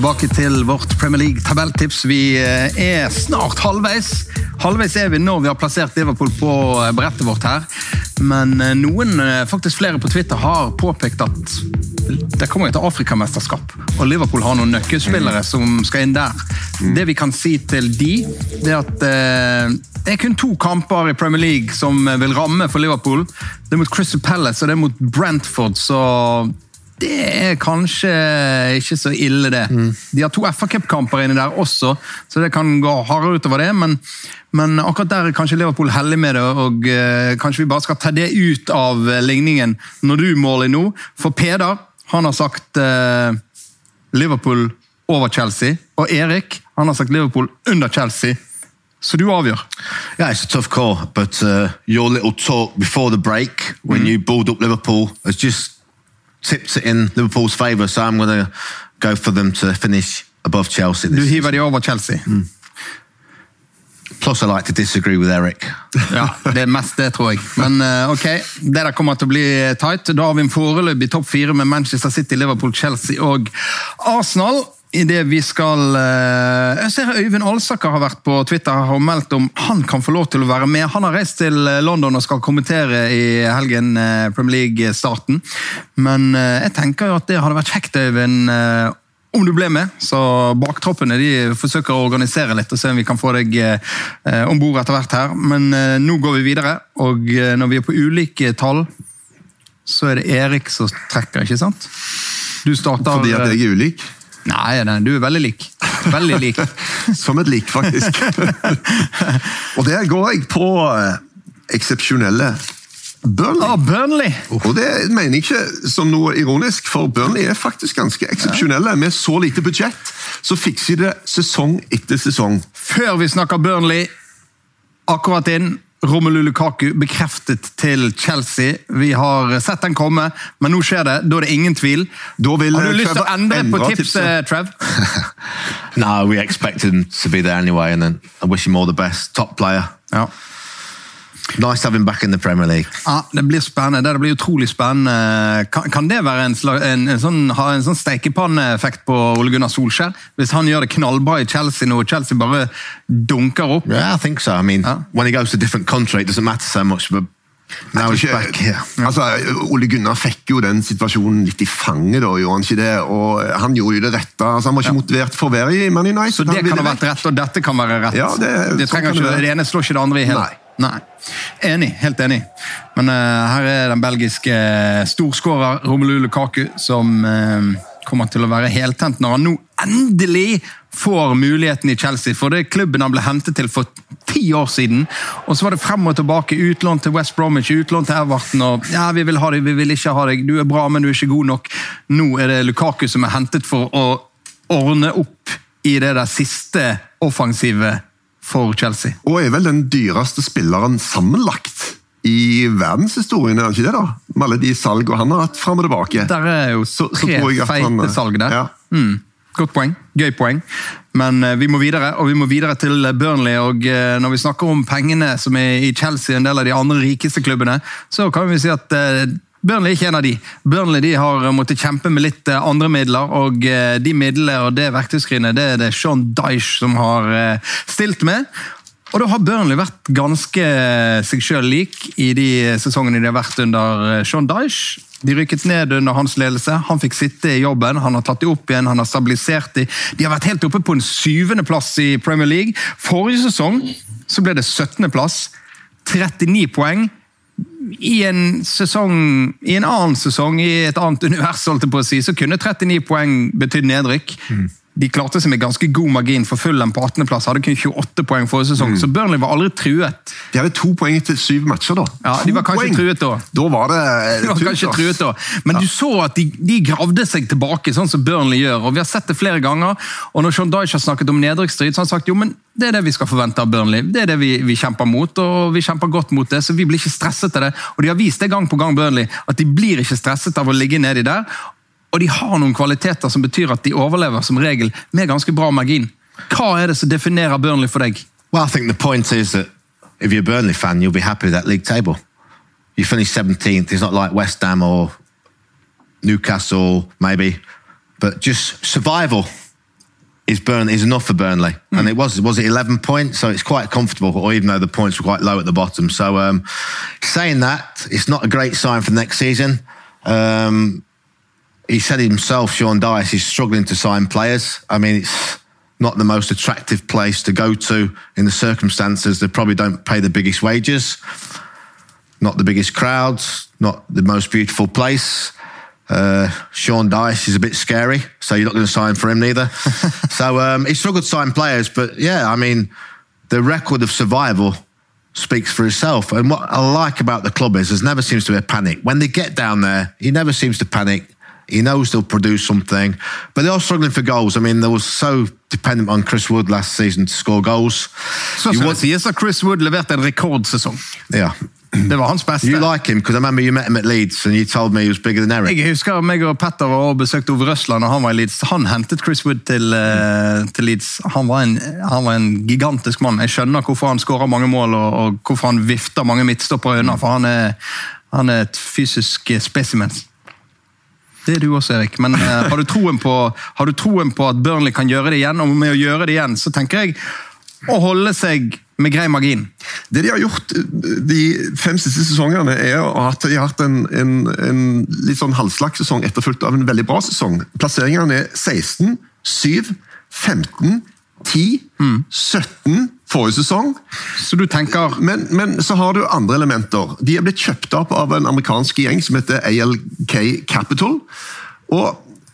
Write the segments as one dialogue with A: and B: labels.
A: tilbake til vårt Premier League-tabelltips. Vi eh, er snart halvveis. Halvveis er vi når vi har plassert Liverpool på eh, brettet vårt her. Men eh, noen, faktisk flere på Twitter, har påpekt at det kommer et Afrikamesterskap. Og Liverpool har noen nøkkelspillere som skal inn der. Det vi kan si til de, det er at det er kun to kamper i Premier League som vil ramme for Liverpool. Det er mot Crystal Palace og det er mot Brentford, så det er kanskje ikke så ille, det. Mm. De har to FA Cup-kamper inni der også, så det kan gå hardere utover det. Men, men, akkurat der er kanskje Liverpool heldig med det, og uh, kanskje vi bare skal ta det ut av uh, ligningen når du måler nå. For Peder han har sagt uh, Liverpool over Chelsea, og Erik han har sagt Liverpool under Chelsea. Så du avgjør.
B: Yeah, it's a tough call, but uh, your little talk before the break, when mm. you balled up Liverpool, has just tipped it in Liverpool's favour, so I'm going to go for them to finish above Chelsea.
A: Du hiver de over Chelsea? Mm.
B: Plus I like to disagree with Eric.
A: ja, det er mest det, tror jeg. Men uh, ok, det der kommer til å bli tight. Da har vi en foreløpig topp fire med Manchester City, Liverpool, Chelsea og Arsenal i det vi skal eh, Jeg ser Øyvind Alsaker har vært på Twitter og meldt om han kan få lov til å være med. Han har reist til eh, London og skal kommentere i helgen eh, Premier League-starten. Men jeg tenker jo at det hadde vært kjekt, Øyvind, om du ble med. Så baktroppene de forsøker å organisere litt og se om vi kan få deg eh, om bord etter hvert her. Men nå går vi videre, og når vi er på ulike tall, så er det Erik som trekker, ikke sant?
C: Du starter Fordi at jeg er ulik?
A: Nei, nei, du er veldig lik. Veldig lik.
C: Som et lik, faktisk. og der går jeg på eh, eksepsjonelle Burnley.
A: Oh, Burnley.
C: Og det mener jeg ikke som noe ironisk, for Burnley er faktisk ganske eksepsjonelle. Med så lite budsjett så fikser de det sesong etter sesong.
A: Før vi snakker Burnley, akkurat inn Romelu Lukaku bekreftet til Chelsea. Vi har sett den komme, men nå skjer det. Da er det ingen tvil. har du lyst til å endre på tipset, Trev?
B: no, we expected him to be there anyway, and then I wish him all the best. Top player.
A: Ja.
B: Nice to have him back in the Premier League.
A: Ja, Det blir spennende. Det blir utrolig spennende. Kan, kan det være en, slag, en, en sånn, ha en sånn steikepanneeffekt på Ole Gunnar Solskjær? Hvis han gjør det knallbra i Chelsea nå, og Chelsea bare dunker opp?
B: Yeah, I think so. I mean, ja. when he goes to a different country, it doesn't matter so much. but
C: Now he's back here. Altså, Ole Gunnar fikk jo den situasjonen litt i fanget, da, gjorde han ikke det? Og Han gjorde jo det rette. altså Han var ikke ja. motivert for å være i Man United.
A: Så det kan ha vært rett, og dette kan være rett?
C: Ja, det,
A: det, trenger ikke, det ene slår ikke det andre i hele.
C: Nei.
A: Nei. Enig. Helt enig. Men uh, her er den belgiske uh, storskårer Romelu Lukaku som uh, kommer til å være heltent når han nå endelig får muligheten i Chelsea. For det er klubben han ble hentet til for ti år siden. Og så var det frem og tilbake. Utlån til West Bromwich, utlån til Everton. og ja, Vi vil ha deg, vi vil ikke ha deg. Du er bra, men du er ikke god nok. Nå er det Lukaku som er hentet for å ordne opp i det der siste offensive for Chelsea.
C: Og er vel den dyreste spilleren sammenlagt i verdenshistorien, er han ikke det? da? Med alle de salgene han har hatt fram og tilbake.
A: Der er jo så, tre feite han, salg der. Ja. Mm. Godt poeng. Gøy poeng. Men uh, vi må videre, og vi må videre til Burnley. og Når vi snakker om pengene som er i Chelsea, en del av de andre rikeste klubbene, så kan vi si at Burnley er ikke en av de. Burnley de har måttet kjempe med litt eh, andre midler, og eh, de midlene og det verktøyskrinet det er det Sean Dyche som har eh, stilt med. Og da har Burnley vært ganske seg sjøl lik i de sesongene de har vært under Sean Dyche. De rykket ned under hans ledelse. Han fikk sitte i jobben, han har tatt de opp igjen, han har stabilisert de. De har vært helt oppe på en syvendeplass i Premier League. Forrige sesong så ble det 17.-plass. 39 poeng i en sesong, i en annen sesong, i et annet univers, holdt jeg på å si, så kunne 39 poeng betydd nedrykk. Mm. De klarte seg med ganske god margin for Fulham på 18.-plass. Hadde kun 28 poeng forrige sesong, mm. så Burnley var aldri truet.
C: De hadde to poeng etter syv matcher, da.
A: Ja, De var kanskje poeng. truet da.
C: Da var det
A: de var kanskje truet da. Men ja. du så at de, de, gravde seg tilbake, sånn som Burnley gjør. og Vi har sett det flere ganger. og Når Sean Dyche har snakket om nedrykksstrid, så har han sagt jo, men det er det vi skal forvente av Burnley. Det er det vi, vi, kjemper mot, og vi kjemper godt mot det, så vi blir ikke stresset av det. Og De har vist det gang på gang, Burnley, at de blir ikke stresset av å ligge nedi der. Og de har noen kvaliteter som betyr at de overlever som regel med ganske bra margin. Hva er det som definerer Burnley for deg?
B: Well, I think the point is that if you're a Burnley fan, you'll be happy with that league table. You finish 17th. It's not like West Ham or Newcastle, maybe, but just survival. is Burnley is enough for Burnley, mm. and it was was it eleven points, so it's quite comfortable. Or even though the points were quite low at the bottom, so um, saying that it's not a great sign for next season. Um, he said himself, Sean Dyche, is struggling to sign players. I mean, it's not the most attractive place to go to in the circumstances. They probably don't pay the biggest wages, not the biggest crowds, not the most beautiful place. Uh, Sean Dyche is a bit scary, so you're not going to sign for him neither. so um, he struggled to sign players, but yeah, I mean, the record of survival speaks for itself. And what I like about the club is there never seems to be a panic. When they get down there, he never seems to panic. He knows they'll produce something, but they are struggling for goals. I mean, they were so dependent on Chris Wood last season to score goals.
A: Så skal det sies at Chris Wood leverte en rekordsesong.
B: Yeah.
A: det var hans beste.
B: You like him, because I remember you met him at Leeds and you told me he was bigger than Eric.
A: Jeg husker meg og Petter og besøkte Ove Røsland og han var i Leeds. Han hentet Chris Wood til, uh, til Leeds. Han var, en, han var, en, gigantisk mann. Jeg skjønner hvorfor han skårer mange mål og, og, hvorfor han vifter mange midtstoppere unna, for han er, han er et fysisk spesimen. Det er du også, Erik. Men uh, har, du troen på, har du troen på at Burnley kan gjøre det igjen? Og med å gjøre det igjen, så tenker jeg å holde seg med grei margin.
C: Det de har gjort eh, de fem siste sesongene, er at de har hatt en, en, en litt sånn halvslakt sesong etterfulgt av en veldig bra sesong. Plasseringene er 16, 7, 15, 10, mm. 17 forrige sesong.
A: Så du tenker...
C: Men, men, så har du andre elementer. De er blitt kjøpt opp av en amerikansk gjeng som heter ALK Capital. Og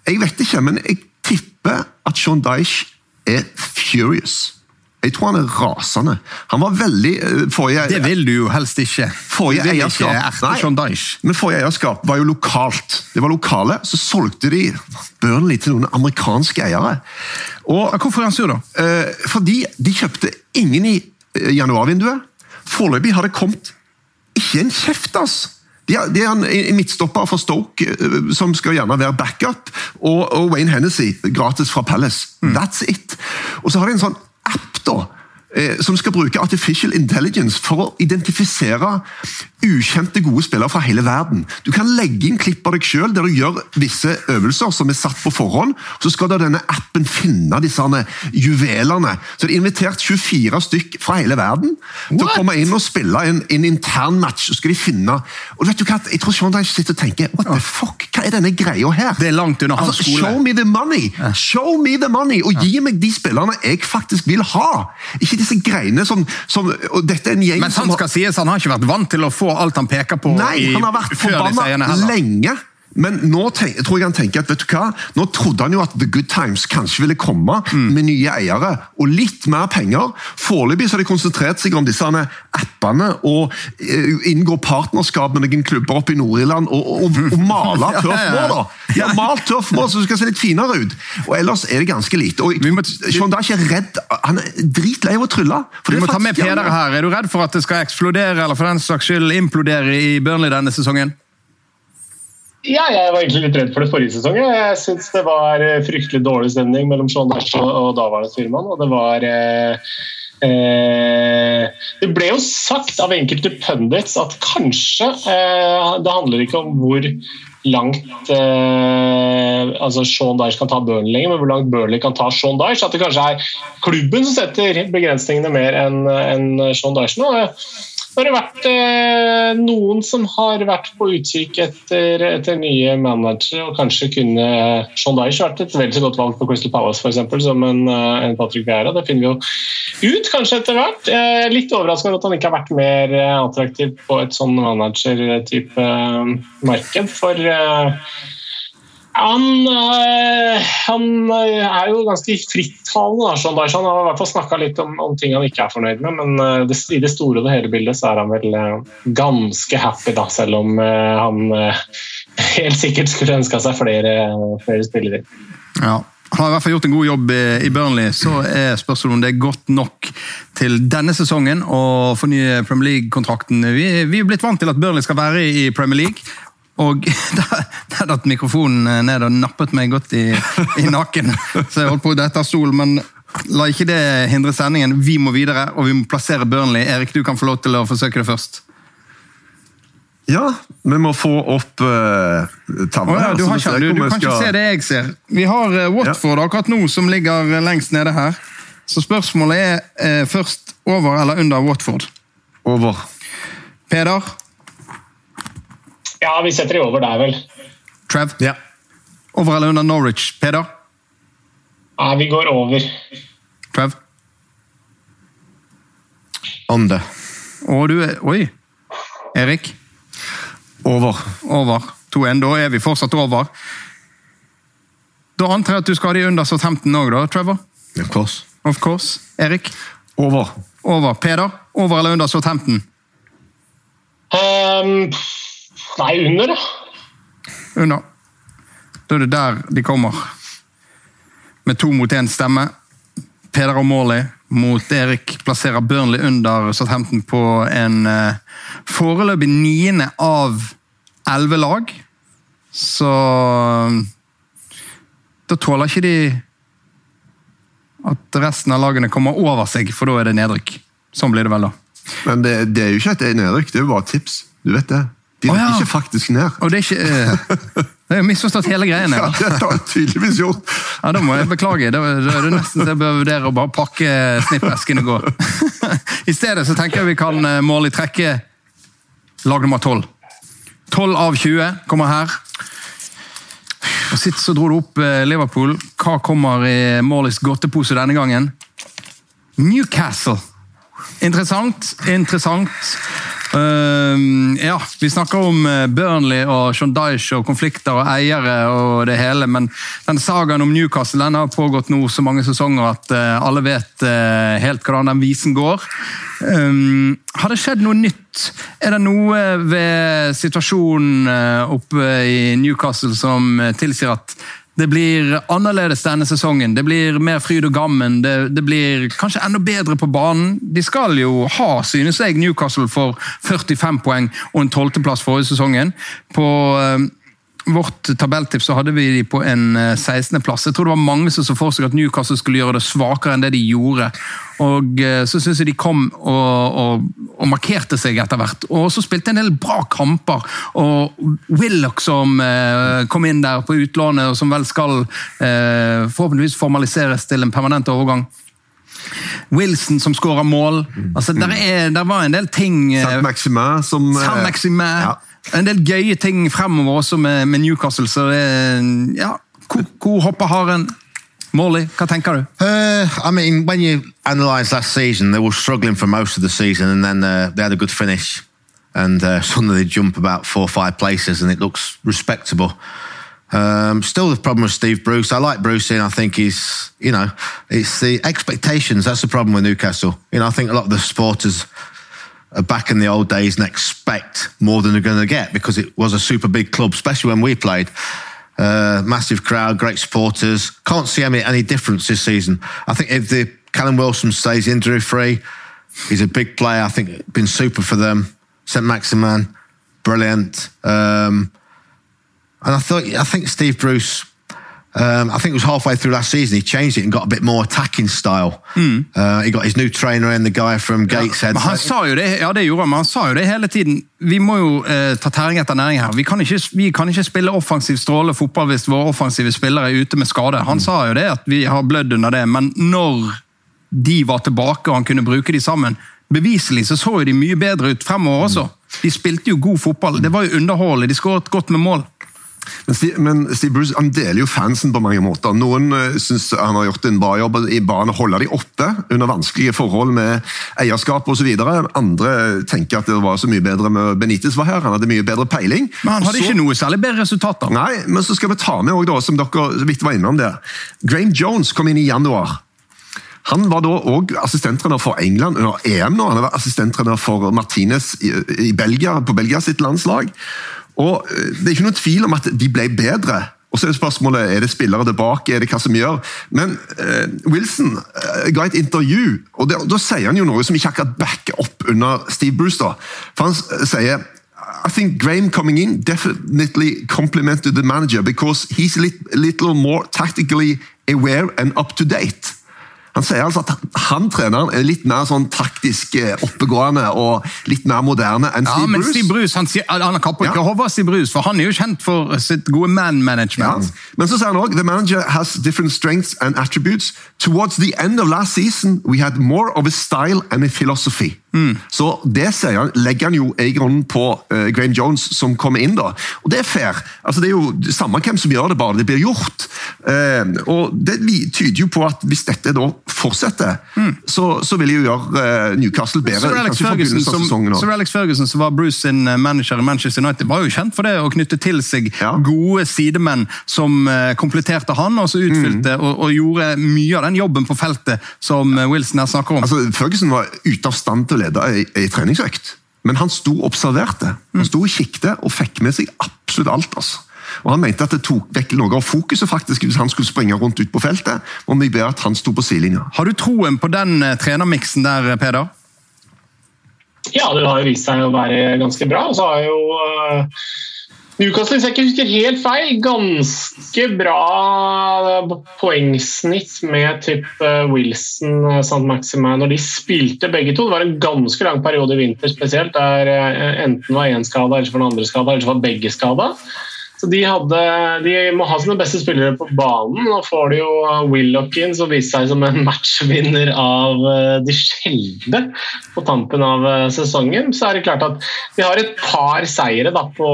C: jeg vet ikke, men jeg tipper at Sean Dyche er furious. Jeg tror han er rasende. Han var veldig eh, forrige,
A: Det vil du jo helst ikke.
C: Forrige eierskap nei, men forrige eierskap var jo lokalt. Det var lokale, Så solgte de Burnley til noen amerikanske eiere.
A: Og, Hvorfor er han sur, da?
C: Eh, fordi de kjøpte ingen i eh, januarvinduet. Foreløpig har det kommet ikke en kjeft, ass! De er, de er en midtstopper for Stoke eh, som skal gjerne være backup, og, og Wayne Hennessy gratis fra Palace. Mm. That's it! Og så har de en sånn app da, som skal bruke artificial intelligence for å identifisere ukjente, gode spillere fra hele verden. Du kan legge inn klipp av deg sjøl der du gjør visse øvelser som er satt på forhånd. Så skal da denne appen finne disse juvelene. Så det er invitert 24 stykk fra hele verden What? til å komme inn og spille en, en intern match. Så skal de finne og vet du hva, Jeg tror Sean Dyche sitter og tenker What the fuck, hva er denne greia her?
A: Det er langt under hans altså,
C: skole. Show me the money! Show me the money! Og gi meg de spillerne jeg faktisk vil ha! Ikke disse greiene som, som og dette er en gjeng
A: Men han skal sies, han har ikke vært vant til å få alt han peker på
C: Nei, i, han har vært forbanna lenge. Men nå tenk, tror jeg han tenker at vet du hva, nå trodde han jo at The Good Times kanskje ville komme mm. med nye eiere og litt mer penger. Foreløpig har de konsentrert seg om disse appene og uh, inngå partnerskap med noen klubber oppe i Nord-Irland og, og, og, male tøffmål da. De har malt tørfmål så du skal se litt finere ut. Og Ellers er det ganske lite. Og Sean Dyche er redd, han er dritlei av å trylle.
A: Vi må ta med Peder her. Er du redd for at det skal eksplodere eller for den saks skyld implodere i Burnley denne sesongen?
D: Ja, jeg var egentlig litt redd for det forrige sesong. Jeg syns det var eh, fryktelig dårlig stemning mellom Sean Dash og daværende styrmann. Og det var eh, eh, Det ble jo sagt av enkelte pundits at kanskje eh, det handler ikke om hvor langt eh, altså Sean Dyche kan ta Burnley lenger, men hvor langt Burnley kan ta Sean Dyche. At det kanskje er klubben som setter begrensningene mer enn en Sean Dyche nå. Har det vært eh, noen som har vært på utkikk etter, etter nye managere, og kanskje kunne Sean Dyche vært et vel så godt valg på Crystal Palace for eksempel, som en, eh, en Patrick Vieira. Det finner vi jo ut kanskje etter hvert. Eh, litt overraskende over at han ikke har vært mer eh, attraktiv på et sånn manager-type marked. for han, øh, han, øh, er jo ganske frittalende. Han har i hvert fall snakka litt om, om, ting han ikke er fornøyd med, men øh, det, i det store og det hele bildet så er han vel ganske happy, da, selv om han helt sikkert skulle ønska seg flere, flere spillere.
A: Ja. Han har i hvert fall gjort en god jobb i Burnley. Så er spørsmålet om det er godt nok til denne sesongen å fornye Premier League-kontrakten. Vi, vi, er blitt vant til at Burnley skal være i Premier League. Og der datt mikrofonen ned og nappet meg godt i, i nakken. Så jeg holdt på å dette av sol, men la ikke det hindre sendingen. Vi må videre, og vi må plassere Burnley. Erik, du kan få lov til å forsøke det først.
C: Ja, vi må få opp uh, tavla.
A: Oh, ja, du, du, du kan skal... ikke se det jeg ser. Vi har uh, Watford ja. akkurat nå, som ligger lengst nede her. Så spørsmålet er uh, først over eller under Watford?
C: Over.
A: Peder?
D: Ja, vi setter det over der, vel.
A: Trev?
B: Ja.
A: Over eller under Norwich? Peder?
D: Ja, vi går over.
A: Trev?
B: Under.
A: Og du er Oi. Erik?
C: Over.
A: Over. 2-1. Da er vi fortsatt over. Da antar jeg at du skal ha de under Southampton òg, da, Trevor?
B: Of course.
A: Of course. Erik?
C: Over.
A: Over. Peder? Over eller under Southampton?
D: Um, nei, under, da.
A: Under. Da er det der de kommer. Med to mot én stemme. Peder og Morley mot Erik plasserer Burnley under Southampton på en uh, foreløpig niende av elleve lag. Så da tåler ikke de at resten av lagene kommer over seg, for da er det nedrykk. Sånn blir det vel, da.
C: Men det, det er jo ikke et nedrykk, det er jo bare tips. Du vet det. De oh, ja. ikke faktisk ned.
A: Og det er ikke... Uh, jeg har misforstått hele greien.
C: Ja, det har jeg tydeligvis gjort.
A: Ja, Da må jeg beklage. Da, er det nesten så jeg bør vurdere å bare pakke snippesken og gå. I stedet så tenker jeg vi kan eh, måle i trekke lag nummer tolv. Tolv av 20 kommer her. Og Sitt så dro du opp eh, Liverpool. Hva kommer i Morleys godtepose denne gangen? Newcastle. Interessant, interessant. Uh, ja, Vi snakker om eh, Burnley og Sean Dyche og konflikter og eiere og det hele, men den sagaen om Newcastle den har pågått nå så mange sesonger at uh, alle vet uh, helt hvordan den visen går. Um, har det skjedd noe nytt? Er det noe ved situasjonen oppe i Newcastle som tilsier at det blir annerledes denne sesongen. Det blir mer fryd og gammen. Det, det, blir kanskje enda bedre på banen. De skal jo ha, synes jeg, Newcastle for 45 poeng og en tolvteplass forrige sesongen. På uh, vårt tabelltips så hadde vi de på en 16.-plass. Eh, jeg tror det var mange som så for seg at Newcastle skulle gjøre det svakere enn det de gjorde. Og uh, Så syns jeg de kom og, og, og, markerte seg etter hvert. Og så spilte en del bra kamper. Og Willoch som eh, kom inn der på utlånet, og som vel skal eh, forhåpentligvis formaliseres til en permanent overgang. Wilson som skåra mål. Altså, der, er, der, var en del ting
C: Saint Maximin som
A: Saint Maximin. Ja. En del gøye ting fremover også med, med Newcastle. så det, ja, Hvor, hopper hopper haren? Morley, hva tenker du?
B: Uh, I mean, when you analyse last season, they were struggling for most of the season, and then uh, they had a good finish, and uh, suddenly they jump about four or five places, and it looks respectable. Um, still, the problem with Steve Bruce. I like Bruce, and I think he's, you know, it's the expectations. That's the problem with Newcastle. You know, I think a lot of the supporters back in the old days and expect more than they're going to get because it was a super big club, especially when we played. Uh, massive crowd, great supporters. Can't see any, any difference this season. I think if the Callum Wilson stays injury free, he's a big player. I think been super for them. St Maximan, brilliant. Um, and I thought I think Steve Bruce Um, I think it was halfway through last season he changed it and got a bit more attacking style. Mm. Uh, he got his new trainer in, the guy from Gateshead.
A: Ja, han sa jo det, ja det gjorde han, men han sa jo det hele tiden. Vi må jo eh, ta tæring etter næring her. Vi kan, ikke, vi kan ikke spille offensiv stråle fotball hvis våre offensive spillere er ute med skade. Han mm. sa jo det, at vi har blødd under det, men når de var tilbake og han kunne bruke de sammen Beviselig så så jo de mye bedre ut fremover også. De spilte jo god fotball. Det var jo underholdende. De skåret godt med mål.
C: Men Steve, men Steve, Bruce han deler jo fansen på mange måter. Noen uh, eh, syns han har gjort en bra jobb i banen å holde de oppe under vanskelige forhold med eierskap osv. Andre tenker at det var så mye bedre med Benitez var her. Han hadde mye bedre peiling.
A: Men han hadde så, ikke noe særlig bedre resultater.
C: Nei, men så skal vi ta med også, da, som dere så vidt var innom der. Graham Jones kom inn i januar. Han var da òg assistenttrener for England under EM. nå. Han var assistenttrener for Martinez i, i Belgia, på Belgia sitt landslag. Og eh, Det er ikke noen tvil om at de ble bedre. Og så Er det spørsmålet, er det spillere tilbake, er det hva som gjør? Men uh, Wilson uh, ga et intervju, og det, da sier han jo noe som ikke akkurat backer opp under Steve Brewster. For Han sier I think Graham coming in definitely complimented the manager because he's a little more tactically aware and up to date. Han sier altså at han treneren er litt mer sånn taktisk eh, oppegående og litt mer moderne enn Steve
A: ja, men
C: Bruce.
A: Steve Bruce han, sier, han kapper ikke ja. hodet Steve Bruce, for han er jo kjent for sitt gode man-management. Ja.
C: Men så sier han òg the manager has different strengths and attributes. Towards the end of last season we had more of a style and a philosophy. Mm. Så det han, legger han jo i grunnen på uh, Graham Jones, som kommer inn. da. Og Det er fair. Altså, det er jo samme hvem som gjør det, bare det blir gjort. Uh, og Det tyder jo på at hvis dette da fortsetter, mm. så, så, vil jo gjøre uh, Newcastle bedre.
A: Så Alex, Ferguson, som, Alex Ferguson, som var Bruce sin manager i Manchester United, var jo kjent for det å knytte til seg ja. gode sidemenn som kompletterte han, og så utfylte mm. og, og, gjorde mye av den jobben på feltet som Wilson her snakker om.
C: Altså, Ferguson var ute av stand til å lede ei, ei treningsøkt. Men han sto og observerte. Han sto og kikket og fikk med seg absolutt alt. altså. Og Han mente at det tok vekk noe av fokuset faktisk hvis han skulle springe rundt ut på feltet. og vi ber at han sto på sidelinja.
A: Har du troen på den eh, trenermiksen der, eh, Peder?
D: Ja, det har jo vist seg å være ganske bra. Og Så har jo uh Newcastle, hvis jeg ikke husker helt feil, ganske bra poengsnitt med typ eh, Wilson eh, St. Maximin når de spilte begge to. Det var en ganske lang periode i vinter spesielt, der eh, enten var én skada, eller så var den andre skada, eller så var begge skada. De, hadde, de, må ha sine beste spillere på banen. Nå får de jo Willoch inn, som viste seg som en matchvinner av eh, de sjeldne på tampen av eh, sesongen. Så er det klart at de har et par seire da, på,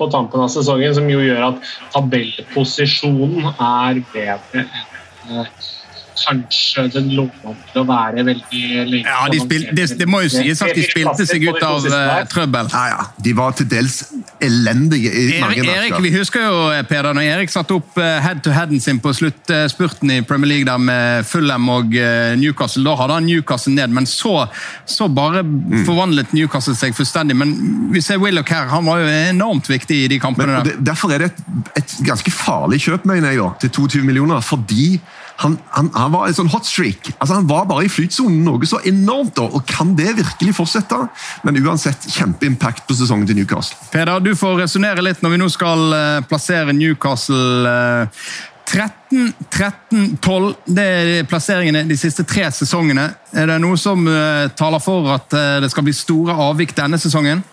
D: på tampen av sesongen som jo gjør at tabellposisjonen er bedre enn eh, kanskje den lå til å være veldig lenge.
A: Ja, de spil, det, det, må jo sies at de spilte seg ut av uh, trøbbel.
C: Ja, ja. De var til dels elendige i
A: Erik,
C: mange
A: matcher. Erik, vi husker jo, eh, Peder, når Erik satte opp uh, head-to-headen sin på sluttspurten i Premier League der med Fulham og Newcastle. Da hadde han Newcastle ned, men så, så bare mm. forvandlet Newcastle seg fullstendig. Men vi ser Willoch her, han var jo enormt viktig i de kampene
C: men,
A: der.
C: Derfor er det et, et ganske farlig kjøp, mener jeg, da, til 22 millioner. fordi han, han, han, var en sånn hot streak. Altså, han var bare i flytsonen noe så enormt. og Kan det virkelig fortsette? Men uansett, kjempeimpact på sesongen til Newcastle.
A: Peder, du får resonnere litt når vi nå skal uh, plassere Newcastle. Uh, 13, 13, 12. Det er plasseringene de siste tre sesongene. Er det noe som uh, taler for at uh, det skal bli store avvik denne sesongen?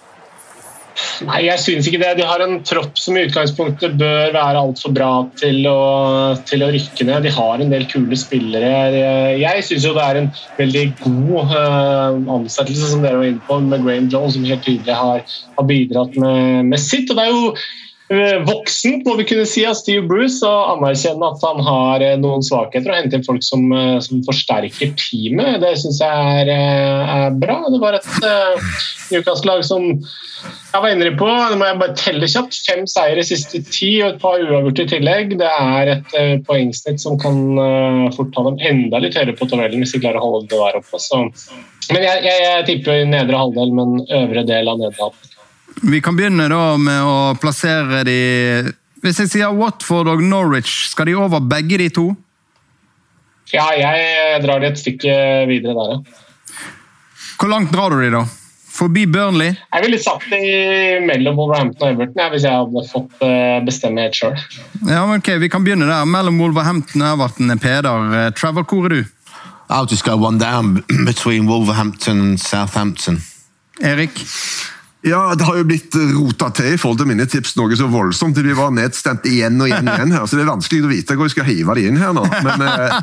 D: Nei, jeg synes ikke det. De har en tropp som i utgangspunktet bør være altfor bra til å, til å, rykke ned. De har en del kule spillere. Jeg syns det er en veldig god uh, ansettelse som dere var inne på, med Graham Jones, som helt tydelig har, har bidratt med, med, sitt. Og det er jo voksent, må vi kunne si, av Steve Bruce å anerkjenne at han har uh, noen svakheter og hente inn folk som, som forsterker teamet. Det syns jeg er, er, bra. Det var et Newcastle-lag som jeg var inne på, det må jeg bare telle kjapt. Fem seire siste ti og et par uavgjort i tillegg. Det er et uh, poengsnitt som kan uh, fort ta dem enda litt høyere på tabellen hvis de klarer å holde det der oppe. Så. Men jeg, jeg, jeg, tipper nedre halvdel, men øvre del av nedre halvdel.
A: Vi kan begynne da med å plassere de Hvis jeg sier Watford og Norwich, skal de over begge de to?
D: Ja, jeg drar de et stykke videre der, ja.
A: Hvor langt drar du de, da? Forbi Burnley?
D: Jeg ville satt det mellom Wolverhampton og Everton ja, hvis jeg hadde fått eh, bestemme helt sjøl.
A: Ja, ok, vi kan begynne der. Mellom Wolverhampton og Everton, er Peder. Eh, Trevor, hvor er du?
B: I'll just go one down between Wolverhampton and Southampton.
A: Erik?
C: Ja, Det har jo blitt rota til i forhold til mine tips noe så voldsomt. De var nedstemt igjen og igjen, og igjen her, så det er vanskelig å vite hvor jeg skal hive de inn her nå. Men, uh,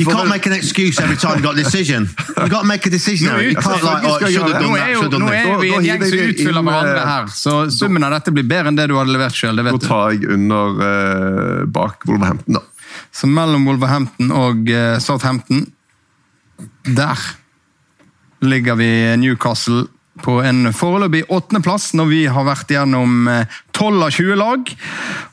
B: you can't make an excuse every time you got a decision. You got to make a decision.
A: Nå, you can't like, oh, nå, er, jo, nå er vi en gjeng som utfyller hverandre eh, her, så summen av dette blir bedre enn det du hadde levert sjøl.
C: Nå tar jeg under uh, bak Wolverhampton, da.
A: Så mellom Wolverhampton og uh, Southampton Der ligger vi Newcastle på en foreløpig åttendeplass når vi har vært gjennom 12 av 20 lag.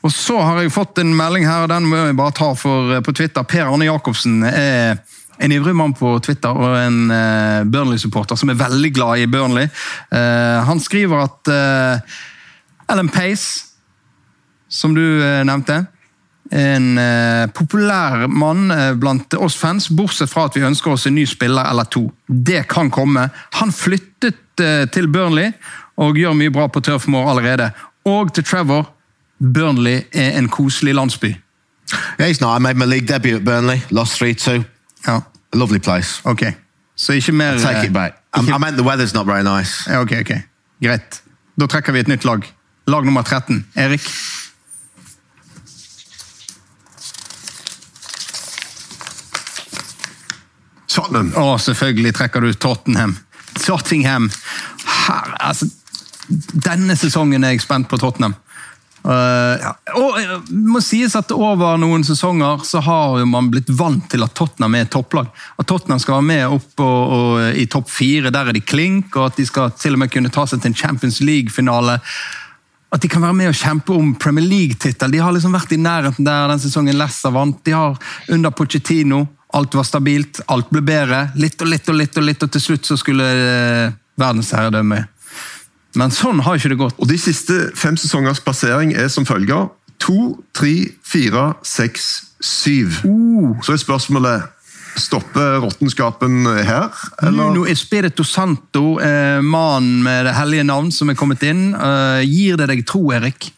A: Og så har jeg fått en melding her, den må jeg bare ta for, eh, på Twitter. Per Arne Jacobsen er en ivrig mann på Twitter og en uh, Burnley-supporter som er veldig glad i Burnley. Han skriver at Ellen Pace, som du nevnte en eh, populær mann eh, blant oss fans, bortsett fra at vi ønsker oss en ny spiller eller to. Det kan komme. Han flyttet eh, til Burnley og gjør mye bra på Turf Moor allerede. Og til Trevor Burnley er en koselig landsby.
B: Yeah, he's not. I made my league debut at Burnley, lost 3-2.
A: Ja.
B: A lovely place.
A: Ok, Så ikke mer
B: I take it back. Ikke... I meant the weather's not very nice.
A: Ok, ok. Greit. Da trekker vi et nytt lag. Lag nummer 13. Erik?
C: Tottenham.
A: Å, selvfølgelig trekker du Tottenham. Tottenham. Her, altså, denne sesongen er jeg spent på Tottenham. Uh, ja. og det må sies at Over noen sesonger så har man blitt vant til at Tottenham er topplag. At Tottenham skal være med opp og, og, i topp fire, der er de klink. Og at de skal til og med kunne ta seg til en Champions League-finale. At de kan være med og kjempe om Premier League-tittel. De har liksom vært i nærheten der den sesongen Leicester vant. De har under Pochettino Alt var stabilt, alt ble bedre. Litt og litt og litt, og litt, og til slutt så skulle eh, verdensherredømme. Men sånn har ikke det gått.
C: Og De siste fem sesongers plassering er som følger. To, tre, fire, seks, syv. Uh. Så er spørsmålet Stopper råttenskapen her?
A: Eller? Nuno Espirito Santo, eh, mannen med det hellige navn som er kommet inn. Eh, gir det deg tro, Erik?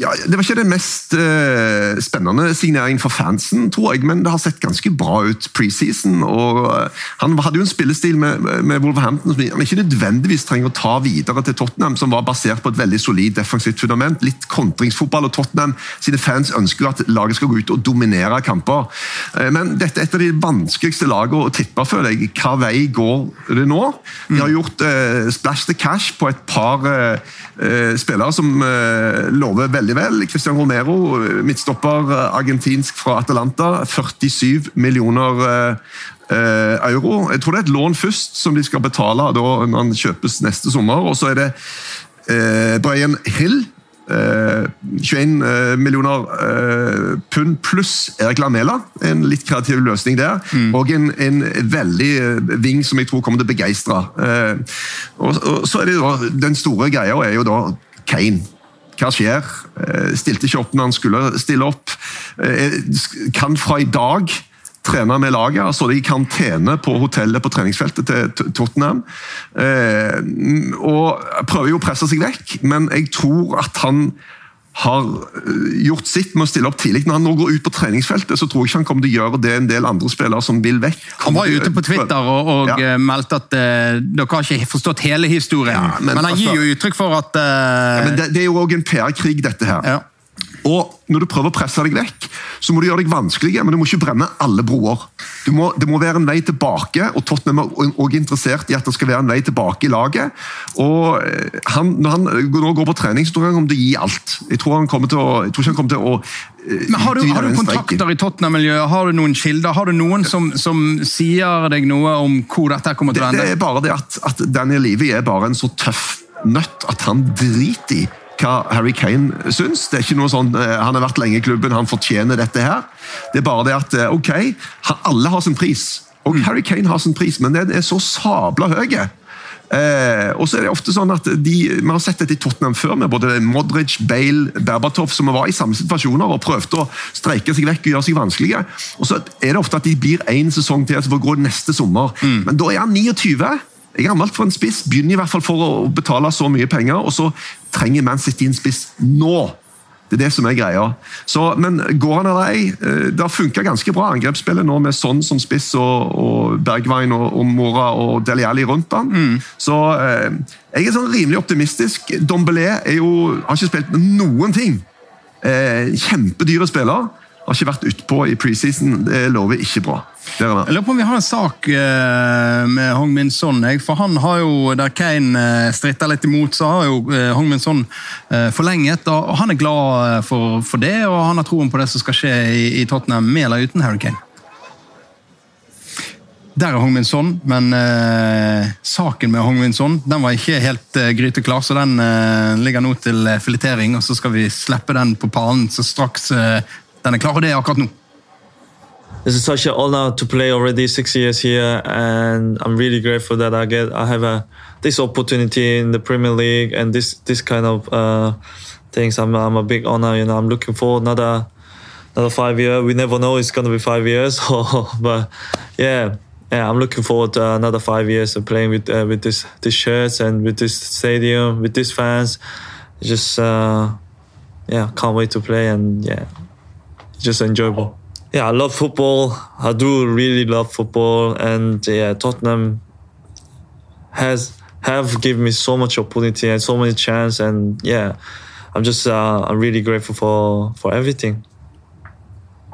C: Ja, Det var ikke den mest uh, spennende signeringen for fansen, tror jeg, men det har sett ganske bra ut preseason. og uh, Han hadde jo en spillestil med, med Wolverhampton som han ikke nødvendigvis trenger å ta videre til Tottenham, som var basert på et veldig solid defensivt fundament. Litt kontringsfotball, og Tottenham sine fans ønsker jo at laget skal gå ut og dominere kamper. Uh, men dette er et av de vanskeligste lagene å tippe, føler jeg. Hva vei går det nå? De har gjort splash the cash på et par spillere som lover veldig veldig vel. Christian Romero, midtstopper argentinsk fra Atalanta. 47 millioner eh, euro. Jeg tror det er et lån først som de skal betale da, når han kjøpes neste sommer. Og så er det eh, Brian Hill. Eh, 21 eh, millioner eh, pund pluss Erik Lamela. En litt kreativ løsning der. Mm. Og en, en, veldig eh, ving som jeg tror kommer til å begeistre. Og, og, så er det da, Den store greia er jo da Kane. Hva skjer? Eh, stilte ikke opp når han skulle stille opp. Eh, kan fra i dag trene med laget. altså står i karantene på hotellet på treningsfeltet til Tottenham. Eh, og prøver jo å presse seg vekk, men jeg tror at han har eh, gjort sitt med å stille opp tidlig. Når han nå går ut på treningsfeltet, så tror jeg ikke han kommer til å gjøre det en del andre spillere som vil vekk.
A: Han var ute på Twitter og, og ja. Eh, meldte at uh, dere har ikke forstått hele historien. Ja, men, men, han altså, gir jo uttrykk for at uh...
C: ja, det, det, er jo òg en PR-krig, dette her. Og når du prøver å presse deg vekk, så må du gjøre deg vanskelig, men du må ikke brenne alle broer. Må, det må være en vei tilbake, og Tottenham er også interessert i at det skal være en vei tilbake i laget. Og eh, han, Når han nå går på trening, så tror jeg han kommer til å gi alt. Jeg tror, han kommer til å, jeg tror ikke han kommer til å
A: eh, men Har du, har du kontakter i Tottenham-miljøet? Har du noen kilder? Har du noen som, som, sier deg noe om hvor dette kommer til å ende?
C: Det, det er bare det at, at Daniel Levy er bare en så tøff nøtt at han driter i hva Harry Kane syns. Det er ikke noe sånn, eh, Han har vært lenge i klubben, han fortjener dette her. Det er bare det at eh, ok, alle har sin pris. Og mm. Harry Kane har sin pris, men den er så sabla høy. Eh, og så er det ofte sånn at de, Vi har sett dette i Tottenham før, med både Modric, Bale, Berbatov, som var i samme situasjoner og prøvde å streike seg vekk og gjøre seg vanskelige. Og så er det ofte at de blir én sesong til, så får gå neste sommer. Mm. Men da er han 29. Jeg er anmeldt for en spiss, begynner i hvert fall for å betale så mye penger, og så trenger Man City en spiss nå. Det er det som er greia. Så, men går han eller ei? Eh, det har funka ganske bra angrepsspillet nå med Sånn som spiss og, og Bergwijn og, og, Mora og Deli Alli rundt han. Mm. Så eh, jeg er sånn rimelig optimistisk. Dombelé jo, har ikke spilt noen ting. Eh, kjempedyre spiller. Har ikke vært utpå i preseason. Det lover ikke bra.
A: Jeg lurer på om vi har en sak eh, med Hong Min Son. For han har jo, Der Kane eh, stritter litt imot, så har jo eh, Hong Min Son forlenget. og Han er glad for, for det, og han har troen på det som skal skje i, i Tottenham, med eller uten Harry Kane. Der er Hong Min Son, men eh, saken med Hong Min Son den var ikke helt eh, gryteklar, så den eh, ligger nå til filetering. og Så skal vi slippe den på pallen så straks den er klar, og det er akkurat nå.
E: It's such an honor to play already six years here, and I'm really grateful that I get I have a this opportunity in the Premier League and this this kind of uh, things. I'm I'm a big honor. You know, I'm looking for another another five years. We never know it's gonna be five years, but yeah. Yeah, I'm looking forward to another five years of playing with uh, with this this shirts and with this stadium with these fans. Just uh, yeah, can't wait to play and yeah, just enjoyable. Yeah, I love football. I do really love football, and yeah, Tottenham has have given me so much opportunity and so many chance, and yeah, I'm just uh, I'm really grateful for for everything.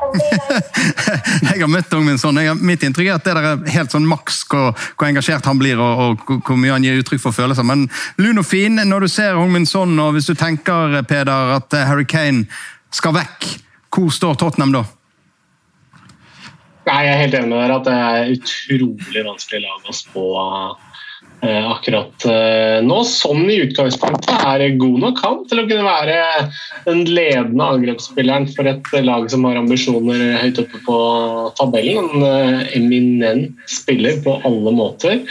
A: jeg har møtt Min sånn. Jeg, mitt inntrykk er at det er helt sånn maks hvor, hvor engasjert han blir og, og, hvor mye han gir uttrykk for følelser. Men lun og fin, når du ser Min sånn, og hvis du tenker Peder, at eh, Harry Kane skal vekk, hvor står Tottenham da?
D: Nei, Jeg er helt enig med dere at det er utrolig vanskelig lag å spå akkurat eh, nå. Sånn i utgangspunktet er god nok han til å kunne være den ledende angrepsspilleren for et lag som har ambisjoner høyt oppe på tabellen. En eh, eminent spiller på alle måter.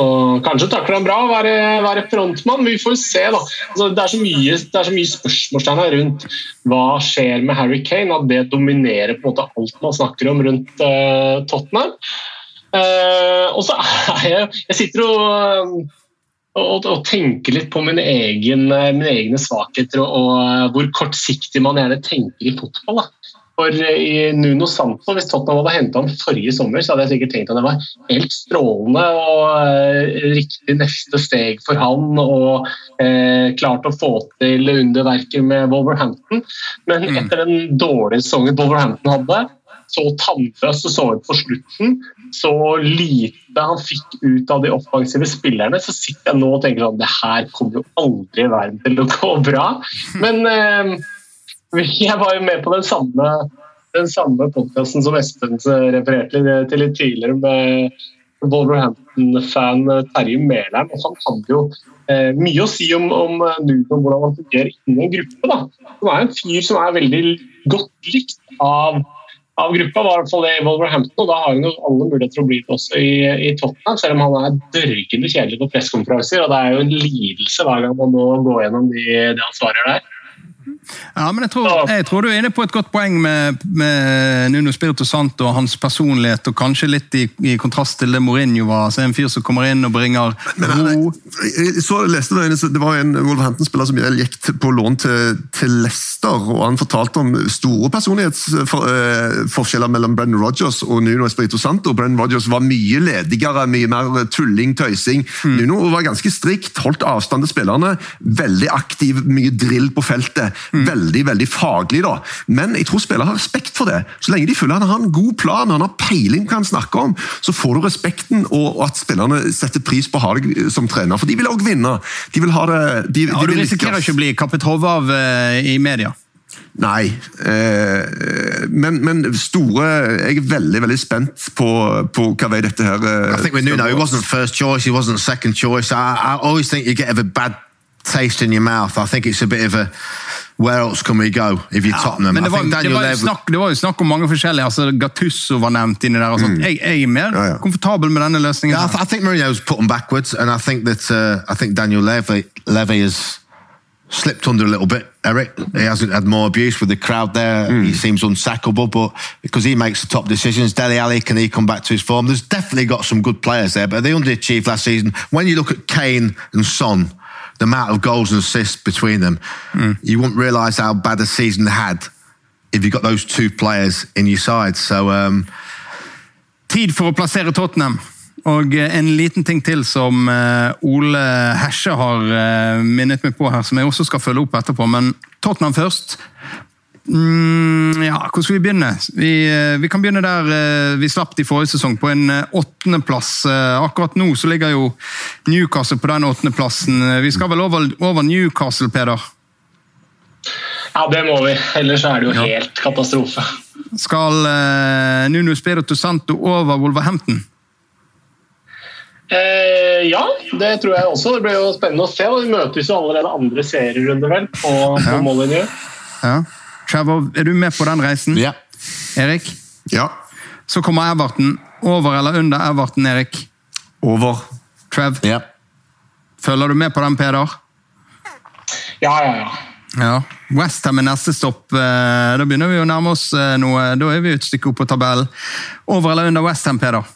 D: Og kanskje takler han bra å være, være frontmann, men vi får se. da. Altså, det, er så mye, det er mye spørsmålstegn rundt hva skjer med Harry Kane, at det dominerer på en måte alt man snakker om rundt uh, Tottenham. Uh, og så er jeg Jeg sitter og, og, og tenker litt på mine, egen, mine egne svakheter og, og, hvor kortsiktig man gjerne tenker i fotball. Da. For i Nuno Santo, Hvis Tottenham hadde henta ham forrige sommer, så hadde jeg sikkert tenkt at det var helt strålende og uh, riktig neste steg for han. Og uh, klart å få til underverker med Wolverhampton. Men mm. etter den dårlige sesongen Wolverhampton hadde, så tannløs så ut på slutten, så lite han fikk ut av de offensive spillerne, så sitter jeg nå og tenker at Det her kommer jo aldri i verden til å gå bra. Men eh, jeg var jo med på den samme, den samme podkasten som Espen refererte til litt tidligere, med Wolverhampton-fan Terje Mæland. Han hadde jo eh, mye å si om, om Nuno, hvordan han fungerer innen en gruppe. da. Han er en fyr som er veldig godt likt av av gruppa, var i hvert fall det i Wolverhampton. og Da har han jo alle muligheter til å bli det også i, i, Tottenham, selv om han er dørgende kjedelig på pressekonferanser. og Det er jo en lidelse hver gang man må gå gjennom de, det han svarer der.
A: Ja, men jeg tror, jeg tror, du er inne på et godt poeng med, med Nuno Spirito Santo og hans personlighet, og kanskje litt i, i kontrast til det Mourinho var. altså En fyr som kommer inn og bringer ro.
C: Jeg så leste Det det var en Wolverhampton-spiller som gikk på lån til, til, Leicester, og han fortalte om store personlighetsforskjeller mellom Brennan Rogers og Nuno Spirito Santo. Brennan Rogers var mye ledigere, mye mer tulling, tøysing. Mm. Nuno var ganske strikt, holdt avstand til spillerne, veldig aktiv, mye drill på feltet. Mm. Veldig veldig faglig, da. Men jeg tror spillere har respekt for det. Så lenge de føler at han har en god plan, han har peiling på hva han snakker om, så får du respekten, og at spillerne setter pris på å ha deg som trener. For de vil òg vinne. De vil ha det de,
A: ja,
C: de
A: Du risikerer ikke å bli kappet hodet av uh, i media.
C: Nei, eh, men, men, store Jeg er veldig veldig spent på, på hva vei dette her
B: eh, I think with Nuno, he wasn't first choice, he wasn't second choice. I, I always think you get a bad taste in your mouth. I think it's a bit of a Where else can we go if you ja, Tottenham?
A: Men det var, det, var snakk, det var, jo snakk om mange forskjellige. altså Gattusso var nevnt inni der. og sånt. Mm. Jeg, jeg, er mer ja. komfortabel med denne løsningen.
B: Yeah, I, th I think Mourinho's put them backwards, and I think that uh, I think Daniel Levy, Levy has slipped under a little bit. Eric, he hasn't had more abuse with the crowd there. Mm. He seems unsackable, but because he makes the top decisions, Deli Ali can he come back to his form? There's definitely got some good players there, but they underachieved last season. When you look at Kane and Son the amount of goals and assists between them, mm. you wouldn't realise how bad a season they had if you got those two players in your side. So, um...
A: Tid for å plassere Tottenham. Og eh, en liten ting til som eh, Ole Hesje har eh, minnet meg på her, som jeg også skal følge opp etterpå. Men Tottenham først. Mm, ja, hvor skal vi begynne? Vi, eh, vi, kan begynne der eh, vi slapp i forrige sesong, på en eh, åttendeplass. Akkurat nå så ligger jo Newcastle på den åttendeplassen. Vi skal vel over, over, Newcastle, Peder?
D: Ja, det må vi. Ellers er det jo ja. helt katastrofe.
A: Skal uh, Nuno Spirito Santo over Wolverhampton?
D: Eh, ja, det tror jeg også. Det blir jo spennende å se. Vi møtes jo allerede andre serierunder vel på, på ja. Molyneux.
A: Ja. Trevor, er du med på den reisen?
B: Ja.
A: Erik?
C: Ja.
A: Så kommer Everton. Over eller under Everton, Erik?
C: Over.
A: Trev?
B: Ja.
A: Følger du med på den, Peder?
D: Ja, ja, ja.
A: Ja. Westham er neste stopp. Eh, da begynner vi å nærme oss eh, noe. Da er vi et stykke opp på tabellen. Over eller under Westham, Peder?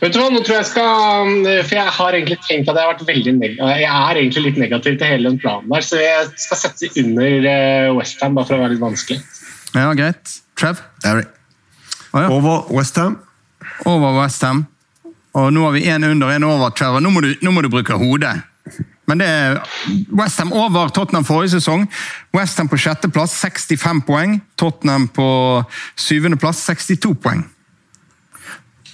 D: Vet du hva, nå tror jeg skal For jeg har egentlig tenkt at jeg har vært veldig Jeg er egentlig litt negativ til hele den planen der, så jeg skal sette under eh, Westham bare for å være litt vanskelig.
A: Ja, greit. Trev?
B: Eric.
C: Oh, ja. Over Westham.
A: Over Westham. Og nå har vi én under, én over, Trevor. Nå må du, nå må du bruke hodet. Men det er Westham over Tottenham forrige sesong. Westham på sjetteplass, 65 poeng. Tottenham på syvendeplass, 62 poeng.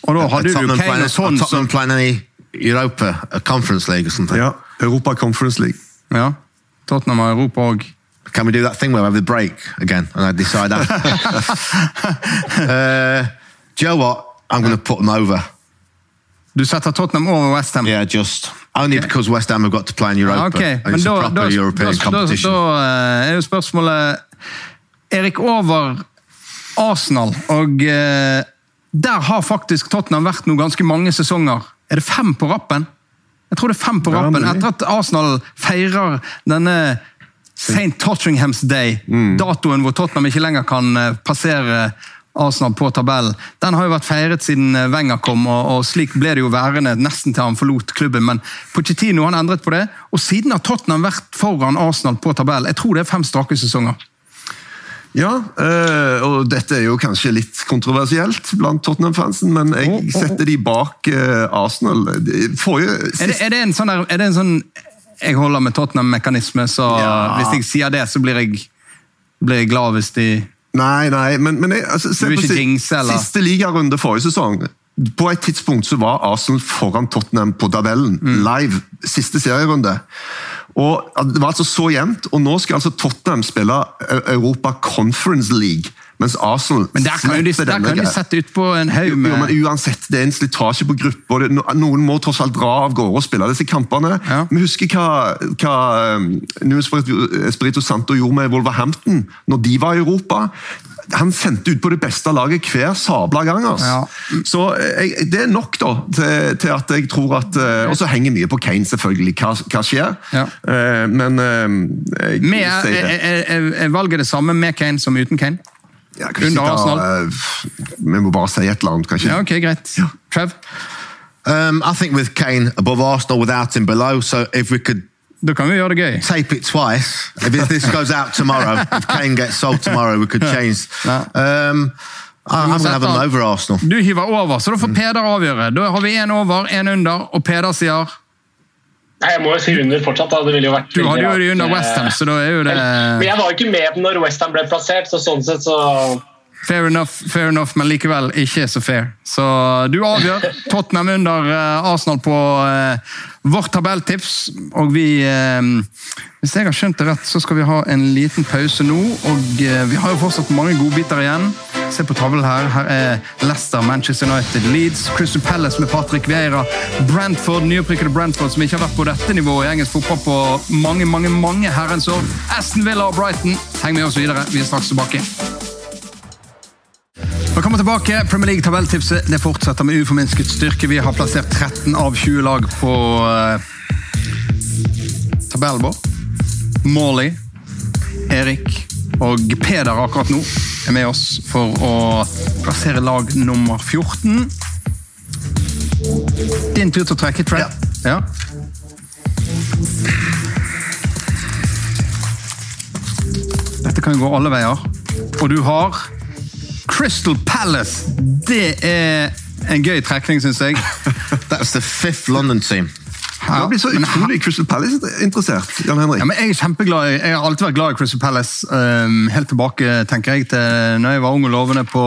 A: Og da hadde du Kane og sånn
B: Tottenham playing i Europa, Conference League og something.
C: Ja, Europa Conference League.
A: Ja, Tottenham og Europa òg.
B: Can we do that thing where we have the break again and I decide that? uh, do you know what? I'm going to put them over.
A: Du setter Tottenham over Westham?
B: Yeah, just. Only okay. because West Ham have got to play in Europa.
A: Okay. Men da, da, European da, competition. Da, da er jo spørsmålet Erik over Arsenal, og eh, der har faktisk Tottenham vært noen ganske mange sesonger. Er det fem på rappen? Jeg tror det er fem på rappen. Etter at Arsenal feirer denne St. Tottenhams Day, mm. datoen hvor Tottenham ikke lenger kan eh, passere Arsenal på tabellen. Den har jo vært feiret siden eh, Wenger kom, og, slik ble det jo værende nesten til han forlot klubben. Men Pochettino han endret på det, og siden har Tottenham vært foran Arsenal på tabellen. Jeg tror det er fem strake sesonger.
C: Ja, øh, og dette er jo kanskje litt kontroversielt blant Tottenham-fansen, men jeg setter de bak øh, Arsenal.
A: Forrige, er, det, er, det, en sånn der, er det en sånn jeg holder med Tottenham-mekanisme, så ja. hvis jeg sier det, så blir jeg, blir jeg glad hvis de
C: Nei, nei, men, men jeg, altså, se på jinx, siste ligarunde forrige sesong. På et tidspunkt så var Arsenal foran Tottenham på tabellen, mm. live. Siste serierunde. Og Det var altså så jevnt, og nå skal altså Tottenham spille Europa Conference League. Mens Arsenal
A: Men Der kan de, der kan de sette ut på en haug
C: med jo, men Uansett, det er en slitasje på grupper. Noen må tross alt dra av gårde og spille disse kampene. Ja. Men husker hva, hva um, Espirito Santo gjorde med Wolverhampton når de var i Europa han sendte ut på det beste laget hver sabla gang. Altså. Ja. Så jeg, Det er nok da, til, til, at jeg tror at eh, Og så henger mye på Kane, selvfølgelig. Hva, hva skjer? Ja. Uh, men
A: jeg, med, jeg, jeg, jeg valget det samme med Kane som uten Kane?
C: Ja, Under Arsenal? Uh, vi må bare si et eller annet, kanskje.
A: Ja, ok, Greit. Ja. Trev?
B: Um, I think with Kane above Arsenal, without him below. So if we could
A: da kan vi gjøre det gøy.
B: Tape it twice. If this goes out tomorrow, if Kane gets sold tomorrow, we could change. Um, I'm gonna have them over Arsenal.
A: Du hiver over, så da får Peder avgjøre. Da har vi én over, én under, og Peder sier
D: Nei, Jeg må jo si under fortsatt. da, det ville jo vært...
A: Du hadde jo det under Westham, så da er jo det
D: Men jeg var jo ikke med når Westham ble plassert, så sånn sett så
A: Fair enough, fair enough, men likevel ikke så fair. Så du avgjør. Tottenham under uh, Arsenal på uh, vårt tabelltips. Og vi uh, Hvis jeg har skjønt det rett, så skal vi ha en liten pause nå. Og vi har jo fortsatt mange godbiter igjen. Se på tavlen her. Her er Leicester, Manchester United, Leeds, Crystal Palace med Patrick Vieira, Brentford, nyopprykkede Brentford, som ikke har vært på dette nivået i engelsk fotball på mange, mange, mange herrens år. Aston Villa og Brighton. Heng med oss videre. Vi er straks tilbake. Velkommen tilbake. Premier League-tabelltipset det fortsetter med uforminsket styrke. Vi har plassert 13 av 20 lag på uh, tabellen vår. Morley, Erik og Peder akkurat nå er med oss for å plassere lag nummer 14. Din tur til å trekke, Trent. Ja. ja. Dette kan jo gå alle veier. Og du har Crystal Palace. Det er en gøy trekning, syns jeg.
B: That's the fifth London team.
C: Ja, jeg blir så utrolig Crystal Palace-interessert. Jan Henrik.
A: Ja, men jeg er kjempeglad Jeg har alltid vært glad i Crystal Palace. Um, helt tilbake tenker jeg, til når jeg var ung og lovende på,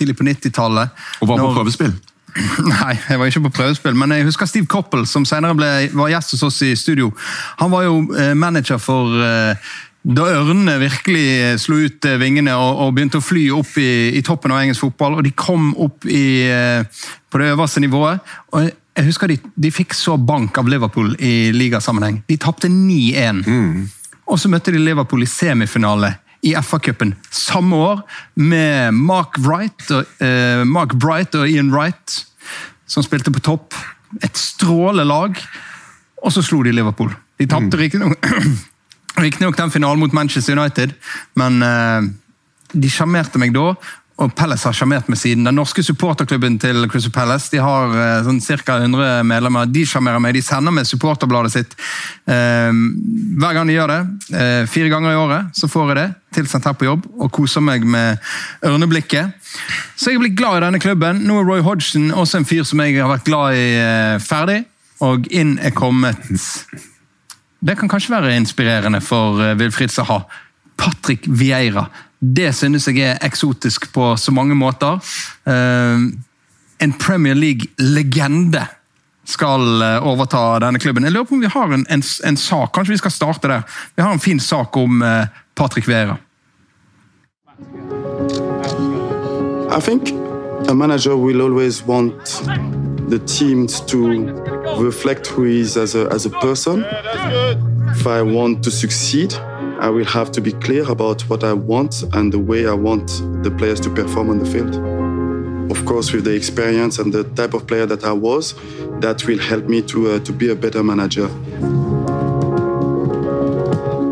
A: tidlig på 90-tallet.
C: Og var på prøvespill?
A: Nei, jeg var ikke på prøvespill, men jeg husker Steve Coppell, som senere ble, var gjest hos oss i studio. Han var jo uh, manager for uh, da ørnene virkelig slo ut eh, vingene og, og begynte å fly opp i, i, toppen av engelsk fotball, og de kom opp i, eh, på det øverste nivået. og jeg husker de, de fikk så bank av Liverpool i ligasammenheng. De tapte 9-1. Mm. Og så møtte de Liverpool i semifinale i FA-cupen samme år, med Mark, Wright og, uh, Mark Bright og Ian Wright, som spilte på topp. Et strålende lag. Og så slo de Liverpool. De tapte mm. riktignok Riktignok den finalen mot Manchester United, men uh, de sjarmerte meg da. og Palace har sjarmert meg siden. Den norske supporterklubben til Crystal Palace de har eh, sånn ca. 100 medlemmer. De sjarmerer meg. De sender meg supporterbladet sitt eh, hver gang de gjør det. Eh, fire ganger i året så får jeg det tilsendt her på jobb og koser meg med ørneblikket. Så jeg er blitt glad i denne klubben. Nå er Roy Hodgson også en fyr som jeg har vært glad i, eh, ferdig. Og inn er kommet Det kan kanskje være inspirerende for eh, Wilfried Saha. Patrick Vieira det synes jeg er eksotisk på så mange måter. Uh, en Premier League-legende skal uh, overta denne klubben. Jeg lurer på om vi har en, en, en, sak, kanskje vi skal starte der. Vi har en fin sak om Patrick Vieira.
F: I think a manager will always want the teams to reflect who he is as a, as a person. If I want to succeed, I will have to be clear about what I want and the way I want the players to perform on the field. Of course, with the experience and the type of player that I was, that will help me to, uh, to be a better manager.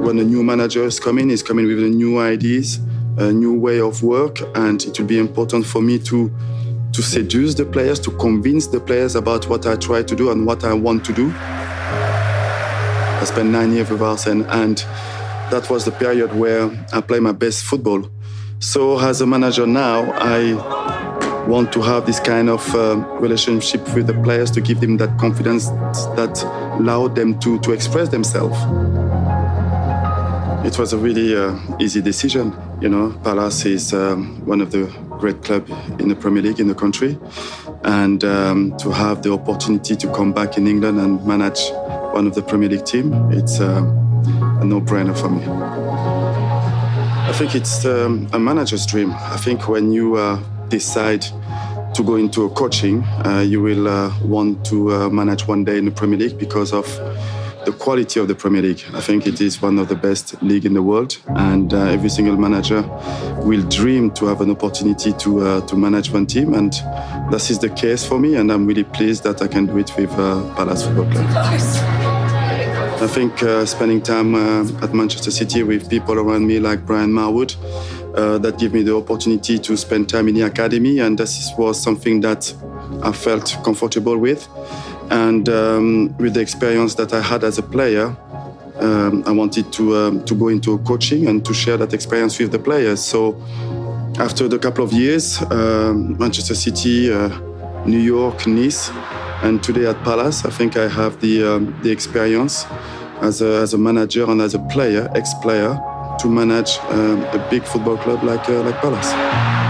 F: When a new manager is coming, he's coming with new ideas, a new way of work, and it will be important for me to to seduce the players, to convince the players about what I try to do and what I want to do. I spent nine years with Arsene, and that was the period where I play my best football. So as a manager now, I want to have this kind of uh, relationship with the players to give them that confidence that allowed them to, to express themselves. It was a really uh, easy decision. You know, Palace is um, one of the great club in the Premier League in the country, and um, to have the opportunity to come back in England and manage one of the Premier League team, it's. Uh, a no-brainer for me. I think it's um, a manager's dream. I think when you uh, decide to go into coaching, uh, you will uh, want to uh, manage one day in the Premier League because of the quality of the Premier League. I think it is one of the best league in the world, and uh, every single manager will dream to have an opportunity to uh, to manage one team, and this is the case for me. And I'm really pleased that I can do it with Palace Football Club. I think uh, spending time uh, at Manchester City with people around me like Brian Marwood, uh, that gave me the opportunity to spend time in the academy, and this was something that I felt comfortable with. And um, with the experience that I had as a player, um, I wanted to um, to go into coaching and to share that experience with the players. So after the couple of years, um, Manchester City, uh, New York, Nice and today at Palace, I think I have the um, the experience as a, as a manager and as a player, ex-player, to manage um, a big football club like uh, like Palace.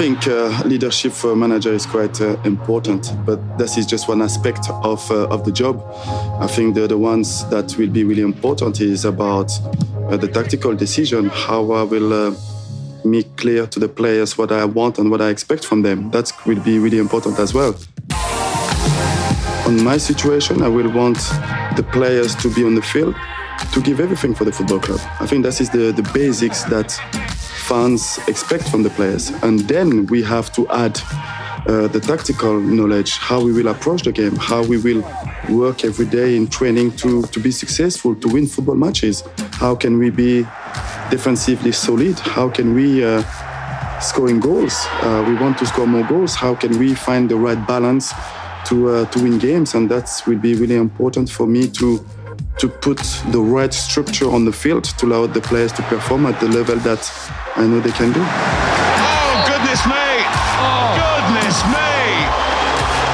F: I think uh, leadership for a manager is quite uh, important, but this is just one aspect of uh, of the job. I think the the ones that will be really important is about uh, the tactical decision, how I will uh, make clear to the players what I want and what I expect from them. That will be really important as well. On my situation, I will want the players to be on the field to give everything for the football club. I think that is the, the basics that fans expect from the players. And then we have to add uh, the tactical knowledge, how we will approach the game, how we will work every day in training to, to be successful, to win football matches. How can we be defensively solid? How can we uh, scoring goals? Uh, we want to score more goals. How can we find the right balance to uh, to win games? And that will be really important for me to to put the right structure on the field to allow the players to perform at the level that I know they can do.
G: Oh goodness me! Oh. Goodness me!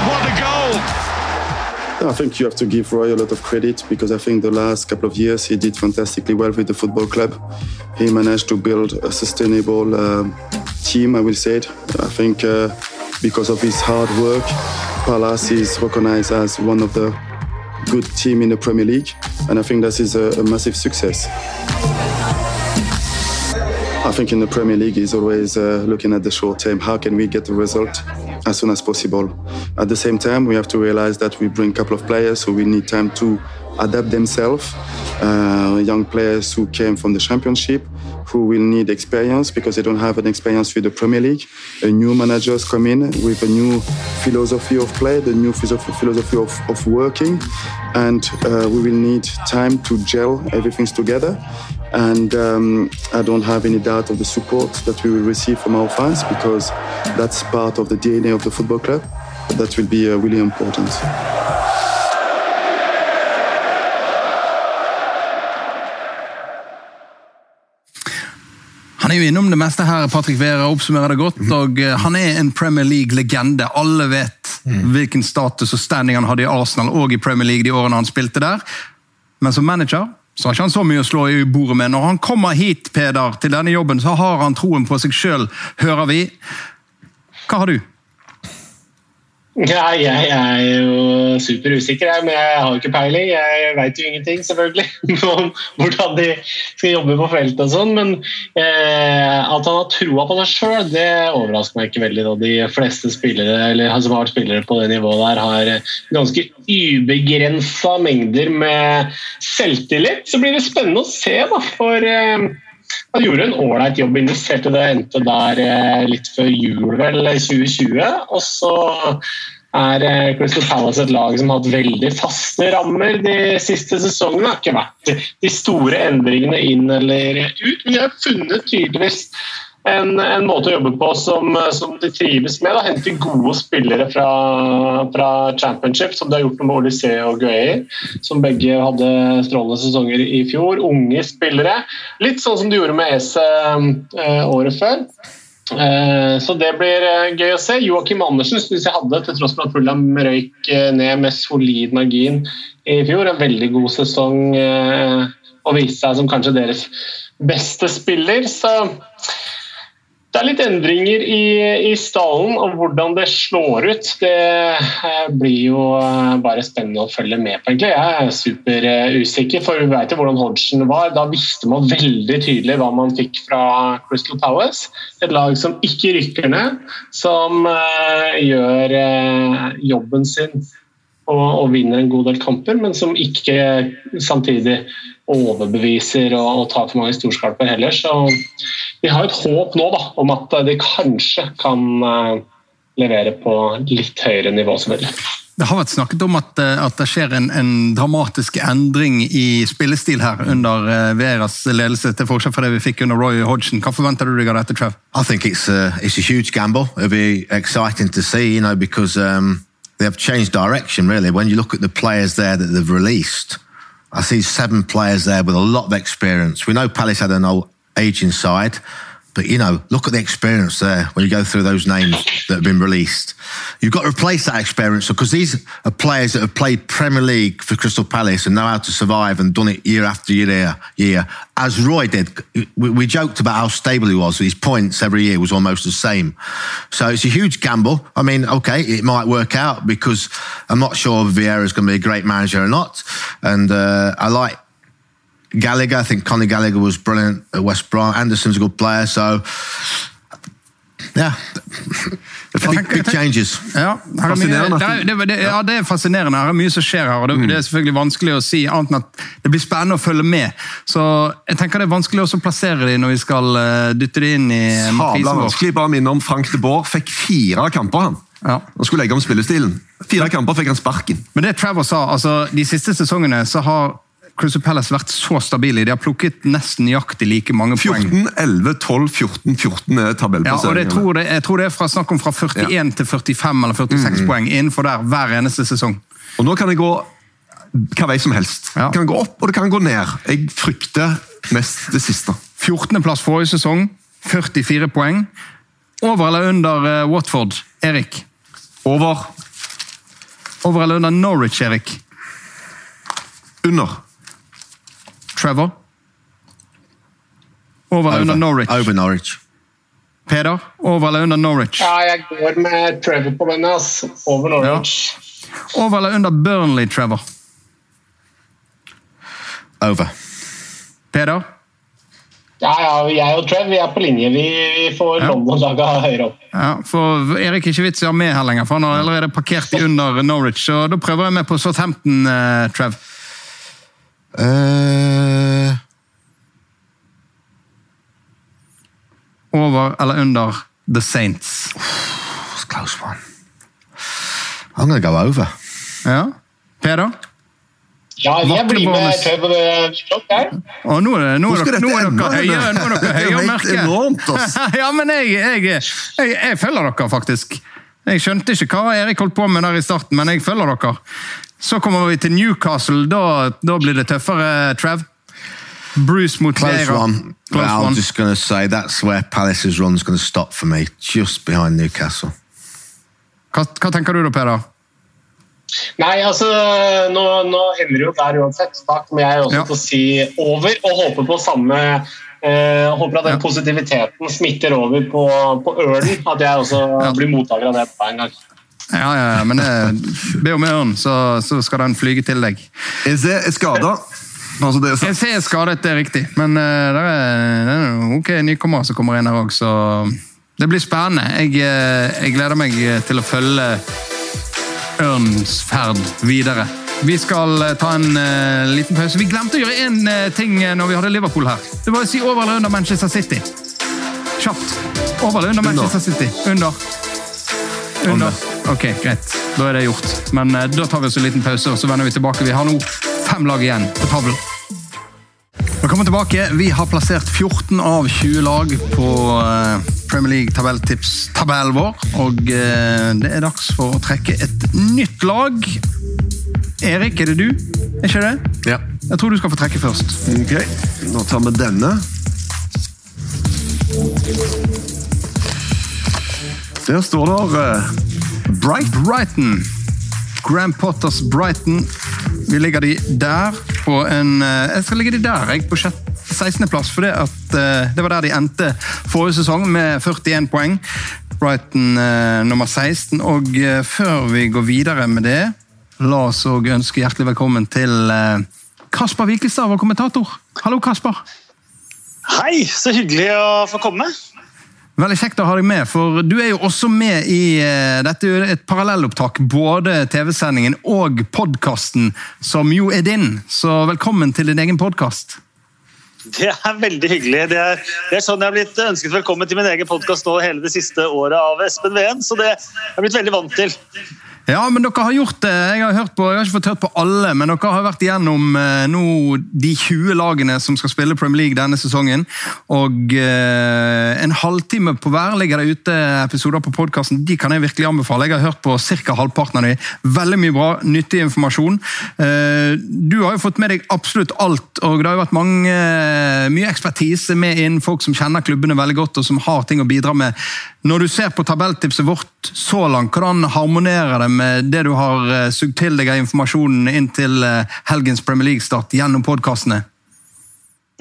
G: What a goal!
F: I think you have to give Roy a lot of credit because I think the last couple of years he did fantastically well with the football club. He managed to build a sustainable uh, team, I will say it. I think uh, because of his hard work, Palace is recognized as one of the good team in the Premier League, and I think this is a, a massive success. I think in the Premier League is always uh, looking at the short term. How can we get the result as soon as possible? At the same time, we have to realize that we bring a couple of players so we need time to adapt themselves. Uh, young players who came from the Championship, who will need experience because they don't have an experience with the Premier League. A new managers come in with a new philosophy of play, the new philosophy of, of working, and uh, we will need time to gel everything together. And um, I don't have any doubt of the support that we will receive from our fans because that's part of the DNA of the football club. That will be uh, really important.
A: Er jo innom det meste her, Patrick Vera oppsummerer det godt. og eh, Han er en Premier League-legende. Alle vet mm. hvilken status og standing han hadde i Arsenal og i Premier League de årene han spilte der. Men som manager så har ikke han så mye å slå i bordet med. Når han kommer hit Peder, til denne jobben, så har han troen på seg sjøl, hører vi. Hva har du?
D: Ja, jeg er jo super usikker, men jeg har jo ikke peiling. Jeg veit jo ingenting, selvfølgelig, om hvordan de skal jobbe på feltet og sånn. Men eh, at han har troa på det sjøl, det overrasker meg ikke veldig. Da. De fleste spillere eller som har spillere på det nivået der, har ganske ubegrensa mengder med selvtillit. Så blir det spennende å se, da. For eh, han gjorde en ålreit jobb, investerte det, endte der eh, litt før jul, vel, 2020. Og så er eh, Crystal Palace et lag som har hatt veldig faste rammer de siste sesongene. Det har ikke vært de store endringene inn eller ut, men de har funnet tydeligvis en, en, måte å jobbe på som, som de trives med. Da. Hente gode spillere fra, fra, championship, som de har gjort med Olysé og Gueye, som begge hadde strålende sesonger i fjor. Unge spillere. Litt sånn som de gjorde med Ese eh, året før. Eh, så det blir eh, gøy å se. Joakim Andersen syns jeg hadde, til tross for at Fulham røyk eh, ned med solid margin i fjor, en veldig god sesong og viste seg som kanskje deres beste spiller. Så det er litt endringer i, i, stallen, og hvordan det slår ut, det eh, blir jo eh, bare spennende å følge med på. egentlig. Jeg er super eh, for vi vet jo hvordan Hodgson var. Da visste man veldig tydelig hva man fikk fra Crystal Palace. Et lag som ikke rykker ned, som gjør jobben sin og, og vinner en god del kamper, men som ikke samtidig overbeviser og, og tar for mange storskalper heller. Så vi har et håp nå da, om at de kanskje kan uh, levere på litt høyere nivå. selvfølgelig.
A: Det har vært snakket om at, eh, at det skjer en, en, dramatisk endring i spillestil her under uh, Veras ledelse, til forskjell fra det vi fikk under Roy Hodgson. Hva forventer du deg av dette, Trev?
B: I think it's a, it's a huge gamble. It'll be exciting to see, you know, because um, they have changed direction really. When you look at the players there that they've released, I see seven players there with a lot of experience. We know Palace had an old aging side. But you know, look at the experience there when you go through those names that have been released. You've got to replace that experience because these are players that have played Premier League for Crystal Palace and know how to survive and done it year after year, year. As Roy did, we, we joked about how stable he was. His points every year was almost the same. So it's a huge gamble. I mean, okay, it might work out because I'm not sure Vieira is going to be a great manager or not. And uh, I like Gallagher, I think Conor Gallagher was brilliant at West Brom. Anderson's a good player, so yeah. Big, big changes.
A: Ja, fascinerende. Det er, det, ja, det er fascinerende. Her er mye som skjer her. og det, mm. det, er selvfølgelig vanskelig å si annet enn at det blir spennende å følge med. Så jeg tenker Det er vanskelig også å plassere dem når vi skal uh, dytte dem inn i
C: Sabla vanskelig. Bare minne om Frank de Boer fikk fire kamper. han. Ja. Han skulle legge om spillestilen. Fire kamper fikk han sparken.
A: Men det Trevor sa, altså De siste sesongene så har Crystal Palace vært så stabile. De har plukket nesten nøyaktig like mange
C: 14, poeng. 11, 12, 14, 14 er tabellplasseringene.
A: Ja, jeg tror, det, jeg tror det er fra, snakk om fra 41 ja. til 45 eller 46 mm. poeng innenfor der hver eneste sesong.
C: Og Nå kan jeg gå hva vei som helst. Ja. Det kan gå opp og det kan gå ned. Jeg frykter mest det siste.
A: 14.-plass forrige sesong, 44 poeng. Over eller under uh, Watford, Erik?
C: Over.
A: Over eller under Norwich, Erik?
C: Under.
A: Trevor? Over eller under Norwich?
B: Over Norwich.
A: Peder, over eller under Norwich?
D: Ja, jeg går med Trevor på denne. Altså. Over Norwich.
A: Ja. Over eller under Burnley, Trevor?
B: Over.
A: Peder?
D: Ja, ja, jeg og Trev vi er på linje. Vi, vi får ja. London-laga høyere opp.
A: Ja, for Erik er ikke vits i å ha med her lenger, for han har allerede parkert i under Norwich. så Da prøver jeg med på Southampton, uh, Trev. Uh, over eller under The Saints?
B: It's a close one. I'm gonna to go over.
A: Ja. Peder?
D: Ja, jeg blir med Trev
A: og nå er, nå er, nå er dere høye, nå er dere høye og mørke. ja, men jeg, jeg, jeg, jeg følger dere, faktisk. Jeg skjønte ikke hva Erik holdt på med der i starten, men jeg følger dere. Så kommer vi til Newcastle. Da, da blir det tøffere, Trev. Bruce mot
B: Close one. Close well, one. I'm just going to say that's where Palace's run is going to stop for me, just behind Newcastle.
A: Hva, hva tenker du da, Peder?
D: Nei, altså, nå, nå ender det jo der uansett. Da kommer jeg også ja. til å si over, og håper på samme eh, Håper at den ja. positiviteten smitter over på, på Ørnen. At jeg også ja. blir mottaker av det på en gang.
A: Ja, ja, ja, men be om ørn, så, så, skal den flyge til deg.
C: EC er skada.
A: Altså det er ser skadet, det er riktig, men uh, det er, det er ok nykommere som kommer inn her òg, så det blir spennende. Jeg, uh, jeg gleder meg til å følge Ørns ferd videre. Vi skal eh, ta en uh, liten pause. Vi glemte å gjøre én uh, ting når vi hadde Liverpool her. Det var å si over eller under Manchester City. Kjapt. Over eller under Manchester City? Under. Under. Ok, greit. Da er det gjort. Men uh, da tar vi oss en liten pause, og så vender vi tilbake. Vi har nå fem lag igjen på tavlen. Velkommen tilbake. Vi har plassert 14 av 20 lag på Premier League-tabelltips-tabellen vår. Og uh, det er dags for å trekke et nytt lag. Erik, er det du? Er ikke det?
C: Ja.
A: Jeg tror du skal få trekke først.
C: Ok, Nå tar vi denne. Der står det uh, Bright.
A: Brighton. Grand Potters Brighton. Vi legger de der på en uh, Jeg skal legge de der, jeg, på 16.-plass, for det, at, uh, det var der de endte forrige sesong, med 41 poeng. Brighton nummer 16. Og før vi går videre med det, la oss òg ønske hjertelig velkommen til Kasper Wikestad, vår kommentator. Hallo, Kasper.
H: Hei, så hyggelig å få komme.
A: Veldig kjekt å ha deg med, for du er jo også med i Dette er et parallellopptak. Både TV-sendingen og podkasten, som jo er din. Så velkommen til din egen podkast.
H: Det er veldig hyggelig. Det er, det er, sånn jeg har blitt ønsket velkommen til min egen podkast hele det siste året av Espen Ven, så det har jeg blitt veldig vant til.
A: Ja, men dere har gjort det. Jeg har, hørt på, jeg har ikke fått hørt på alle, men dere har vært igjennom eh, de 20 lagene som skal spille Premier League denne sesongen. Og eh, en halvtime på hver ligger det ute episoder på podkasten. De kan jeg virkelig anbefale. Jeg har hørt på ca. halvparten av dem. Veldig mye bra, nyttig informasjon. Eh, du har jo fått med deg absolutt alt, og det har jo vært mange, mye ekspertise med inn. Folk som kjenner klubbene veldig godt, og som har ting å bidra med. Når du ser på tabelltipset vårt så langt, hvordan harmonerer det med det du har eh, sugd til deg av informasjonen inn til eh, helgens Premier League-start gjennom podkastene?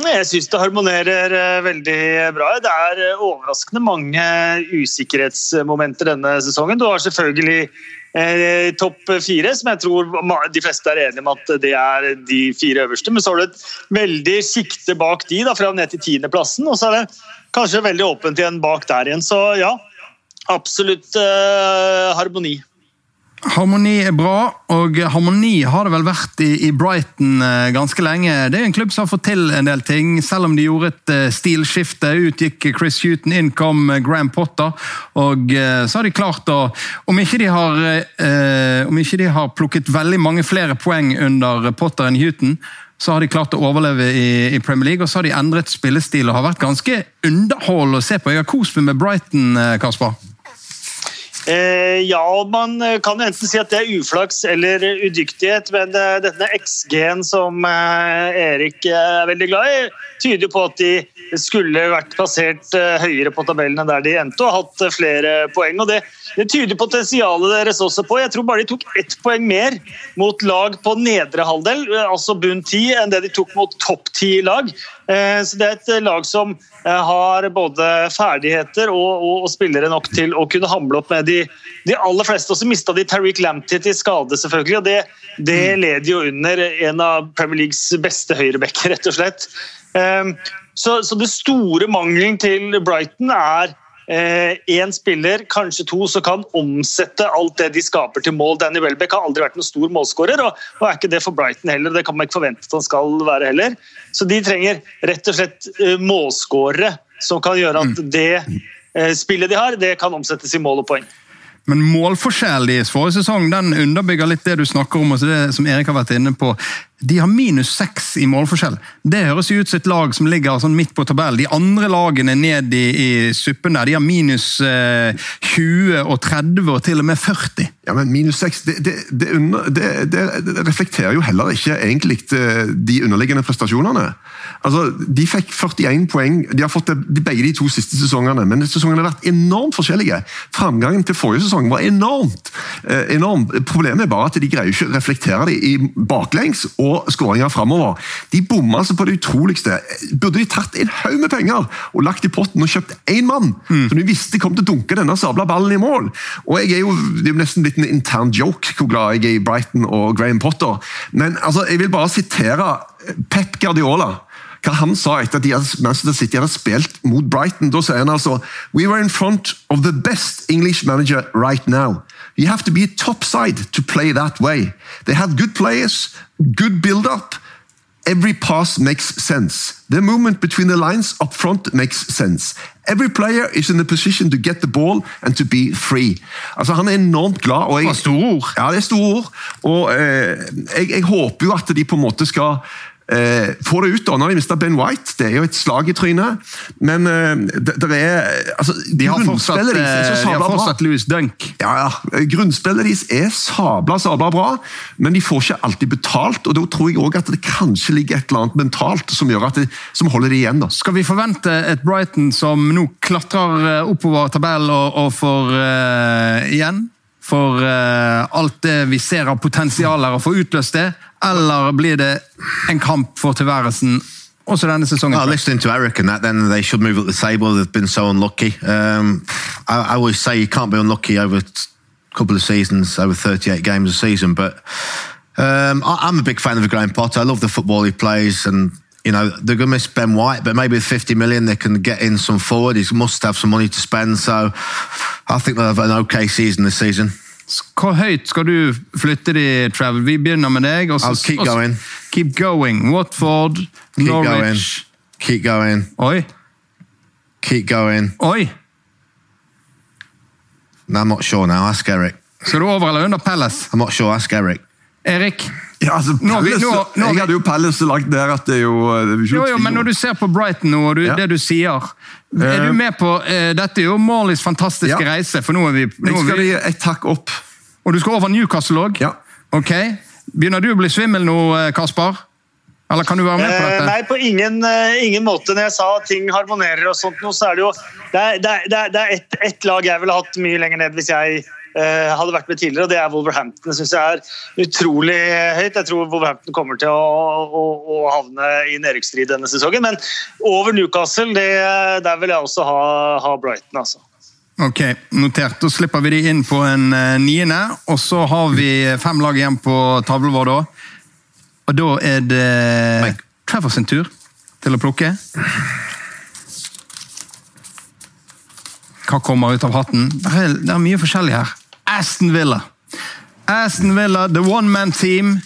H: Jeg syns det harmonerer eh, veldig bra. Det er overraskende mange usikkerhetsmomenter denne sesongen. Du har selvfølgelig topp fire, som jeg tror de fleste er enige om at det er de fire øverste. Men så har du et veldig sikte bak de, da, fra ned til tiendeplassen. Og så er det kanskje veldig åpent igjen bak der igjen. Så ja, absolutt eh, harmoni.
A: Harmoni er bra, og harmoni har det vel vært i, i, Brighton eh, ganske lenge. Det er en klubb som har fått til en del ting, selv om de gjorde et uh, stilskifte. Ut gikk Chris Huton, inn kom Graham Potter, og så har de klart å Om ikke de har, eh, ikke de har plukket veldig mange flere poeng under Potter enn Huton, så har de klart å overleve i, Premier League, og så har de endret spillestil og har vært ganske underholdende å se på. Jeg har kost meg med Brighton, eh, Kasper.
H: Eh, ja, man kan enten si at det er uflaks eller udyktighet, men eh, denne XG-en som eh, Erik eh, er veldig glad i, tyder på at de skulle vært plassert eh, høyere på tabellene der de endte, og hatt flere poeng. og det det tyder potensialet deres også på. Jeg tror bare de tok ett poeng mer mot lag på nedre halvdel, altså bunn ti, enn det de tok mot topp ti-lag. Eh, så Det er et lag som eh, har både ferdigheter og, og, og, spillere nok til å kunne hamle opp med de, de aller fleste. Og så mista de Tariq Lamptey til skade, selvfølgelig. og Det, det mm. leder jo under en av Premier Leagues beste høyrebacker, rett og slett. Eh, så, så det store mangelen til Brighton er én eh, spiller, kanskje to, som kan omsette alt det de skaper til mål. Danny Welbeck har aldri vært noen stor målskårer, og, og, er ikke det for Brighton heller. Det kan man ikke forvente at han skal være heller. Så de trenger rett og slett uh, målskårere som kan gjøre at mm. det uh, spillet de har, det kan omsettes i mål og poeng.
A: Men målforskjell deres forrige sesong den underbygger litt det du snakker om, og det som Erik har vært inne på. De har minus seks i målforskjell. Det høres ut som et lag som ligger sånn midt på tabellen. De andre lagene ned i, i suppen der, de har minus eh, 20 og 30 og til og med 40.
C: Ja, men Minus 6 det, det, det, under, det, reflekterer jo heller ikke egentlig eh, de underliggende prestasjonene. Altså, De fikk 41 poeng de har fått det begge de to siste sesongene, men sesongene har vært enormt forskjellige. Framgangen til forrige sesong var enormt. Eh, enormt. Problemet er bare at de greier ikke å reflektere det i baklengs og skåringer framover. De bomma altså på det utroligste. Burde de tatt en haug med penger og lagt i potten og kjøpt én mann, mm. som de visste kom til å dunke denne sabla ballen i mål? Og jeg er jo, Det er jo nesten blitt en intern joke hvor glad jeg er i Brighton og Graham Potter, men altså, jeg vil bare sitere Pep Guardiola hva han sa etter at Manchester City hadde spilt mot Brighton. Da sier han altså We were in front of the best English manager right now. You have to be top side to play that way. They had good players, good build-up. Every pass makes sense. The movement between the lines up front makes sense. Every player is in a position to get the ball and to be free. Altså, Han er enormt glad. Og
A: jeg, det er store ord.
C: Ja, det er store ord. Og eh, jeg, jeg håper jo at de på en måte skal får det ut da, når de mista Ben White. Det er jo et slag i trynet. Men eh, det, det, er altså,
A: De har fortsatt, de er så eh, fortsatt Louis Dunk.
C: Ja, ja. Grunnspillet deres er sabla sabla bra, men de får ikke alltid betalt. og Da tror jeg også at det kanskje ligger et eller annet mentalt som, gjør at det, som holder det igjen. da.
A: Skal vi forvente et Brighton som nå klatrer eh, oppover tabellen og, og får uh, igjen? For uh, alt det vi ser av potensialer, å få utløst det? Eller blir det en kamp for tilværelsen
B: listening to Eric and that, then they should move up the table. They've been so unlucky. Um, I, I always say you can't be unlucky over a couple of seasons, over 38 games a season, but um, I, am a big fan of Graham Potter. I love the football he plays, and you know they're going to miss Ben White, but maybe with 50 million they can get in some forward. He must have some money to spend, so I think they'll have an okay season this season.
A: Hvor høyt skal du flytte de, Travel? Vi begynner med deg.
B: Også, I'll keep going.
A: Keep going. Watford, keep Norwich
B: going. Keep going.
A: Oi.
B: Keep going.
A: Oi.
B: No, I'm not sure now. Ask Eric.
A: Skal du over eller under Palace?
B: I'm not sure. Ask Eric.
A: Erik?
C: Ja, altså, Palace, nå, nå, nå, jeg hadde jo Palace lagt der at det er jo, det er
A: jo, jo Men når du ser på Brighton nå, og du, ja. det du sier Er du eh, med på uh, Dette er jo Marlies fantastiske ja. reise, for nå er vi nå
C: Jeg skal
A: gi
C: et takk opp.
A: Og du skal over Newcastle òg?
C: Ja.
A: Okay. Begynner du å bli svimmel nå, eh, Kasper? Eller kan du være med på dette?
H: Nei, på ingen, ingen, måte. Når jeg sa at ting harmonerer, og sånt, så er det jo Det er, det er, det er ett et lag jeg ville hatt mye lenger ned hvis jeg hadde vært med tidligere, og det er Wolverhampton. Det syns jeg er utrolig høyt. Jeg tror Wolverhampton kommer til å, å, å havne i nedrykksstrid denne sesongen. Men over Newcastle, det, der vil jeg også ha, ha Brighton, altså.
A: Ok, notert. Da slipper vi de inn på en uh, niende. Og så har vi fem lag igjen på tavlen vår da. Og da er det Trevor sin tur til å plukke. Hva kommer ut av hatten? Det er, det er mye forskjellig her. Aston Villa. Aston Villa, the one man team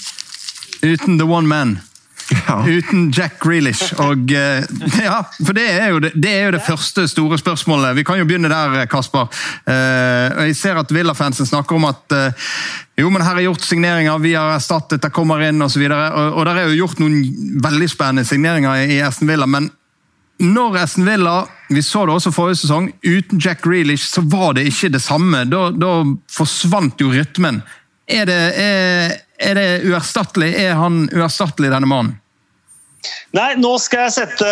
A: uten the one man. Ja. Uten Jack Grealish. Og, eh, ja, for det er, det, det er, jo det, første store spørsmålet. Vi kan jo begynne der, Kasper. Uh, jeg ser at Villa-fansen snakker om at jo, men her er gjort signeringer, vi har erstattet, det kommer inn osv. Og, så og, og der er jo gjort noen veldig spennende signeringer i Aston Villa, men når Aston Villa vi så det også forrige sesong, uten Jack Grealish så var det ikke det samme. Da, da forsvant jo rytmen. Er det, er, er det uerstattelig? Er han uerstattelig, denne mannen?
H: Nei, nå skal jeg sette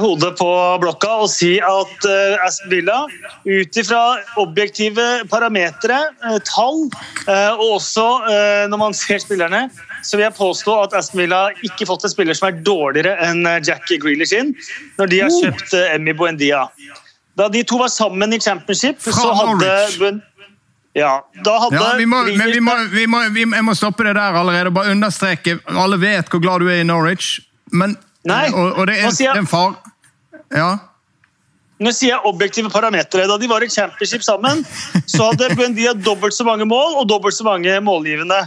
H: hodet på blokka og si at uh, Aston Villa, ut ifra objektive parametere, uh, tall, uh, og også uh, når man ser spillerne, så vil jeg påstå at Aston Villa ikke fått en spiller som er dårligere enn Jackie Grealish inn, når de har oh. kjøpt Emmy Buendia. Da de to var sammen i championship, Fra så hadde ja, da hadde ja,
A: vi må, men vi må, vi må, vi må, jeg må stoppe det der allerede. Bare understreke. Alle vet hvor glad du er i Norwich. Men,
H: Nei,
A: og, og det er sier, en far Ja.
H: Nå sier jeg objektive parametere. Da de var i championship sammen, så hadde Buendia dobbelt så mange mål og dobbelt så mange målgivende.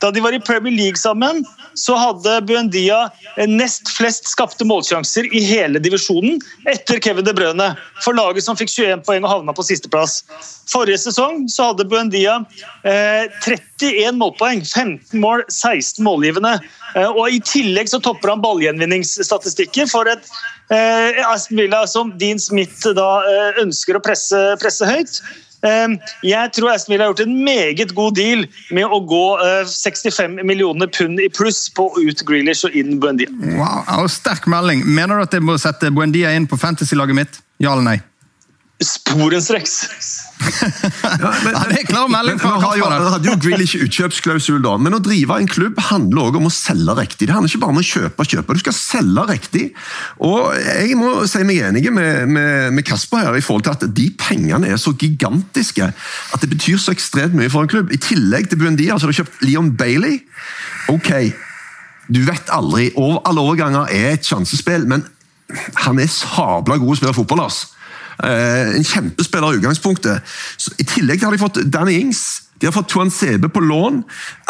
H: Da de var i Premier League sammen, så hadde Buendia nest flest skapte målsjanser i hele divisjonen, etter Kevin De Brøne, for laget som fikk 21 poeng og havna på sisteplass. Forrige sesong så hadde Buendia eh, 31 målpoeng, 15 mål, 16 målgivende. Eh, og I tillegg så topper han ballgjenvinningsstatistikken for et eh, Aston Villa som Dean Smith da eh, ønsker å presse, presse høyt. Ehm, jeg tror Aston Villa har gjort en meget god deal med å gå 65 eh, millioner pund i pluss på ut Grealish og inn Buendia.
A: Wow, Sterk melding. Mener du at jeg må sette Buendia inn på fantasy-laget mitt? Ja eller nei?
H: Sporenstreks.
A: ja, men, ja, det er klar melding fra
C: Kasper. Han hadde jo Grealish utkjøpsklausul, da. Men å drive en klubb handler også om å selge riktig. Det handler ikke bare om å kjøpe og kjøpe, du skal selge riktig. Og jeg må si meg enig med, med, med, Kasper her i forhold til at de pengene er så gigantiske at det betyr så ekstremt mye for en klubb. I tillegg til Buendia så har du kjøpt Leon Bailey. Ok, du vet aldri. Alle overganger er et sjansespill, men han er sabla god å spille fotball. altså. Eh, en kjempespiller i utgangspunktet. Så I tillegg har de fått Danny Ings. De har fått Tuan Sebe på lån.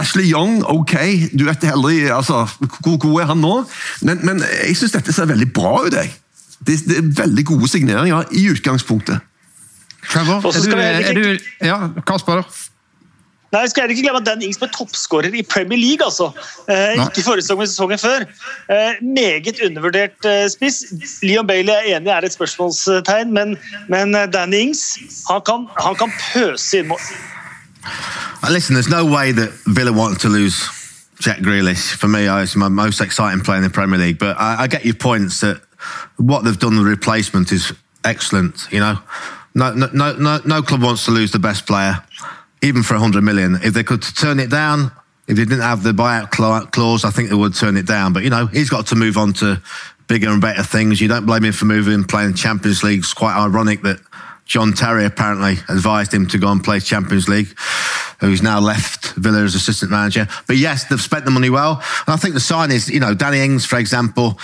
C: Ashley Young, ok, du vet heller altså, Hvor god er han nå? Men, men jeg syns dette ser veldig bra ut. jeg. Det, det, er veldig gode signeringer i utgangspunktet.
A: Trevor, er du, er du, ja, Kasper,
H: Nei, skal jeg ikke glemme at Dan Ings ble toppskårer i Premier League. altså. Eh, ikke forrige sesong, men sesongen før. Eh, meget undervurdert eh, spiss. Leon Bailey er enig er et spørsmålstegn, men, men eh, Dan Ings han kan, han kan pøse inn mål.
B: Listen, there's no way that Villa want to lose Jack Grealish. For me, it's my most exciting player in the Premier League. But I, I get your points that what they've done the replacement is excellent. You know, no, no, no, no club wants to lose the best player. Even for 100 million. If they could turn it down, if they didn't have the buyout clause, I think they would turn it down. But, you know, he's got to move on to bigger and better things. You don't blame him for moving, playing Champions League. It's quite ironic that John Terry apparently advised him to go and play Champions League, who's now left Villa as assistant manager. But yes, they've spent the money well. And I think the sign is, you know, Danny Ings, for example,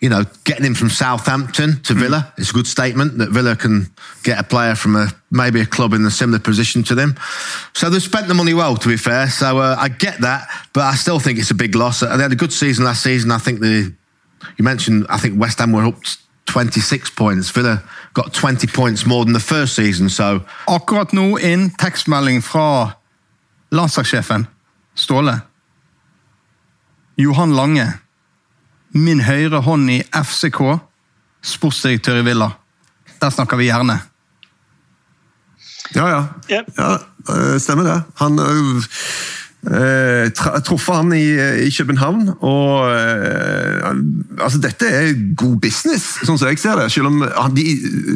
B: you know, getting him from Southampton to Villa mm. is a good statement that Villa can get a player from a maybe a club in a similar position to them. So they've spent the money well, to be fair. So uh, I get that, but I still think it's a big loss. They had a good season last season. I think the you mentioned I think West Ham were up 26 points. Villa got 20 points more than the first season. So
A: akkurat nå inn tekstmelding fra landslagssjefen Ståle. Johan Lange Min høyre hånd i FCK, sportsdirektør i Villa. Der snakker vi gjerne.
C: Ja, ja. ja eh, stemmer det. Han øh, Eh, truffet han i, i, København. og eh, altså Dette er god business, sånn som jeg ser det. Selv om de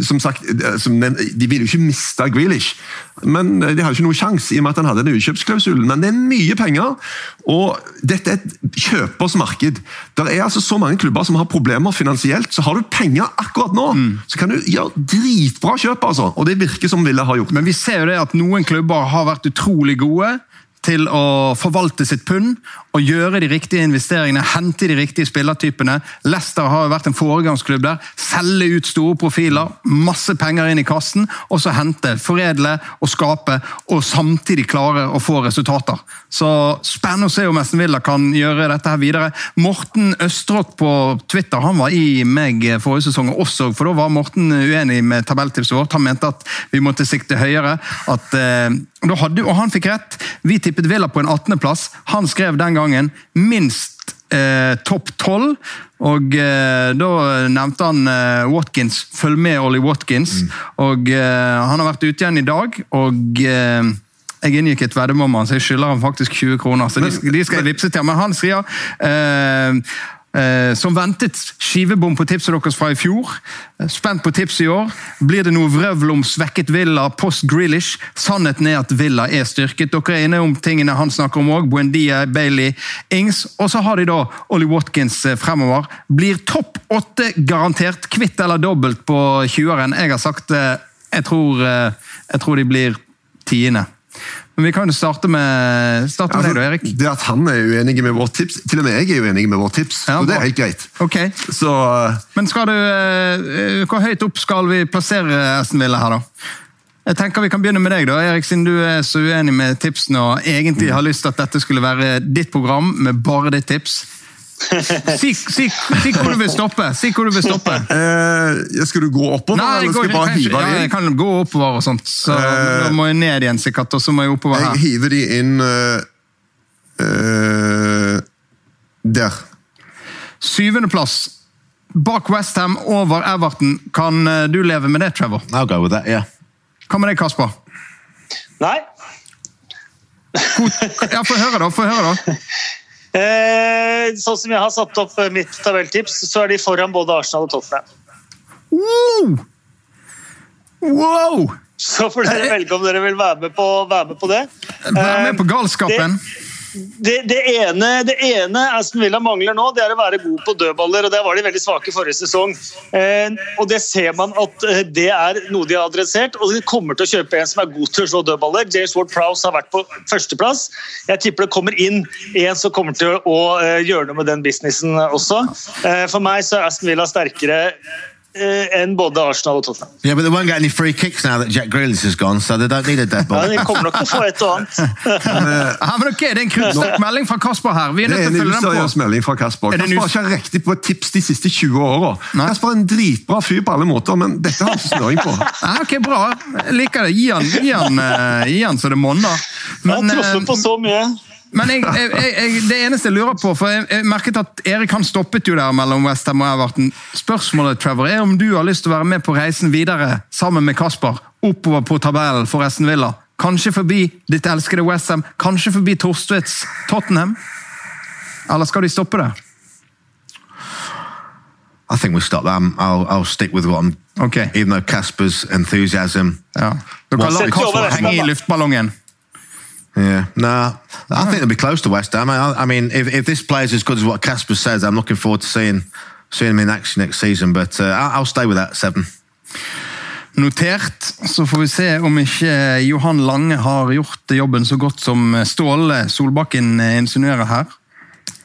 C: som sagt, som nevnt, de ville jo ikke miste Grealish. Men de har jo ikke noen sjanse i og med at han hadde den utkjøpsklausulen. Men det er mye penger, og dette er et kjøpers marked. Det er altså så mange klubber som har problemer finansielt. Så har du penger akkurat nå, mm. så kan du gjøre dritbra kjøp. altså, Og det virker som Ville har gjort.
A: Men vi ser jo det at noen klubber har vært utrolig gode til å forvalte sitt pund og gjøre de riktige investeringene, hente de riktige spillertypene. Leicester har vært en foregangsklubb der. Selge ut store profiler, masse penger inn i kassen, og så hente, foredle og skape, og samtidig klare å få resultater. Så Spennende å se om Esten Villa kan gjøre dette her videre. Morten Østrått på Twitter han var i meg forrige sesong også, for da var Morten uenig med tabelltipset vårt. Han mente at vi måtte sikte høyere. at eh, hadde, og han fikk rett. Vi tippet Villa på en 18.-plass. Han skrev den gangen minst eh, topp 12. Og eh, da nevnte han eh, Watkins. Følg med Ollie Watkins. Mm. Og eh, han har vært ute igjen i dag, og eh, jeg inngikk et veddemål med han, så jeg skylder han faktisk 20 kroner. så de, de skal jeg vippse til. Men han sier Eh, som ventet skivebom på tipset deres fra i fjor. Eh, spent på tipset i år. Blir det noe vrøvl om svekket Villa post Grealish? Sannheten er at Villa er styrket. Dere er inne om tingene han snakker om òg. Buendia, Bailey, Ings. Og så har de da Ollie Watkins eh, fremover. Blir topp åtte garantert. Kvitt eller dobbelt på 20-eren. Jeg har sagt jeg tror, jeg tror de blir tiende. Men vi kan jo starte med, starte med altså, deg, Erik.
C: Det at han er uenig med vårt tips Til og med jeg er uenig med vårt tips, ja, og det er helt greit.
A: Okay.
C: Så,
A: Men skal du, eh, hvor høyt opp skal vi plassere Aston Villa her, da? Jeg tenker Vi kan begynne med deg, da, Erik, siden du er så uenig med tipsene og egentlig har lyst til at dette skulle være ditt program med bare ditt tips. Si, si, si, hvor du vil stoppe. Si hvor du vil stoppe.
C: Eh, skal du gå oppover,
A: Nei,
C: eller skal
A: jeg,
C: hive
A: ja, jeg kan gå oppover og sånt. Så
C: Eh,
A: må jeg ned igjen, sikkert, og så må jeg oppover
C: Jeg hiver de inn uh, eh, Der.
A: Syvendeplass. Bak Westham, over Everton. Kan eh, du leve med det, Trevor?
B: I'll go with that, yeah.
A: Hva med deg, Kasper?
H: Nei.
A: Ja, Få høre, da. Få høre, da.
H: Eh, sånn som jeg har satt opp eh, mitt tabelltips, så er de foran både Arsenal og Tottenham.
A: Wow! wow!
H: Så får dere velge om dere vil være med på, være med på det.
A: Vær med på galskapen.
H: Det, det, ene, det ene Aston Villa mangler nå, det er å være god på dødballer. og Der var de veldig svake forrige sesong. Eh, og Det ser man at eh, det er noe de har adressert. Og de kommer til å kjøpe en som er god til å slå dødballer. James Ward Prowse har vært på førsteplass. Jeg tipper det kommer inn en som kommer til å eh, gjøre noe med den businessen også. Eh, for meg så er Aston Villa sterkere enn både Arsenal og Tottenham.
B: Yeah, but they won't get any free kicks now that Jack Grealish has gone, so they don't need a dead
H: Ja,
B: ball.
H: de kommer nok til å få et og annet.
A: Ja, men ok, Det er en kruttsterk melding fra Kasper her. Vi er
C: Det
A: nødt
C: er
A: til
C: en
A: å følge den på.
C: melding fra Kasper.
A: useriøs melding fra
C: Kasper har ikke riktig på et tips de siste 20 åra. Kasper er en dritbra fyr på alle måter, men dette har han ikke snøring på.
A: Ja, ok, Bra. Jeg liker det. Gi han, gi han, eh, gi han så det monner.
H: Jeg har truffet
A: eh,
H: på så mye.
A: Men jeg, jeg, jeg, det eneste jeg lurer på, for jeg, jeg merket at Erik han stoppet jo der mellom Westham og Everton. Spørsmålet Trevor, er om du har lyst til å være med på reisen videre sammen med Kasper oppover på tabellen for Esten Villa. Kanskje forbi ditt elskede Westham, kanskje forbi Torstvedts Tottenham? Eller skal de stoppe det?
B: I think we'll stop them. I'll, I'll stick with what I'm.
A: Ok.
B: Even though Casper's enthusiasm.
A: Ja. Lar
H: Sett over
A: Kasper henge i luftballongen.
B: Yeah, no, I think they'll be close to West Ham. I, I mean, if, if this player's as good as what Casper says, I'm looking forward to seeing seeing him in action next season. But uh, I'll, stay with that seven.
A: Notert. Så får vi se om ikke Johan Lange har gjort jobben så godt som Ståle Solbakken insinuerer her.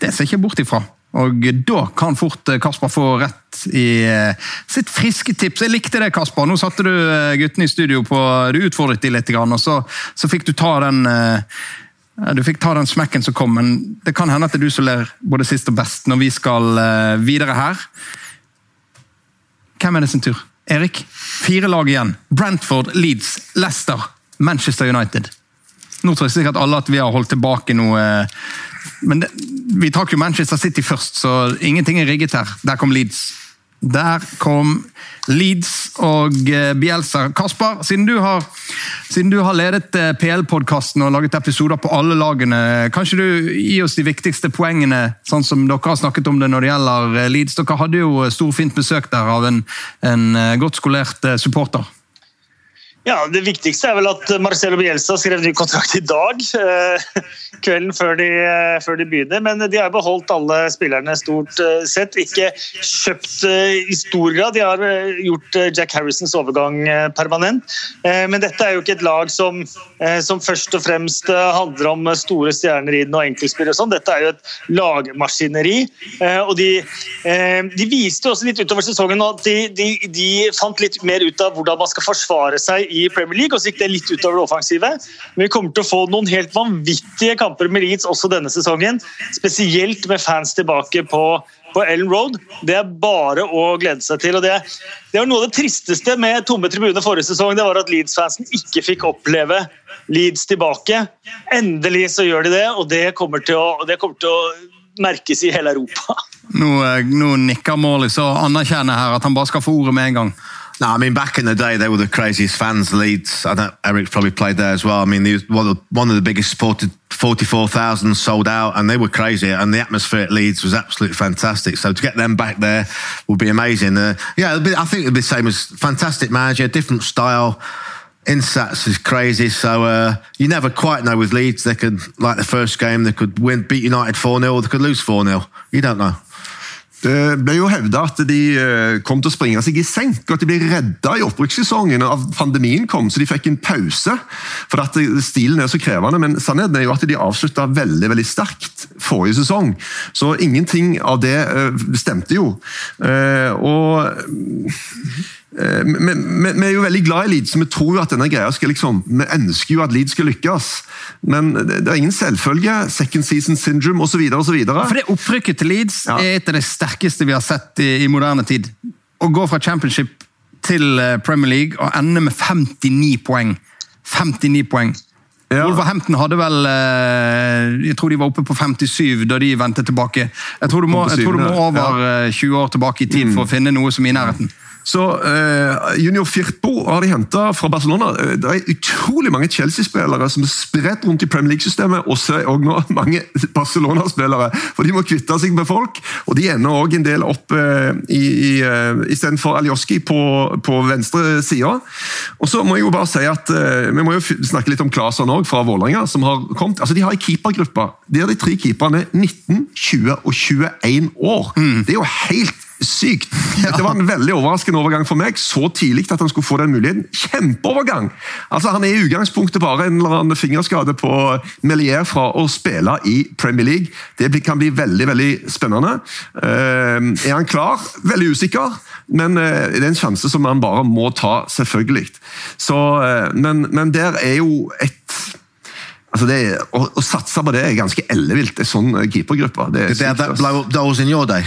A: Det ser jeg ikke bort ifra. Og da kan fort Kasper få rett i eh, sitt friske tips. Jeg likte det, Kasper. Nå satte du eh, guttene i studio på Du utfordret dem litt, og så, så fikk du ta den eh, Du fikk ta den smekken som kom, men det kan hende at det er du som ler både sist og best når vi skal eh, videre her. Hvem er det sin tur? Erik? Fire lag igjen. Brentford, Leeds, Leicester, Manchester United. Nå tror jeg sikkert alle at vi har holdt tilbake noe eh, Men det, vi trakk jo Manchester City først, så ingenting er rigget her. Der kom Leeds. Der kom Leeds og eh, Bielsa. Kasper, siden du har, siden du har ledet eh, PL-podkasten og laget episoder på alle lagene, kan ikke du gi oss de viktigste poengene, sånn som dere har snakket om det når det gjelder eh, Leeds? Dere hadde jo storfint besøk der av en, en godt skolert supporter.
H: Ja, Det viktigste er vel at Marcelo Bielsa skrev ny kontrakt i dag. eh, Kvelden før de, eh, før de begynner. Men de har beholdt alle spillerne stort eh, sett. Ikke kjøpt i stor grad. De har gjort Jack Harrisons overgang permanent. Men dette er jo ikke et lag som, som først og fremst handler om store stjerner i den og enkeltspill og sånn. Dette er jo et lagmaskineri. Og de, de viste også litt utover sesongen at de, de, de fant litt mer ut av hvordan man skal forsvare seg i Premier League, og så gikk det litt utover det offensive. Men vi kommer til å få noen helt vanvittige kamper med Leeds også denne sesongen. Spesielt med fans tilbake på, på Ellen Road. Det er bare å glede seg til. og Det, det var noe av det tristeste med tomme tribuner forrige sesong. Det var at Leeds-fansen ikke fikk oppleve Leeds tilbake. Endelig så gjør de det, og det kommer til å, kommer til å merkes i hele Europa.
A: Nå, eh, nå nikker Morley så anerkjenner her at han bare skal få ordet med en gang.
B: No, I mean back in the day they were the craziest fans. Leeds, I know Eric probably played there as well. I mean, one of the, one of the biggest supported, forty-four thousand sold out, and they were crazy. And the atmosphere at Leeds was absolutely fantastic. So to get them back there would be amazing. Uh, yeah, be, I think it'll be the same as fantastic manager, different style. Insats is crazy, so uh, you never quite know with Leeds. They could, like the first game, they could win, beat United 4 0, or they could lose 4 0. You don't know.
C: Det ble jo hevda at de eh, kom til å springe seg i senk, og at de ble redda i opprykkssesongen av pandemien kom, så de fikk en pause. For at stilen er så krevende, men sannheten er jo at de avslutta veldig veldig sterkt forrige sesong. Så ingenting av det eh, stemte jo. Eh, Og vi, vi, er jo veldig glad i Leeds, vi tror jo at denne greia skal liksom, vi ønsker jo at Leeds skal lykkes. Men det er ingen selvfølge. Second season syndrome osv.
A: For det opprykket til Leeds ja. er et av de sterkeste vi har sett i, i moderne tid. Å gå fra championship til eh, Premier League og ende med 59 poeng. 59 poeng. Ja. Wolverhampton hadde vel eh, Jeg tror de var oppe på 57 da de vendte tilbake. Jeg tror du må, tror du må over 20 eh, år tilbake i tid for å finne noe som er i nærheten.
C: Så eh, Junior Firpo har de henta fra Barcelona. Eh, det er utrolig mange Chelsea-spillere som er spredt rundt i Premier League-systemet. Og nå mange Barcelona-spillere, for de må kvitte seg med folk. og De ender òg en del opp eh, i, i, uh, istedenfor Aljoski på, på venstre side. Og så må jeg jo bare si at eh, Vi må jo snakke litt om Claesson òg, fra Vålerenga. som har kommet. Altså, De har ei keepergruppe. De er de tre keeperne 19, 20 og 21 år. Mm. Det er jo helt sykt! Det var en veldig overraskende overgang for meg. Så tidlig at han skulle få den muligheten. Kjempeovergang! Altså, Han er i utgangspunktet bare en eller annen fingerskade på Melier fra å spille i Premier League. Det kan bli veldig veldig spennende. Uh, er han klar? Veldig usikker. Men uh, det er en sjanse som han bare må ta, selvfølgelig. Så, uh, men, men der er jo et Altså det, å, å, satse på det er ganske ellevilt. En sånn keepergruppe. Det er
B: blow up doors in your day?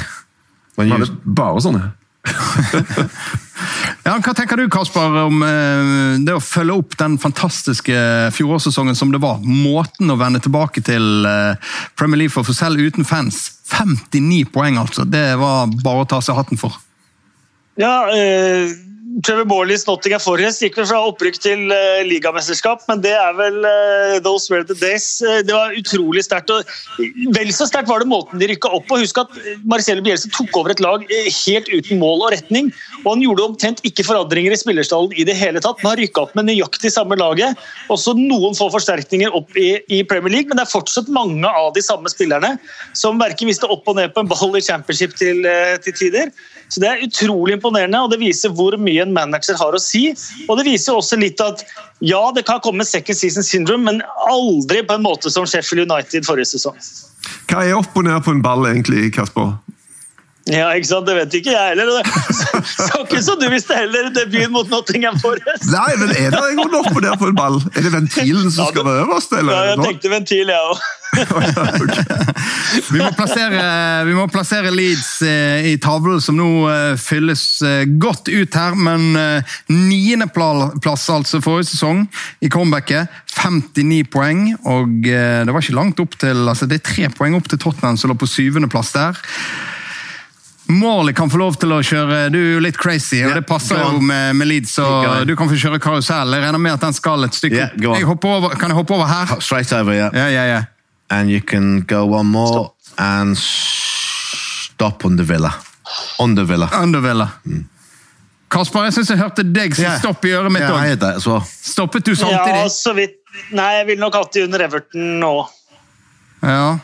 C: Men var det bare sånne?
A: ja, hva tenker du Kasper, om eh, det å følge opp den fantastiske fjorårssesongen som det var? Måten å vende tilbake til eh, Premier League for for selv uten fans. 59 poeng, altså. Det var bare å ta seg hatten for.
H: Ja, eh Trevor Morleys Nottingham Forest gikk vel fra opprykk til uh, ligamesterskap, men det er vel uh, those were the days. Uh, det var utrolig sterkt. Vel så sterkt var det måten de rykka opp på. Husk at Marcelo Bielsa tok over et lag helt uten mål og retning. og Han gjorde omtrent ikke forandringer i spillerstallen i det hele tatt. Men han rykka opp med nøyaktig samme laget. Også noen få forsterkninger opp i, i, Premier League, men det er fortsatt mange av de samme spillerne som verken visste opp og ned på en ball i championship til, til tider. Så Det er utrolig imponerende, og det viser hvor mye en manager har å si. Og Det viser også litt at ja, det kan komme second season syndrome, men aldri på en måte som Sheffield United forrige sesong.
C: Hva er opp og ned på en ball, egentlig, Kasper?
H: Ja, ikke sant? Det vet ikke jeg heller. Så ikke som du visste heller, debuten mot Nottingham Forest.
C: Nei, men er det en god nok og ned på en ball? Er det ventilen som skal være øverst?
H: Eller? Ja, jeg tenkte ventil, jeg òg.
A: vi, må plassere, vi må plassere Leeds eh, i tavlen, som nå eh, fylles eh, godt ut her. Men niendeplass altså forrige sesong i comebacket. 59 poeng, og det var ikke langt opp til altså Det er tre poeng opp til Tottenham, som lå på syvendeplass der. Morley kan få lov til å kjøre Du er jo litt crazy, og det passer jo med, med Leeds. Så du kan få kjøre karusell. Jeg regner med at den skal et stykke
B: yeah, jeg
A: over, Kan jeg hoppe over her?
B: Straight over, yeah.
A: yeah, yeah, yeah.
B: And you can go one more stop. and stop on the villa. On the villa.
A: On the villa. Mm. Kasper, jeg syns jeg hørte deg si stopp i øret mitt òg.
B: Yeah,
A: Stoppet du samtidig?
H: Ja, så vidt. Nei, jeg ville nok hatt det under Everton nå.
A: Ja.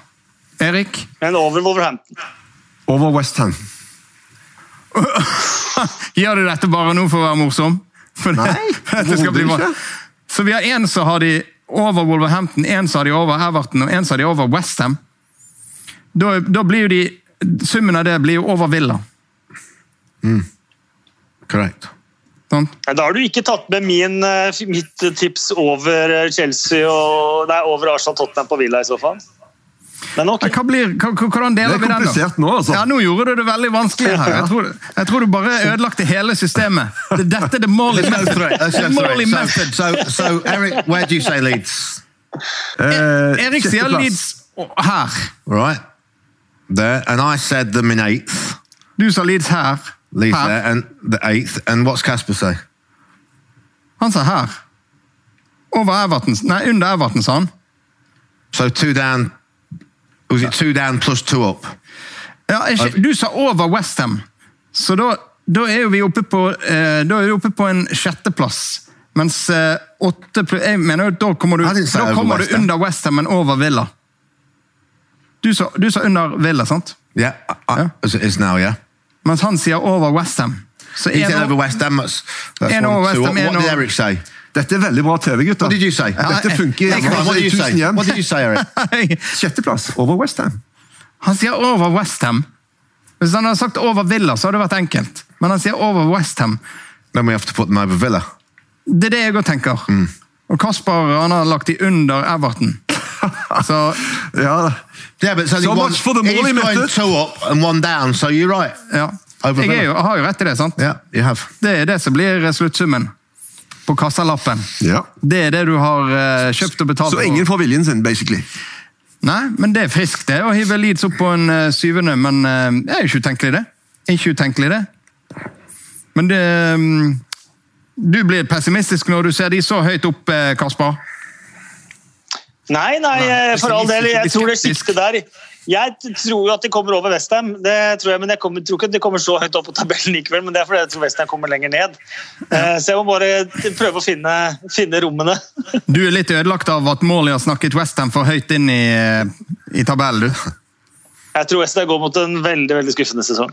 A: Erik?
H: Men over Wolverhampton.
C: Over Westham.
A: Gjør du dette bare nå for å være morsom? For
C: Nei, det skal bli bra.
A: Så vi har én som har de over Wolverhampton, én som har de over Everton og én som har de over Westham. Da, da blir jo de Summen av det blir jo over Villa.
B: Mm. Korrekt.
H: Sånn. Da har du ikke tatt med min, eh, mitt tips over Chelsea og, nei, over Arsenal Tottenham på Villa i så fall.
A: Men okay. Hva blir, hvordan deler vi den.
C: Det er komplisert nå, altså.
A: Ja, Nå gjorde du det veldig vanskelig her. Jeg tror, jeg tror du bare ødelagte hele systemet. Dette er the Morley method. The Morley method.
B: So, so, Eric, where do you say Leeds?
A: Uh, Erik sier Leeds her.
B: Right. There, and I said them in eighth.
A: Du sa Leeds her.
B: Leeds her. there, and the eighth. And what's Casper say?
A: Han sa her. Over Everton. Nei, under Everton, sa han.
B: So two down, Was it two down plus two up?
A: Ja, ikke, du sa over Westham, så da, da, er vi oppe på, eh, da er vi oppe på en sjetteplass. Mens eh, åtte Jeg mener da kommer du, da kommer du under Westham, men over Villa. Du sa, du sa under Villa, sant?
B: Yeah, I, I, it's now, yeah.
A: Mens han sier over Westham.
B: Så He said over West Ham. That's, that's
A: over West
B: Ham, what, what did Eric say?
C: Dette er veldig bra TV, gutter. Dette funker.
B: Did you say, Eric?
C: Sjetteplass over Westham.
A: Han sier over Westham. Hvis han hadde sagt over Villa, så hadde det vært enkelt. Men han sier over Westham.
B: Over.
A: Det er det jeg òg tenker. Mm. Og Kasper han har lagt de under Everton. Så
C: ja.
B: Yeah, but so, so much for the he's going two up and one down, so you're right.
A: Ja. Jeg, jo, har jo rett i det, sant?
B: Yeah, you have.
A: Det er det som blir sluttsummen på kassalappen.
C: Ja.
A: Det er det du har uh, kjøpt og betalt.
C: Så ingen får viljen sin, basically?
A: Nei, men det er friskt, det. Å hive Leeds opp på en uh, syvende, men uh, det er ikke utenkelig, det. Ikke utenkelig, det. Men det um, Du blir pessimistisk når du ser de så høyt opp, Kasper?
H: Nei, nei, for all del. Jeg tror det siste der jeg tror jo at de kommer over Westham, men jeg kommer, tror ikke at de kommer så høyt opp på tabellen likevel. Men det er fordi jeg tror Westham kommer lenger ned. Eh, så jeg må bare prøve å finne, finne rommene.
A: Du er litt ødelagt av at Morley har snakket Westham for høyt inn i, i tabellen, du?
H: Jeg tror Westham går mot en veldig veldig skuffende sesong.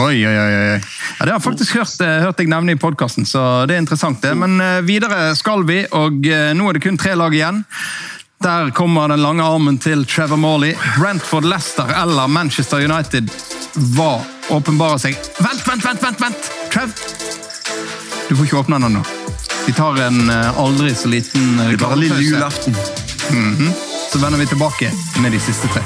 A: Oi, oi, oi. Ja, det har jeg faktisk hørt, eh, hørt deg nevne i podkasten, så det er interessant. det. Men eh, videre skal vi, og nå er det kun tre lag igjen. Der kommer den lange armen til Trevor Morley. Brentford, Leicester eller Manchester United var åpenbarer seg Vent, vent, vent! vent, vent! Trev! Du får ikke åpne den nå. Vi tar en eh, aldri så liten
C: reklamepause. Lille julaften.
A: Mm -hmm. Så vender vi tilbake med de siste tre.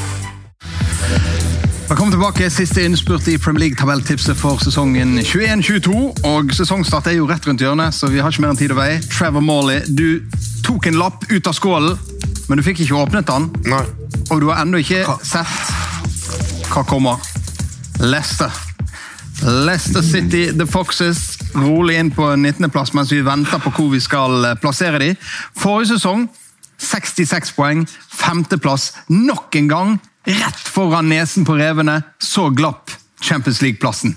A: Velkommen tilbake. Siste innspurt i Premier League-tabelltipset for sesongen 21-22. Og Sesongstart er jo rett rundt hjørnet, så vi har ikke mer enn tid å vei. Trevor Morley, du tok en lapp ut av skålen men du fikk ikke åpnet den.
B: Nei.
A: Og du har ennå ikke sett hva kommer. Leicester. Leicester City, The Foxes, rolig inn på 19.-plass mens vi venter på hvor vi skal eh, plassere dem. Forrige sesong 66 poeng, femteplass. Nok en gang rett foran nesen på revene. Så glapp Champions League-plassen.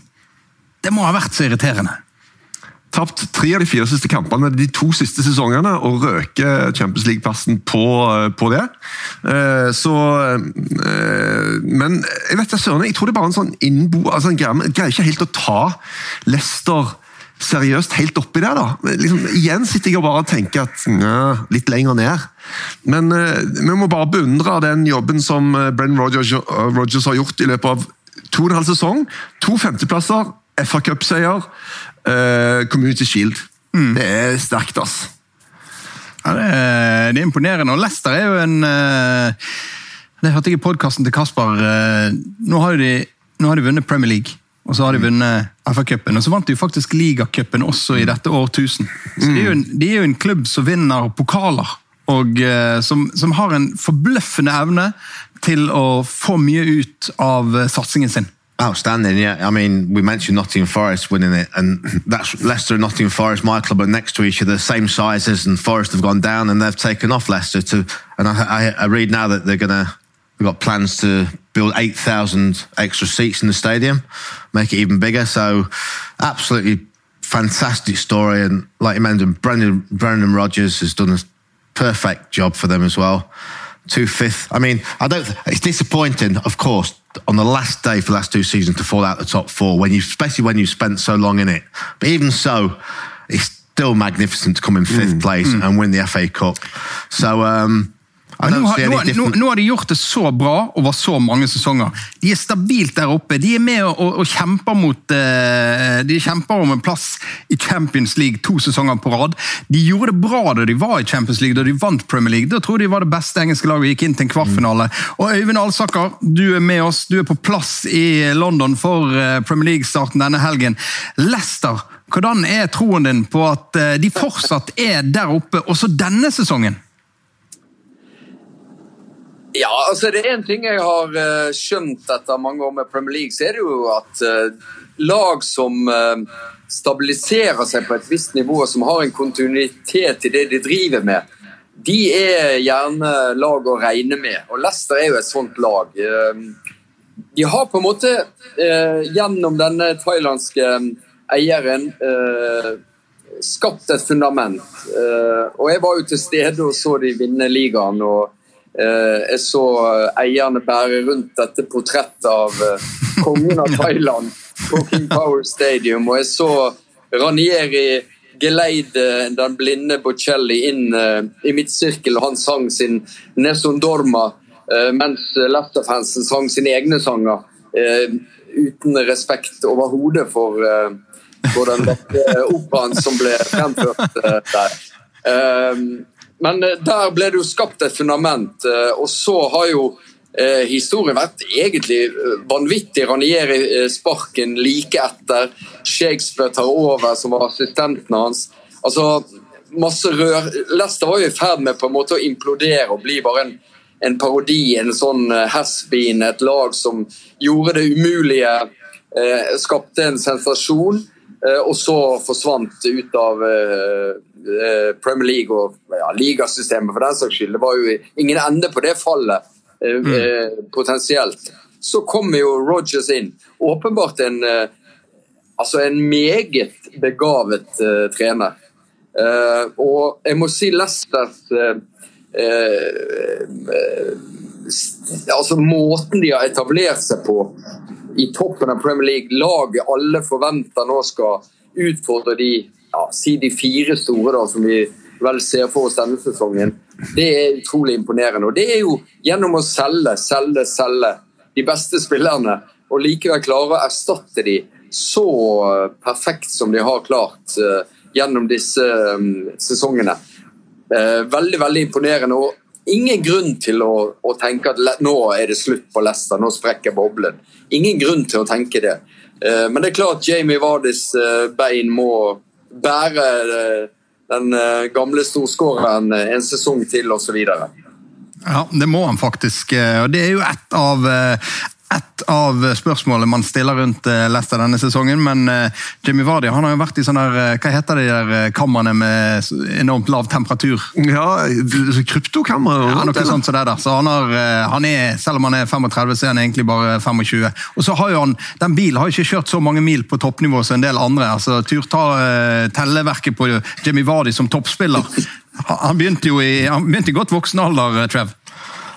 A: Det må ha vært så irriterende.
C: Tapt tre av de fire siste kampene de to siste sesongene og røker Champions League-plassen på, på, det. Eh, så eh, Men jeg vet søren, jeg tror det er bare en sånn innbo... Altså, en greier ikke helt å ta Leicester seriøst helt oppi det. da. Liksom, igjen sitter jeg og bare tenker at nø, litt lenger ned. Men vi må bare beundre den jobben som Brenn Rogers, Rogers, har gjort i løpet av to og en halv sesong. To femteplasser, FA Cup-seier. Uh, Community Shield. Mm. Det er sterkt, ass.
A: Ja, det, er, det er imponerende. Og Leicester er jo en uh, Det hørte jeg i podkasten til Kasper. Uh, nå, har de, nå har de vunnet Premier League. Og så har de mm. vunnet FA-cupen, og så vant de jo faktisk ligacupen også i dette årtusen. Så de er jo en, de er jo en klubb som vinner pokaler, og som, som, har en forbløffende evne til å få mye ut av satsingen sin.
B: Outstanding, yeah. I mean, we mentioned Nottingham Forest winning it, and that's Leicester and Nottingham Forest, my club, are next to each other, same sizes, and Forest have gone down, and they've taken off Leicester to. And I, I, I read now that they're gonna. We've got plans to build 8,000 extra seats in the stadium, make it even bigger. So, absolutely fantastic story, and like you mentioned, Brendan Brendan Rodgers has done a perfect job for them as well. Two fifth. I mean, I don't. It's disappointing, of course, on the last day for the last two seasons to fall out the top four when you, especially when you spent so long in it. But even so, it's still magnificent to come in fifth mm, place mm. and win the FA Cup. So. Um,
A: nå har, nå, nå, har, de gjort det så bra over så mange sesonger. De er stabilt der oppe. De er med og, og, og kjemper mot uh, De kjemper om en plass i Champions League to sesonger på rad. De gjorde det bra da de var i Champions League, da de vant Premier League. Da tror de var det beste engelske laget og gikk inn til en kvartfinale. Og Øyvind Alsaker, du er med oss. Du er på plass i London for uh, Premier League-starten denne helgen. Leicester, hvordan er troen din på at uh, de fortsatt er der oppe også denne sesongen?
I: Ja, altså det er en ting jeg har uh, skjønt etter mange år med Premier League, så er det jo at uh, lag som uh, stabiliserer seg på et visst nivå, som har en kontinuitet i det de driver med, de er gjerne lag å regne med. Og Leicester er jo et sånt lag. De har på en måte gjennom denne thailandske eieren skapt et fundament. Og jeg var jo til stede og så de vinne ligaen. og Eh, jeg så eierne bære rundt dette portrettet av eh, kongen av Thailand på King Power Stadium, og jeg så Ranieri geleide den blinde Bocelli inn eh, i midtsirkel, og han sang sin 'Nessun Dorma', mens Leicester-fansen sang sine egne sanger, uten respekt overhodet for for den operaen som ble fremført der. Men der ble det jo skapt et fundament, og så har jo eh, historien vært egentlig vanvittig. Ranieri sparken like etter. Shakespeare tar over, som var assistenten hans. Altså, masse rør. Leicester var jo i ferd med på en måte å implodere og bli bare en, en parodi, en sånn has-been, et lag som gjorde det umulige, eh, skapte en sensasjon. Eh, og så forsvant ut av eh, eh Premier League og ja, ligasystemet for den saks skyld. Det var jo ingen ende på det fallet, mm. Potensielt. Så kommer jo Rogers inn. Åpenbart en, altså en meget begavet trener. Uh, og jeg må si Leicesters uh, Altså måten de har etablert seg på i toppen av Premier League, laget alle forventer nå skal utfordre de, ja, si de fire store da, som vi vel ser for oss denne sesongen, det er utrolig imponerende. Og det er jo gjennom å selge, selge, selge de beste spillerne, og likevel klare å erstatte de så perfekt som de har klart. Uh, gjennom disse um, sesongene. Uh, veldig veldig imponerende. og Ingen grunn til å, å, tenke at nå er det slutt på Leicester, nå sprekker boblen. Ingen grunn til å tenke det. Eh, men det er klart Jamie Vardis eh, bein må bære eh, den gamle storskåreren en sesong til osv.
A: Ja, det må han faktisk. og Det er jo et av, et av spørsmålene man stiller rundt eh, Leicester denne sesongen. Men uh, Jimmy Vardy han har jo vært i sånne der, eh, hva heter de der kamrene med enormt lav temperatur?
C: Ja, kryptokamre.
A: Ja, noe sånt som det der. Så han har, han er, selv om han er 35, så er han egentlig bare 25. Og så har jo han, Den bilen har ikke kjørt så mange mil på toppnivå som en del andre. altså Tur ta uh, telleverket på Jimmy Vardy som toppspiller. Han begynte jo i, han begynte i godt voksen alder, Trev.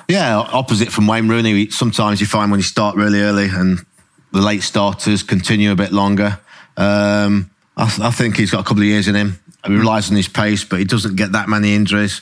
B: Yeah, opposite from Wayne Rooney. Sometimes you find when you start really early and the late starters continue a bit longer. Um, I, th- I, think he's got a couple of years in him. He relies on his pace, but he doesn't get that many injuries,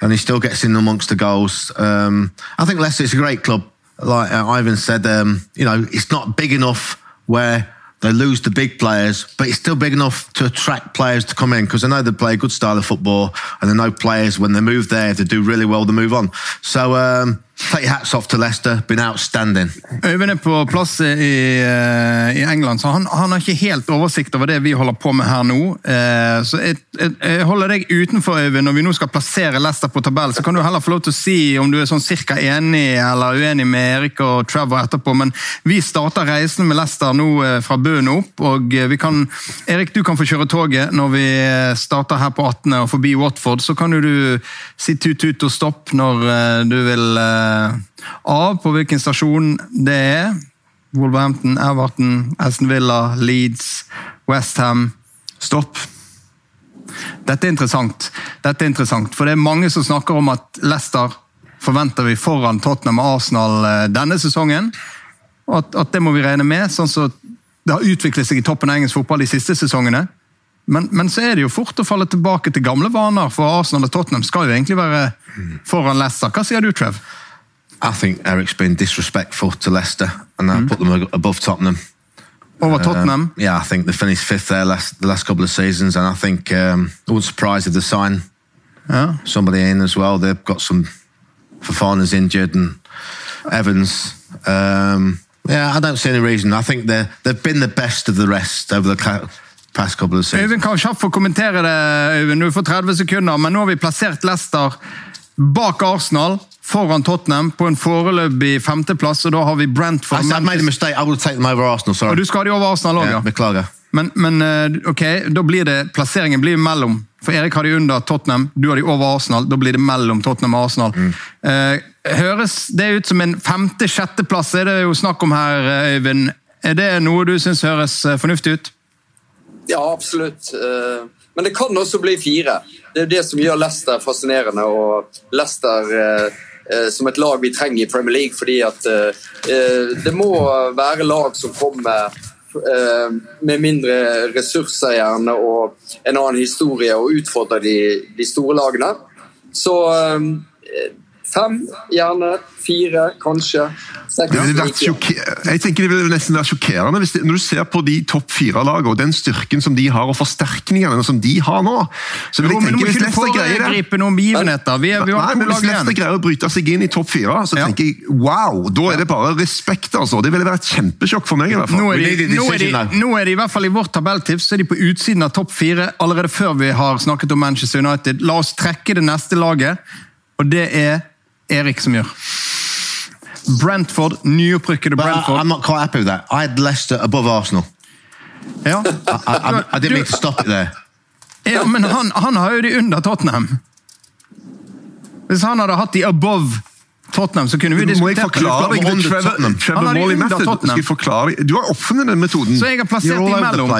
B: and he still gets in amongst the goals. Um, I think Leicester is a great club. Like uh, Ivan said, um, you know, it's not big enough where they lose the big players, but it's still big enough to attract players to come in because I know they play a good style of football, and they know players when they move there, they do really well, they move on. So um, Take your hats off to Leicester, been outstanding.
A: Øyvind er på plass i, eh, i England, så han, han, har ikke helt oversikt over det vi holder på med her nå. Eh, så jeg, jeg, holder deg utenfor, Øyvind. Når vi nå skal plassere Leicester på tabellen, så kan du heller få lov til å si om du er sånn cirka enig eller uenig med Erik og Trevor etterpå. Men vi starter reisen med Leicester nå eh, fra bunnen opp, og vi kan Erik, du kan få kjøre toget når vi starter her på 18. og forbi Watford. Så kan du si tut-tut og stopp når du vil Eh, av på hvilken stasjon det er. Wolverhampton, Everton, Aston Villa, Leeds, Westham. Stopp. Dette er interessant. Dette er interessant, for det er mange som snakker om at Leicester forventer vi foran Tottenham og Arsenal eh, denne sesongen. Og at, at det må vi regne med, sånn som så det har utviklet seg i toppen av engelsk fotball de siste sesongene. Men, men, så er det jo fort å falle tilbake til gamle vaner, for Arsenal og Tottenham skal jo egentlig være foran Leicester. Hva sier du, Trev?
B: I think Eric's been disrespectful to Leicester, and I mm. put them above Tottenham.
A: Over Tottenham?
B: Uh, yeah, I think they finished fifth there last, the last couple of seasons, and I think um, I wouldn't surprise if they sign yeah. somebody in as well. They've got some Fafana's injured and Evans. Um, yeah, I don't see any reason. I think they they've been the best of the rest over the past couple of seasons.
A: Øyvind kan kjapt få kommentere det, Øyvind. Du får 30 sekunder, men nå har vi plassert Leicester bak Arsenal foran Tottenham på en foreløpig femteplass, og da har vi Brentford
B: I made a mistake. I would take them over Arsenal.
A: Og du skal ha de over Arsenal òg,
B: ja. Beklager.
A: Men, men, eh, ok, da blir det plasseringen blir mellom. For Erik har de under Tottenham, du har de over Arsenal. Da blir det mellom Tottenham og Arsenal. Mm. Eh, høres det ut som en femte-sjetteplass, er det jo snakk om her, eh, Øyvind. Er det noe du syns høres eh, fornuftig ut?
I: Ja, absolutt. Men det kan også bli fire. Det er det som gjør Leicester fascinerende. og Leicester som et lag vi trenger i Premier League. fordi at eh, eh, det må være lag som kommer med mindre ressurser gjerne og en annen historie og utfordrer de, de store lagene. Så fem, gjerne. Fire, kanskje.
C: jeg tenker det vil nesten være sjokkerende det, når du ser på de topp fire-lagene og den styrken som de har, og forsterkningene som de har nå.
A: Så vil jeg tenke, Hvis Leicester greier det noen begivenheter. Vi, vi
C: Nei, men Hvis Leicester greier å bryte seg inn i topp fire, så ja. tenker jeg wow! Da er det bare respekt. altså. Det ville være et kjempesjokk for meg. i hvert fall.
A: Nå er, de, nå, er de, nå er de, i hvert fall i vårt tabelltips så er de på utsiden av topp fire allerede før vi har snakket om Manchester United. La oss trekke det neste laget, og det er Erik som gjør. Brentford, nyopprykkede Brentford.
B: I'm not quite happy with that. I had Leicester above Arsenal.
A: Ja. I,
B: I, I didn't mean to stop it there.
A: Ja, men han, han har jo de under Tottenham. Hvis han hadde hatt de above Tottenham, så kunne vi diskutert
C: det? Trevor, Trevor Morley Method. Jeg forklare Du har oppfunnet den metoden.
A: Så jeg har plassert dem imellom.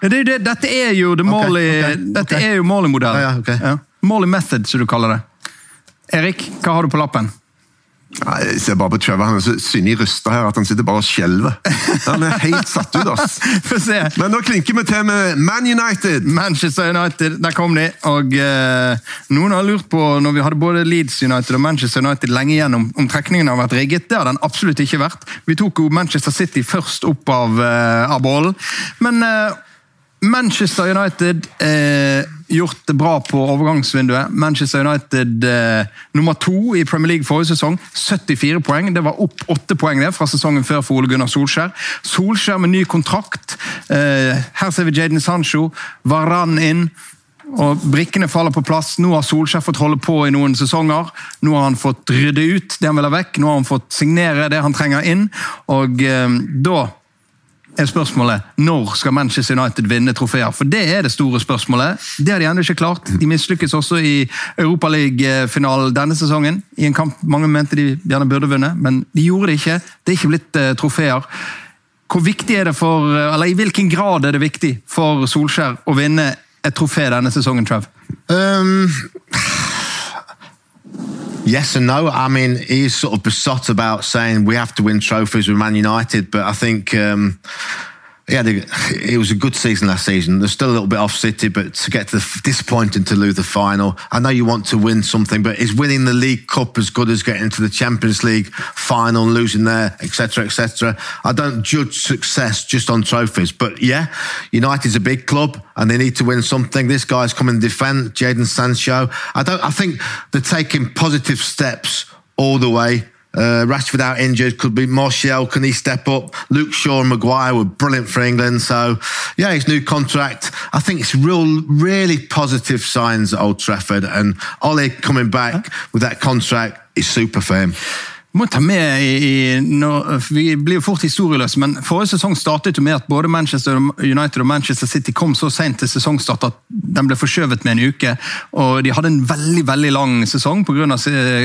A: Det, det, dette er jo det Morley, okay, okay, okay. Morley-modellen. Ja, ja. Morley Method, som du kaller det. Erik, hva har du på lappen?
C: Nei, Jeg ser bare på Trevor, han er så synlig rysta her at han sitter bare og skjelver. Han er helt satt ut, ass. Men nå klinker vi til med Man United.
A: Manchester United, der kom de. Og eh, noen har lurt på, når vi hadde både Leeds United og Manchester United lenge igjen, om trekningen har vært rigget. Det har den absolutt ikke vært. Vi tok jo Manchester City først opp av, eh, av bollen. Men eh, Manchester United eh, gjort det bra på overgangsvinduet. Manchester United eh, nummer to i Premier League forrige sesong. 74 poeng. Det var opp åtte poeng det fra sesongen før for Ole Gunnar Solskjær. Solskjær med ny kontrakt. Eh, her ser vi Jaden Sancho. Varan inn. Og Brikkene faller på plass. Nå har Solskjær fått holde på i noen sesonger. Nå har han fått rydde ut det han vil ha vekk. Nå har han fått signere det han trenger inn. Og eh, da er spørsmålet når skal Manchester United vinne trofeer? For det er det store spørsmålet. Det har de ennå ikke klart. De mislykkes også i Europaliga-finalen denne sesongen. I en kamp mange mente de gjerne burde vunnet, men de gjorde det ikke. Det er ikke blitt uh, trofeer. Hvor viktig er det for, eh, eller I hvilken grad er det viktig for Solskjær å vinne et trofé denne sesongen, Trev? Um
B: Yes and no. I mean, he's sort of besot about saying we have to win trophies with Man United, but I think um, yeah, it was a good season last season. They're still a little bit off City, but to get to the disappointing to lose the final. I know you want to win something, but is winning the League Cup as good as getting to the Champions League final, and losing there, etc., etc.? I don't judge success just on trophies, but yeah, United's a big club and they need to win something. This guy's coming to defend Jaden Sancho. I don't. I think they're taking positive steps all the way uh, Rashford out injured. Could be Martial. Can he step up? Luke Shaw and Maguire were brilliant for England. So, yeah, his new contract. I think it's real, really positive signs at Old Trafford. And Ollie coming back with that contract is super for him.
A: Må ta med i, når, Vi blir jo fort historieløse, men forrige sesong startet jo med at både Manchester United og Manchester City kom så sent til sesongstart at den ble forskjøvet med en uke. og De hadde en veldig veldig lang sesong pga.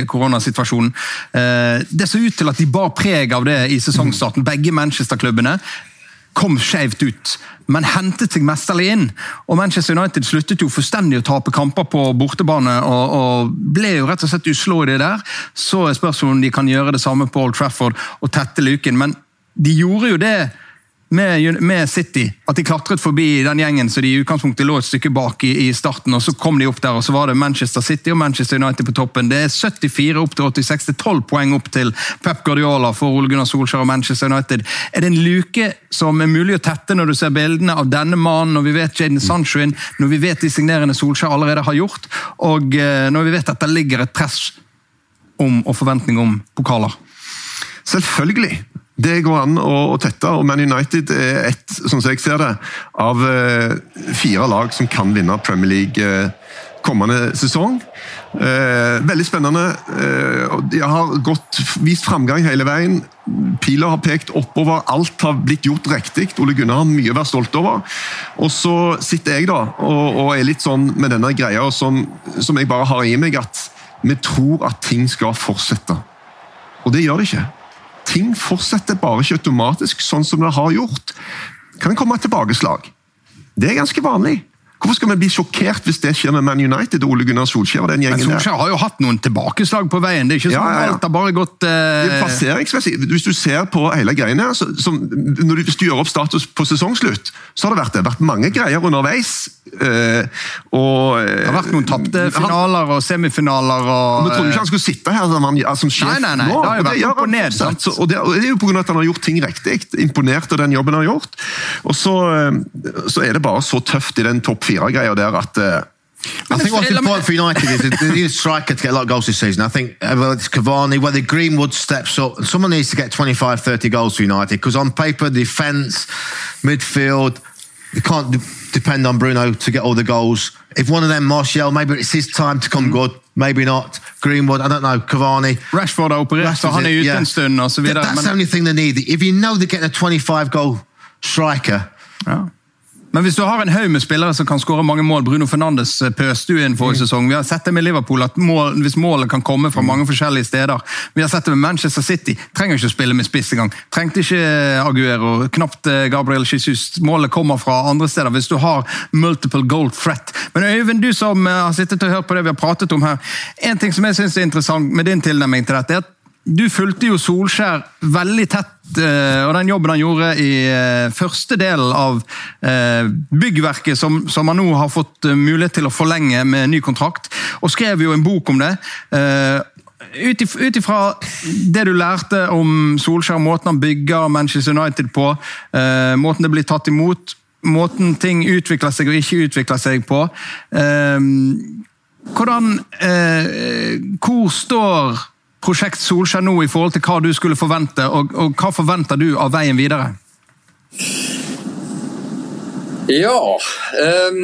A: koronasituasjonen. Eh, det så ut til at de bar preg av det i sesongstarten, begge Manchester-klubbene kom skjevt ut, men hentet seg mesterlig inn. Og Manchester United sluttet jo fullstendig å tape kamper på bortebane og, og ble jo rett og slett uslåelige der. Så er spørsmålet om de kan gjøre det samme på Old Trafford og tette luken. Men de gjorde jo det med, med, City. At de klatret forbi den gjengen så de i utgangspunktet lå et stykke bak i, i, starten. og Så kom de opp der, og så var det Manchester City og Manchester United på toppen. Det er 74 opp til 86, det er 12 poeng opp til Pep Guardiola for Ole Gunnar Solskjær og Manchester United. Er det en luke som er mulig å tette når du ser bildene av denne mannen, når vi vet Jaden Sancho inn, når vi vet de signerende Solskjær allerede har gjort, og eh, når vi vet at det ligger et press om og forventning om pokaler?
C: Selvfølgelig. Det går an å, tette, og Man United er ett, sånn som jeg ser det, av eh, fire lag som kan vinne Premier League eh, kommende sesong. Eh, veldig spennende. de har gått, vist framgang hele veien. Pila har pekt oppover. Alt har blitt gjort riktig. Ole Gunnar har mye å være stolt over. Og så sitter jeg da og, og er litt sånn med denne greia som, som jeg bare har i meg, at vi tror at ting skal fortsette. Og det gjør det ikke ting fortsetter bare ikke automatisk sånn som det har gjort. Kan det komme et tilbakeslag. Det er ganske vanlig. Hvorfor skal vi bli sjokkert hvis det skjer med Man United og Ole Gunnar Solskjær? og den gjengen
A: Men Solskjær har jo hatt noen tilbakeslag på veien. Det er ikke sånn ja, ja, ja. alt har bare gått
C: uh... Hvis du ser på hele greiene, så, som, du, hvis du gjør opp status på sesongslutt, så har det vært, det vært mange greier underveis
A: Uh, og, det har vært noen tapte finaler og semifinaler. og...
C: Vi trodde ikke han skulle sitte her som, han, som sjef
A: nei, nei, nei,
C: nå.
A: Det har jo vært opp og ned.
C: Sant? Og, det, og, det, er jo pga. at han har gjort ting riktig. Imponert av den jobben han har gjort. Og så, så er det bare så tøft i den topp fire-greia der at uh,
B: I think what's important for United is they need a striker to get a lot of goals this season. I think whether it's Cavani, whether Greenwood steps up, someone needs to get 25, 30 goals for United because on paper, defence, midfield, they can't depend on Bruno to get all the goals. If one of them, Martial, maybe it's his time to come mm. good, maybe not. Greenwood, I don't know, Cavani.
A: Rashford har operert, så han ute yeah. en stund og så videre.
B: That's the only thing they need. If you know they're getting a 25 goal striker,
A: ja. Men hvis du har en haug med spillere som kan skåre mange mål Bruno Fernandes eh, pøste jo inn forrige mm. sesong. Vi har sett det med Liverpool, at mål, hvis målet kan komme fra mm. mange forskjellige steder. Vi har sett det med Manchester City. Trenger ikke å spille med spiss engang. Trengte ikke eh, Aguero, knapt eh, Gabriel Jesus. Målet kommer fra andre steder hvis du har multiple goal threat. Men Øyvind, du som har sittet og hørt på det vi har pratet om her. En ting som jeg synes er interessant med din tilnærming til dette, er at du fulgte jo Solskjær veldig tett, eh, og den jobben han gjorde i eh, første del av eh, byggverket, som, som han nå har fått mulighet til å forlenge med ny kontrakt, og skrev jo en bok om det. Ut ifra det du lærte om Solskjær, måten han bygger Manchester United på, måten det blir tatt imot, måten ting utvikler seg og ikke utvikler seg på. Hvordan Hvor står prosjekt Solskjær nå i forhold til hva du skulle forvente, og, og hva forventer du av veien videre?
I: Ja um,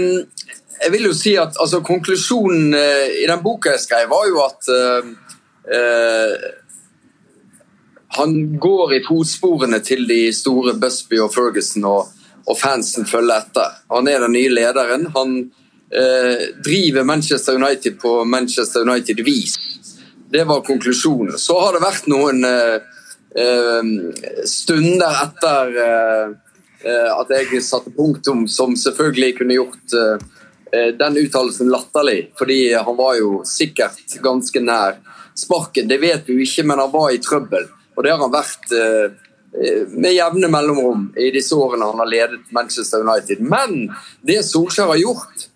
I: Jeg vil jo si at altså, konklusjonen uh, i den boka jeg skrev, var jo at uh, uh, han går i fotsporene til de store Busby og Ferguson, og, og fansen følger etter. Han er den nye lederen. Han driver Manchester United på Manchester United-vis. Det var konklusjonen. Så har det vært noen uh, uh, stunder etter uh, at jeg satte punktum, som selvfølgelig kunne gjort den uttalelsen latterlig. Fordi han var jo sikkert ganske nær sparken. Det vet vi jo ikke, men han var i trøbbel. Og det har han vært med jevne mellomrom i disse årene han har ledet Manchester United. Men det Solskjær har gjort,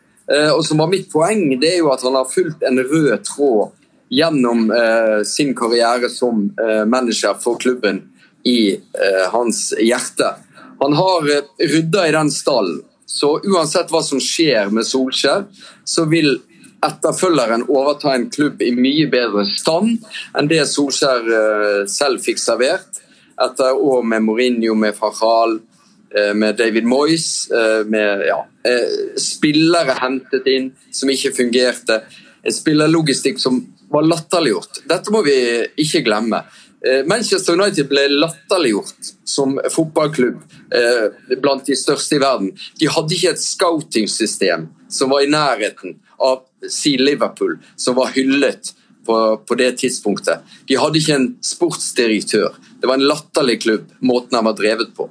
I: og som var mitt poeng, det er jo at han har fulgt en rød tråd gjennom eh, sin karriere som eh, manager for klubben i eh, hans hjerte. Han har eh, rydda i den stallen, så uansett hva som skjer med Solskjær, så vil etterfølgeren overta en klubb i mye bedre stand enn det Solskjær eh, selv fikk servert etter år med Mourinho, med Farhal, eh, med David Moyes, med ja, spillere hentet inn som ikke fungerte. En spillerlogistikk som var latterliggjort. Dette må vi ikke glemme. Eh, Manchester United ble latterliggjort som fotballklubb eh, blant de største i verden. De hadde ikke et scouting-system som var i nærheten av si Liverpool, som var hyllet på, på, det tidspunktet. De hadde ikke en sportsdirektør. Det var en latterlig klubb, måten han var drevet på.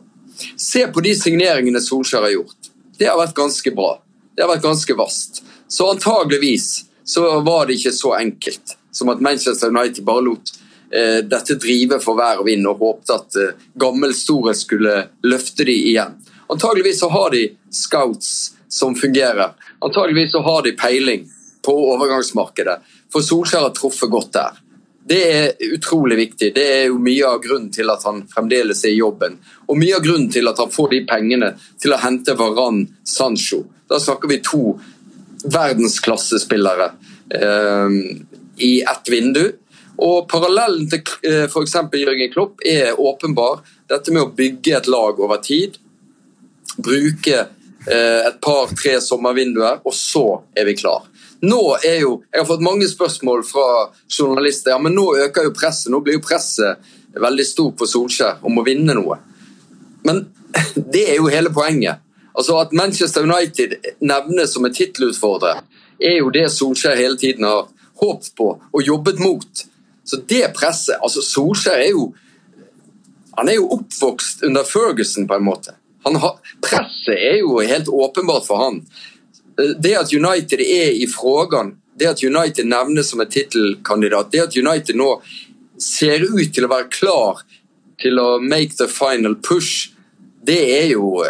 I: Se på de signeringene Solskjær har gjort. Det har vært ganske bra. Det har vært ganske vast. Så antageligvis så var det ikke så enkelt som at Manchester United bare lot eh, dette drive for vær og vind og håpte at eh, gammel storhet skulle løfte de igjen. Antageligvis så har de scouts som fungerer. Antageligvis så har de peiling på overgangsmarkedet. For Solskjær har truffet godt der. Det er utrolig viktig. Det er jo mye av grunnen til at han fremdeles er i jobben. Og mye av grunnen til at han får de pengene til å hente Varan Sancho. Da snakker vi to verdensklassespillere eh, i ett vindu. Og Parallellen til eh, f.eks. Jørgen Klopp er åpenbar. Dette med å bygge et lag over tid. Bruke eh, et par-tre sommervinduer, og så er vi klar. Nå er jo, Jeg har fått mange spørsmål fra journalister. ja, men Nå øker jo presset. Nå blir jo presset veldig stort på Solskjær om å vinne noe. Men det er jo hele poenget. Altså At Manchester United nevnes som en tittelutfordrer, er jo det Solskjær hele tiden har håpet på og jobbet mot. Så det presset altså Solskjær er jo han er jo oppvokst under Ferguson, på en måte. Har, presset er jo helt åpenbart for han. Det at United er i frågan, det at United nevnes som en tittelkandidat, det at United nå ser ut til å være klar til å make the final push, det er jo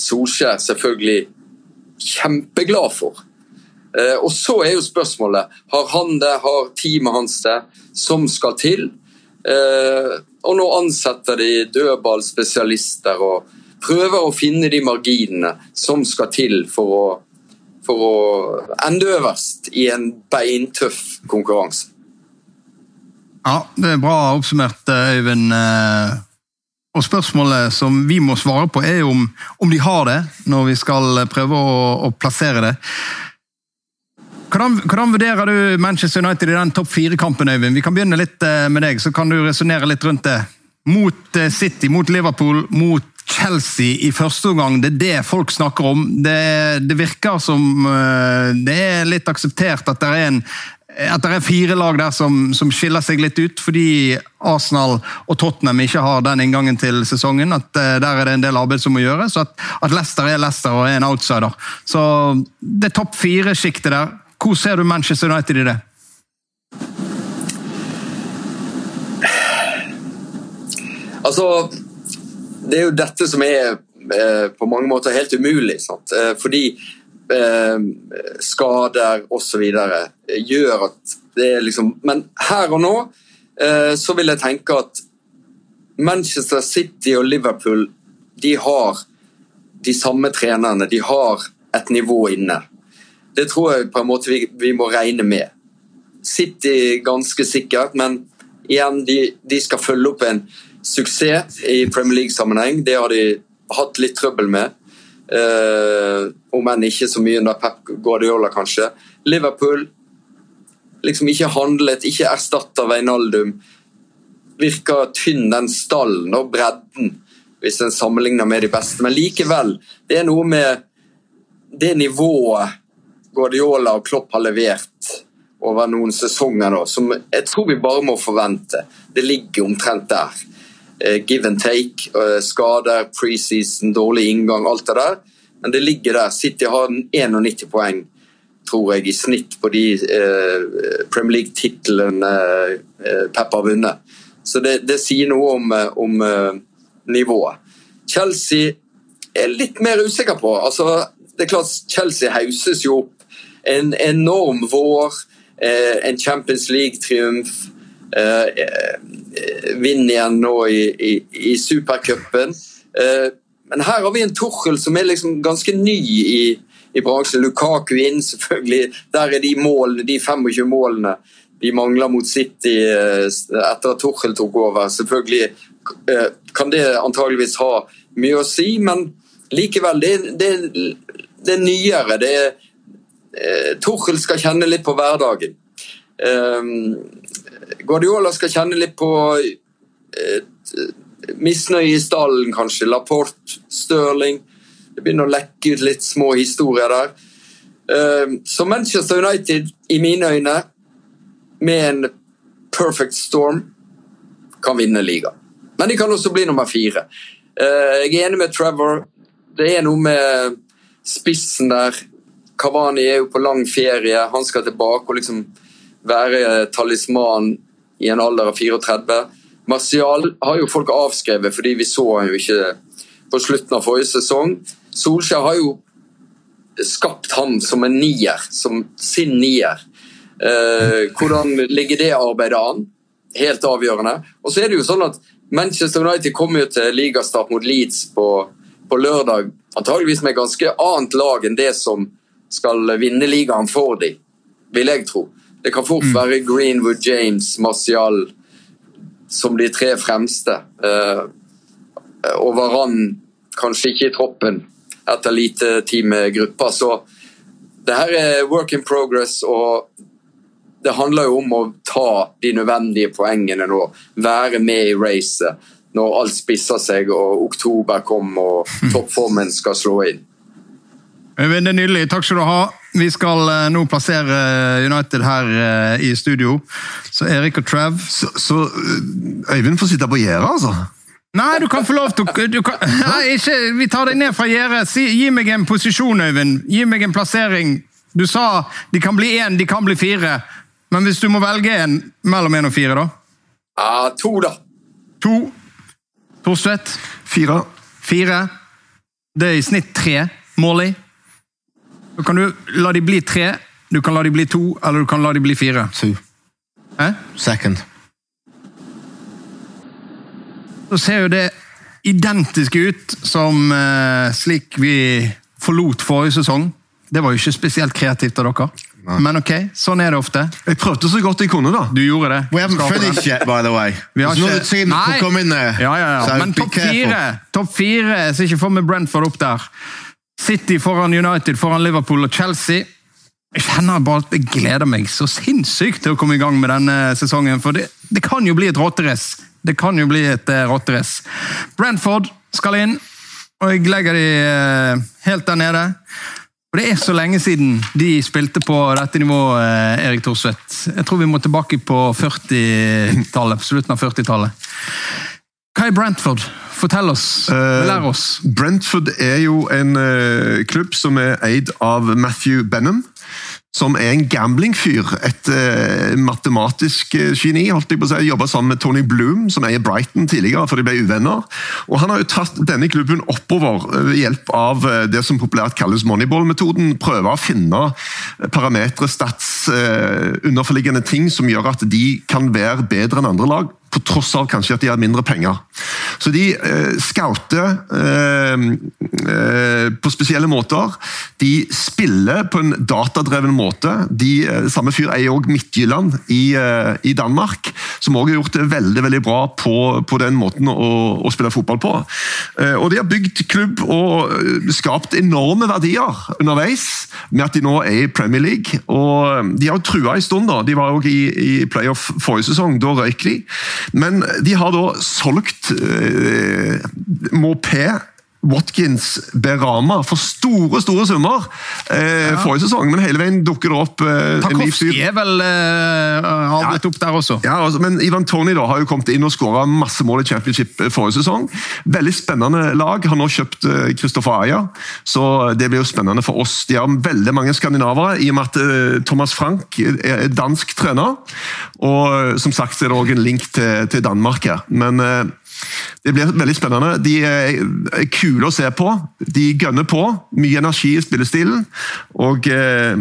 I: Solskjær selvfølgelig kjempeglad for. Eh, og så er jo spørsmålet har han det, har teamet hans det, som skal til. Eh, og nå ansetter de dødballspesialister og prøver å finne de marginene som skal til for å, for å ende øverst i en beintøff konkurranse.
A: Ja, det er bra oppsummert, Øyvind. Og Spørsmålet som vi må svare på, er om, om de har det, når vi skal prøve å, å plassere det. Hvordan, hvordan, vurderer du Manchester United i den topp fire-kampen, Øyvind? Vi kan begynne litt eh, med deg, så kan du resonnere litt rundt det. Mot eh, City, mot Liverpool, mot Chelsea i første omgang. Det er det folk snakker om. Det, det virker som eh, det er litt akseptert at det er en at det er fire lag der som, som, skiller seg litt ut, fordi Arsenal og Tottenham ikke har den inngangen til sesongen. at uh, Der er det en del arbeid som må gjøres. At, at Leicester er Leicester og er en outsider. Så det er topp fire-sjiktet der, hvor ser du Manchester United i det?
I: Altså, det er jo dette som er eh, på mange måter helt umulig. Sant? Eh, fordi eh, skader osv. gjør at det er liksom Men her og nå eh, så vil jeg tenke at Manchester City og Liverpool de har de samme trenerne. De har et nivå inne. Det tror jeg på en måte vi, vi må regne med. City ganske sikkert, men igjen, de, de, skal følge opp en suksess i Premier League-sammenheng. Det har de hatt litt trøbbel med. Uh, om enn ikke så mye under Pep Guardiola, kanskje. Liverpool liksom ikke handlet, ikke erstatta Veinaldum. Virker tynn, den stallen og bredden, hvis en sammenligner med de beste. Men likevel, det er noe med det nivået Guardiola og Klopp har levert over noen sesonger nå, som jeg tror vi bare må forvente. Det ligger omtrent der. Eh, give and take, eh, skader, preseason, dårlig inngang, alt det der. Men det ligger der. City har 91 poeng, tror jeg, i snitt på de eh, Premier League-titlene eh, Pep har vunnet. Så det, det, sier noe om, om nivået. Chelsea er litt mer usikker på. Altså, det er klart Chelsea hauses jo opp en enorm vår, en Champions League-triumf. Eh, eh, Vinn igjen nå i, i, i supercupen. Men her har vi en Tuchel som er liksom ganske ny i, i bransjen. Lukaku inn, selvfølgelig. Der er de målene, de 25 målene de mangler mot City etter at Tuchel tok over. Selvfølgelig kan det antageligvis ha mye å si, men likevel, det, det, det er nyere. Det er, eh, Tuchel skal kjenne litt på hverdagen. Guardiola skal kjenne litt på eh, misnøye i stallen, kanskje. Laporte, Stirling. Det begynner å lekke ut litt små historier der. Eh, så Manchester United, i mine øyne, med en perfect storm, kan vinne ligaen. Men de kan også bli nummer fire. Eh, jeg er enig med Trevor. Det er noe med spissen der. Kavani er jo på lang ferie, han skal tilbake og liksom være talisman i en alder av 34. Martial har jo folk avskrevet fordi vi så han jo ikke på slutten av forrige sesong. Solskjær har jo skapt ham som en nier, som sin nier. Eh, hvordan ligger det arbeidet an? Helt avgjørende. Og så er det jo sånn at Manchester United kommer jo til ligastart mot Leeds på, på lørdag, antageligvis med ganske annet lag enn det som skal vinne ligaen for dem, vil jeg tro. Det kan fort mm. være Greenwood, James, Martial som de tre fremste. Eh, og Varan kanskje ikke i troppen etter lite tid med gruppa. Så det her er work in progress, og det handler jo om å ta de nødvendige poengene nå. Være med i racet når alt spisser seg og oktober kommer og toppformen skal slå inn.
A: Det er nydelig. Takk skal du ha. Vi skal uh, nå plassere eh, United her uh, i studio. Så Erik og Trav
C: Så, så Øyvind får sitte på gjerdet, altså?
A: Nei, du kan få lov til å Nei, ikke, Vi tar deg ned fra gjerdet. Si, gi meg en posisjon, Øyvind. Gi meg en plassering. Du sa de kan bli én, de kan bli fire. Men hvis du må velge en mellom én og fire, da?
I: Ja, to, da.
A: To. Torstvedt?
C: Fire.
A: Fire. Det er i snitt tre mål i. Da kan du la de bli tre, du kan la de bli to, eller du kan la de bli fire.
B: Two.
A: Hæ?
B: Second.
A: Så ser jo det identisk ut som eh, slik vi forlot forrige sesong. Det var jo ikke spesielt kreativt av dere.
B: Nei.
A: Men ok, sånn er det ofte.
C: Jeg prøvde så godt jeg kunne, da.
A: Du gjorde det.
B: We haven't finished yet, by the way.
A: Vi har ikke-
B: team that
A: Nei.
B: could come in there.
A: Ja, ja, ja.
B: So
A: Men topp fire, topp fire, så ikke få med Brentford opp der. City foran United, foran Liverpool og Chelsea. Jeg kjenner bare at jeg gleder meg så sinnssykt til å komme i gang med denne sesongen. For det, det kan jo bli et rotterace. Det kan jo bli et uh. Brentford skal inn, og jeg legger de eh, helt der nede. Og Det er så lenge siden de spilte på dette nivået, eh, Erik Thorsvedt. Jeg tror vi må tilbake på 40-tallet, på slutten av 40-tallet. Hva er Brentford? Fortell oss. Lær oss.
C: Brentford er jo en eh, klubb som er eid av Matthew Benham. Som er en gamblingfyr. Et uh, matematisk eh, geni. holdt jeg på å si. Jobba sammen med Tony Bloom, som eier Brighton tidligere, for de ble uvenner. Og Han har jo tatt denne klubben oppover eh, ved hjelp av eh, det som populært kalles moneyball-metoden. Prøve å finne parametere, stats, uh, underforliggende ting som gjør at de kan være bedre enn andre lag på tross av kanskje at de har mindre penger. Så de eh, scouter eh, eh, på spesielle måter. De spiller på en datadreven måte. De, eh, samme fyr eier òg Midtjylland i, eh, i Danmark, som òg har gjort det veldig veldig bra på, på den måten å, å spille fotball på. Eh, og de har bygd klubb og skapt enorme verdier underveis, med at de nå er i Premier League. Og de har jo trua en stund, da. De var òg i, i playoff forrige sesong. Da røyk de. Men de har da solgt eh, Mopé Watkins Berama for store store summer eh, forrige sesong, men hele veien dukker det opp eh.
A: Tarkovskij er vel uh, havnet opp der også.
C: Ja, altså, men Ivan Tony da, har jo kommet inn og skåra masse mål i championship eh, forrige sesong. Veldig spennende lag. Har nå kjøpt eh, Christopher Aya, så det blir jo spennende for oss. De har veldig mange skandinavere, i og med at eh, Thomas Frank er er dansk trener. Og eh, som sagt er det òg en link til, til Danmark her. Men eh, det blir veldig spennende. De er kule å se på. De gønner på. Mye energi i spillestilen. Og eh,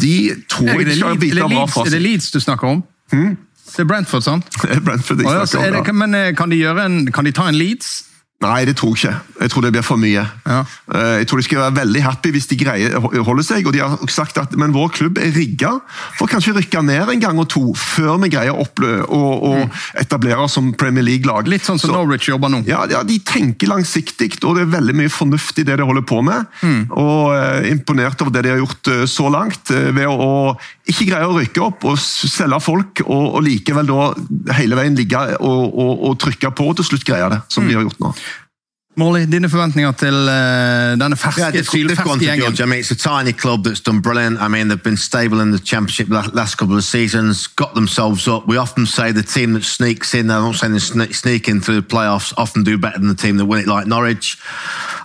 C: de tror jeg skal vite
A: hva
C: fra
A: er det
C: seg.
A: Leeds du snakker om? Det er Brentford, sant?
C: Det er Brentford
A: så
C: snakker
A: er
C: om. ja.
A: men eh, kan de, gjøre en, kan de ta en Leeds?
C: Nei, det tror jeg ikke. Jeg tror det blir for mye.
A: Ja.
C: Eh, Jeg tror de skal være veldig happy hvis de greier å holde seg. og de har sagt at men vår klubb er rigga for kanskje rykke ned en gang og to før vi greier å å å etablere oss som Premier League-lag.
A: Mm. Litt sånn som
C: Så-
A: Norwich jobber nå.
C: Ja, ja, De tenker langsiktig, og det er veldig mye fornuft i det de holder på med.
A: Mm.
C: Og uh, Imponert over det de har gjort uh, så langt. uh, ved å, å ikke greier å rykke opp og selge folk, og, og likevel da hele veien ligge og, og, og trykke på, og til slutt greie det,
A: Mm.
C: som de har gjort nå.
A: Molly, dine forventninger til uh, denne ferske,
B: Yeah, they've, they've gone
A: sylferske gjengen?
B: I mean, it's a tiny club that's done brilliant. I mean, they've been stable in the championship last couple of seasons, got themselves up. We often say the team that sneaks in, I'm not saying they sne- sneak in through the playoffs, often do better than the team that win it, like Norwich.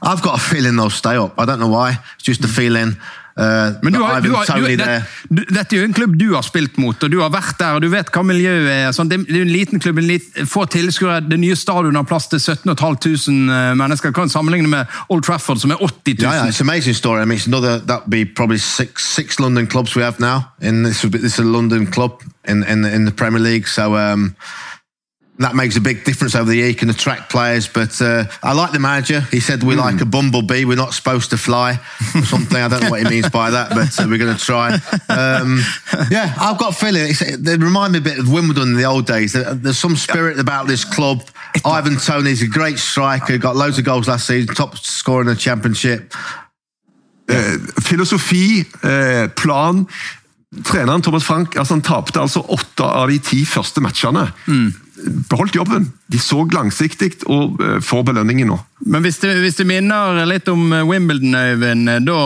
B: I've got a feeling they'll stay up. I don't know why. It's just a feeling. Uh,
A: Men du har, du har, du, det, dette er jo en klubb du har spilt mot, og du har vært der, og du vet hva miljøet er. Sånn, det, er en liten klubb, en lit, få tilskuere. Det nye stadionet har plass til 17 500 mennesker. Kan sammenligne med Old Trafford, som er 80 000.
B: Yeah, yeah, it's an amazing story. I mean, it's another that'd be probably six six London clubs we have now, and this this is a London club in in in the Premier League. So um, that makes a big difference over the year. You can attract players, but uh, I like the manager. He said we're like a bumblebee. We're not supposed to fly or something. I don't know what he means by that, but uh, we're going to try. Um, yeah, I've got a feeling. It's, they remind me a bit of Wimbledon in the old days. There- There's some spirit about this club. Ivan Tony's a great striker. Got loads of goals last season. Top scorer in the championship.
C: eh, filosofi, eh, plan. Treneren Thomas Frank altså han tapte altså åtte av de ti første matchene. Beholdt jobben. De så langsiktig og eh, får belønningen nå.
A: Men hvis du, hvis du minner litt om eh, Wimbledon, Øyvind, eh, da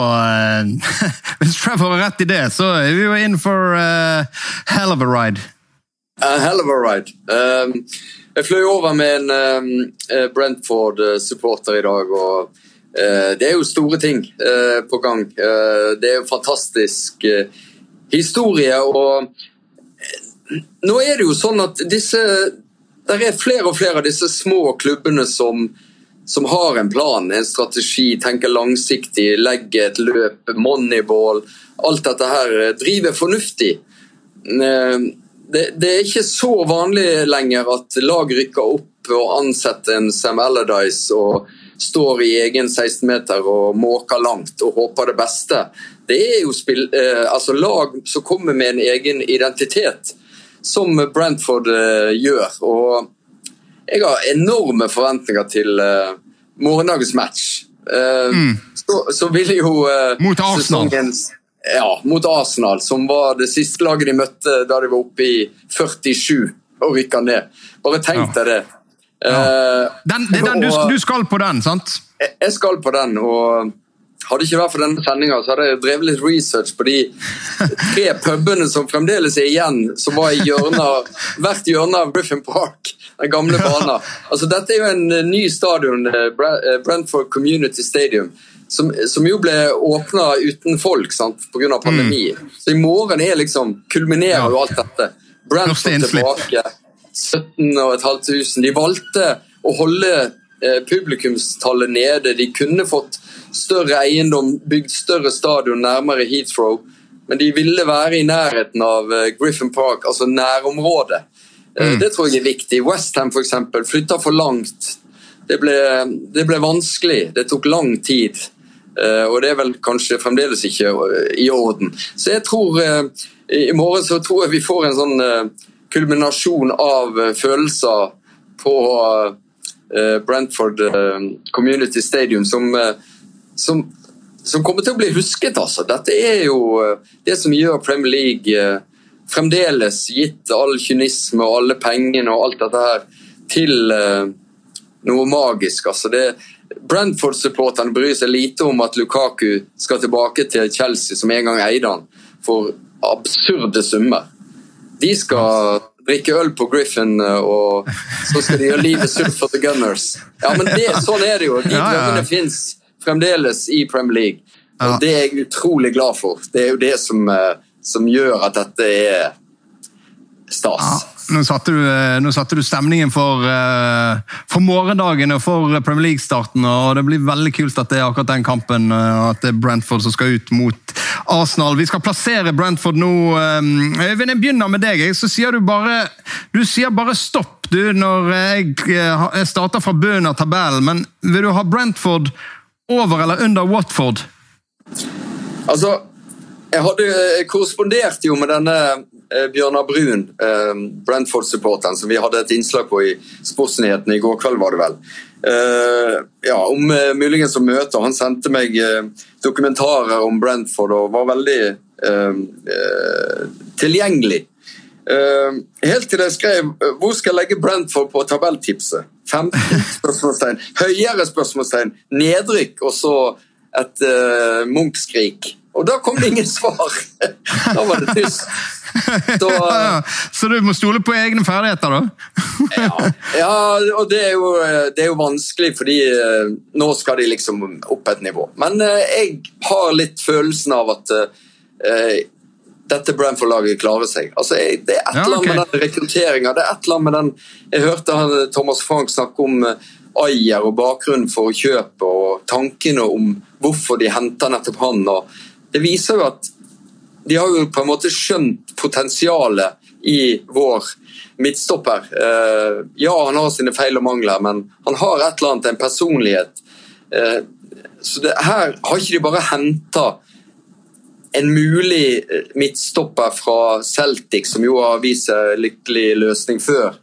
A: Hvis Trevor har rett i det, så er vi jo in for eh, hell of a ride.
I: A hell of a ride. Um, jeg fløy over med en um, Brentford-supporter i dag, og det er jo store ting på gang. Det er jo fantastisk historie, og eh, nå er det jo sånn at disse der er flere og flere av disse små klubbene som som har en plan, en strategi, tenker langsiktig, legger et løp, moneyball. Alt dette her driver fornuftig. Det, det, er ikke så vanlig lenger at lag rykker opp og ansetter en Sam Allardyce og står i egen 16-meter og måker langt og håper det beste. Det er jo spill, eh, altså lag som kommer med en egen identitet, som Brentford eh, gjør. og jeg har enorme forventninger til eh, morgendagens match. Uh, mm. så, så, vil jo uh,
A: Mot Arsenal.
I: Ja, mot Arsenal, som var det siste laget de møtte da de var oppe i 47 og rykka ned. Bare tenk deg det.
A: Ja. Den, det den, du, du, skal på den, sant?
I: Jeg, jeg skal på den. og hadde ikke vært for denne sendinga, hadde jeg drevet litt research på de tre pubene som fremdeles er igjen, som var i hjørnet, hvert hjørne av Griffin Park den gamle banen. Altså, dette er jo en eh, ny stadion, eh, eh, Brentford Community Stadium. Som, som jo ble åpna uten folk pga. pandemi. Mm. Så i morgen er liksom, kulminerer jo alt dette. Brentford tilbake. 17 500. De valgte å holde publikumstallet nede. De kunne fått større eiendom, bygd større stadion nærmere Heathrow. Men de ville være i nærheten av Griffin Park, altså nærområdet. Eh, mm. Det tror jeg er viktig. Westham f.eks. flytta for langt. Det ble, det ble, vanskelig. Det tok lang tid. Eh, og det er vel kanskje fremdeles ikke eh, i orden. Så jeg tror i morgen så tror jeg vi får en sånn kulminasjon av følelser på Brentford Community Stadium som, som, som kommer til å bli husket. Altså. Dette er jo det som gjør Premier League fremdeles, gitt all kynisme og alle pengene og alt dette her, til noe magisk. Altså det, Brentford-supporterne bryr seg lite om at Lukaku skal tilbake til Chelsea, som en gang eide han, for absurde summer. De skal drikke øl på Griffin, eh, og så skal de gjøre livet surt for The Gunners. Ja, men det, Sånn er det jo. De drømmene ja, ja. fins fremdeles i Premier League. Og Det er jeg utrolig glad for. Det er jo det som uh, som gjør at dette er stas.
A: Nå, satte du, eh, nå satte du stemningen for, uh, for, morgendagen og for Premier League-starten. og Det blir veldig kult at det er akkurat den kampen uh, at det er Brentford som skal ut mot Arsenal. Vi skal plassere Brentford nå. Øyvind, jeg begynner med deg. Så sier du bare, du sier bare stopp du, når jeg, jeg starter fra bunnen av tabellen. Men vil du ha Brentford over eller under Watford?
I: Altså, jeg hadde eh, korrespondert jo med denne eh, Bjørnar Brun, eh, Brentford-supporteren, som vi hadde et innslag på i Sportsnyhetene i går kveld, var det vel. Ja, om muligens å møte. Han sendte meg dokumentarer om Brentford og var veldig tilgjengelig. Helt til jeg skrev 'Hvor skal jeg legge Brentford på tabelltipset?' 15 spørsmålstegn. Høyere spørsmålstegn. Nedrykk, og så et uh, Munch-skrik. Og da kom det ingen svar! Da var det tyst.
A: Så, så, du må stole på egne ferdigheter,
I: da? ja, ja, og det er, jo, det er, jo, vanskelig, fordi eh, nå skal de liksom opp et nivå. Men uh, jeg har litt følelsen av at eh, dette Branford-laget klarer seg. Altså, det er et eller annet med den rekrutteringa. Er Jeg hørte han, Thomas Frank snakke om Ayer og bakgrunnen for kjøpet og tankene om hvorfor de henter nettopp han. det viser jo at de har jo på en måte skjønt potensialet i vår midtstopper. Eh, ja, han har sine feil og mangler, men han har et eller annet, en personlighet. Eh, så det, her har ikke de bare henta en mulig eh, midtstopper fra Celtic, som jo har vist seg lykkelig løsning før.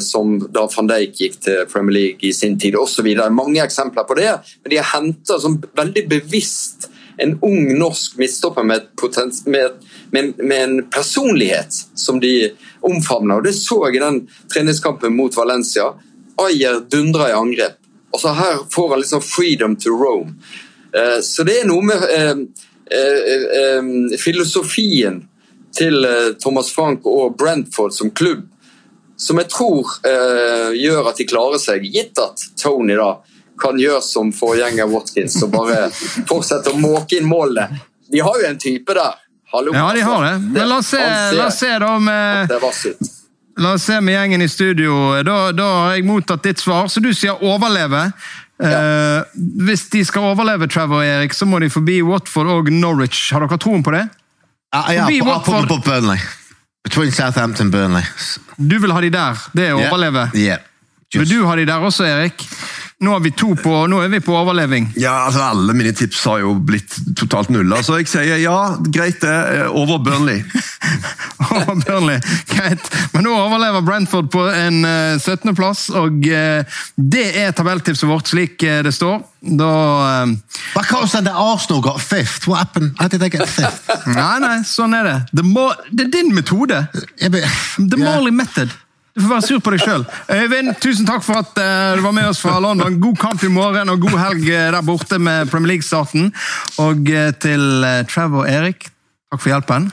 I: som da van Dijk gikk til Premier League i sin tid, osv. Mange eksempler på det. Men de har henta veldig bevisst en ung norsk midtstopper med, med, med, med, en personlighet som de omfavner. Og Det så jeg i den treningskampen mot Valencia. Ayer dundrer i angrep. Og så Her får han liksom freedom to roam. Eh, så det er noe med eh, eh, filosofien til Thomas Frank og Brentford som klubb som jeg tror gjør at de klarer seg, gitt at Tony da kan gjøre som forgjenger Watkins og bare fortsette å måke inn målene. De har jo en type der.
A: Hallo, ja, de har det. Men la oss se, la oss se da med La oss se med gjengen i studio. Da, da har jeg mottatt ditt svar, så du sier overleve. Ja. Uh, hvis de skal overleve, Trevor og Erik, så må de forbi Watford og Norwich. Har dere troen på det?
B: Ja, ja på, på, på Burnley. Between Southampton Burnley.
A: Du vil ha de der? Det er å overleve?
B: Yeah.
A: Yeah. Vil du ha de der også, Erik? Nå er vi to på, nå er vi på overleving.
C: Ja, altså Alle mine tips har jo blitt totalt nulla, så jeg sier ja, greit det. Over Burnley.
A: over Burnley, greit. Men nå overlever Brentford på en uh, eh, 17.-plass, og uh, det er tabelltipset vårt slik det står. Da
B: um, But at Arsenal got fifth. What happened? How did they get fifth?
A: nei, nei, sånn er det. Det, er din metode. The Marley yeah. method. Du får være sur på deg sjøl. Øyvind, tusen takk for at uh, du var med oss fra London. God kamp i morgen og god helg eh, der borte med Premier League-starten. Og uh, til Trevor og Erik, takk for hjelpen.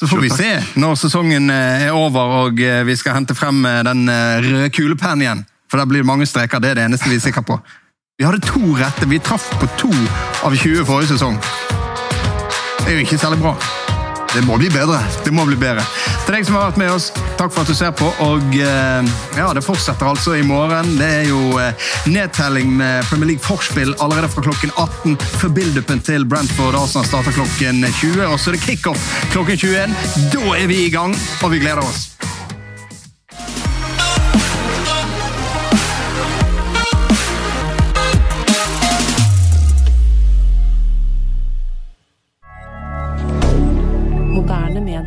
A: Så får vi se når sesongen er over og vi skal hente frem den røde kulepennen igjen. For der blir det mange streker. Det er det eneste vi er sikre på. Vi hadde to rette. Vi traff på to av 20 forrige sesong. Det er jo ikke særlig bra.
C: Det må bli bedre.
A: Det må bli bedre. Til deg som har vært med oss, takk for at du ser på. Og eh, ja, det fortsetter altså i morgen. Det er jo eh, nedtelling med Premier League forspill allerede fra klokken 18 før build-upen til Brentford Arsenal starter klokken 20. Og så er det kickoff klokken 21. Da er vi i gang, og vi gleder oss.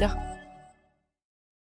A: dire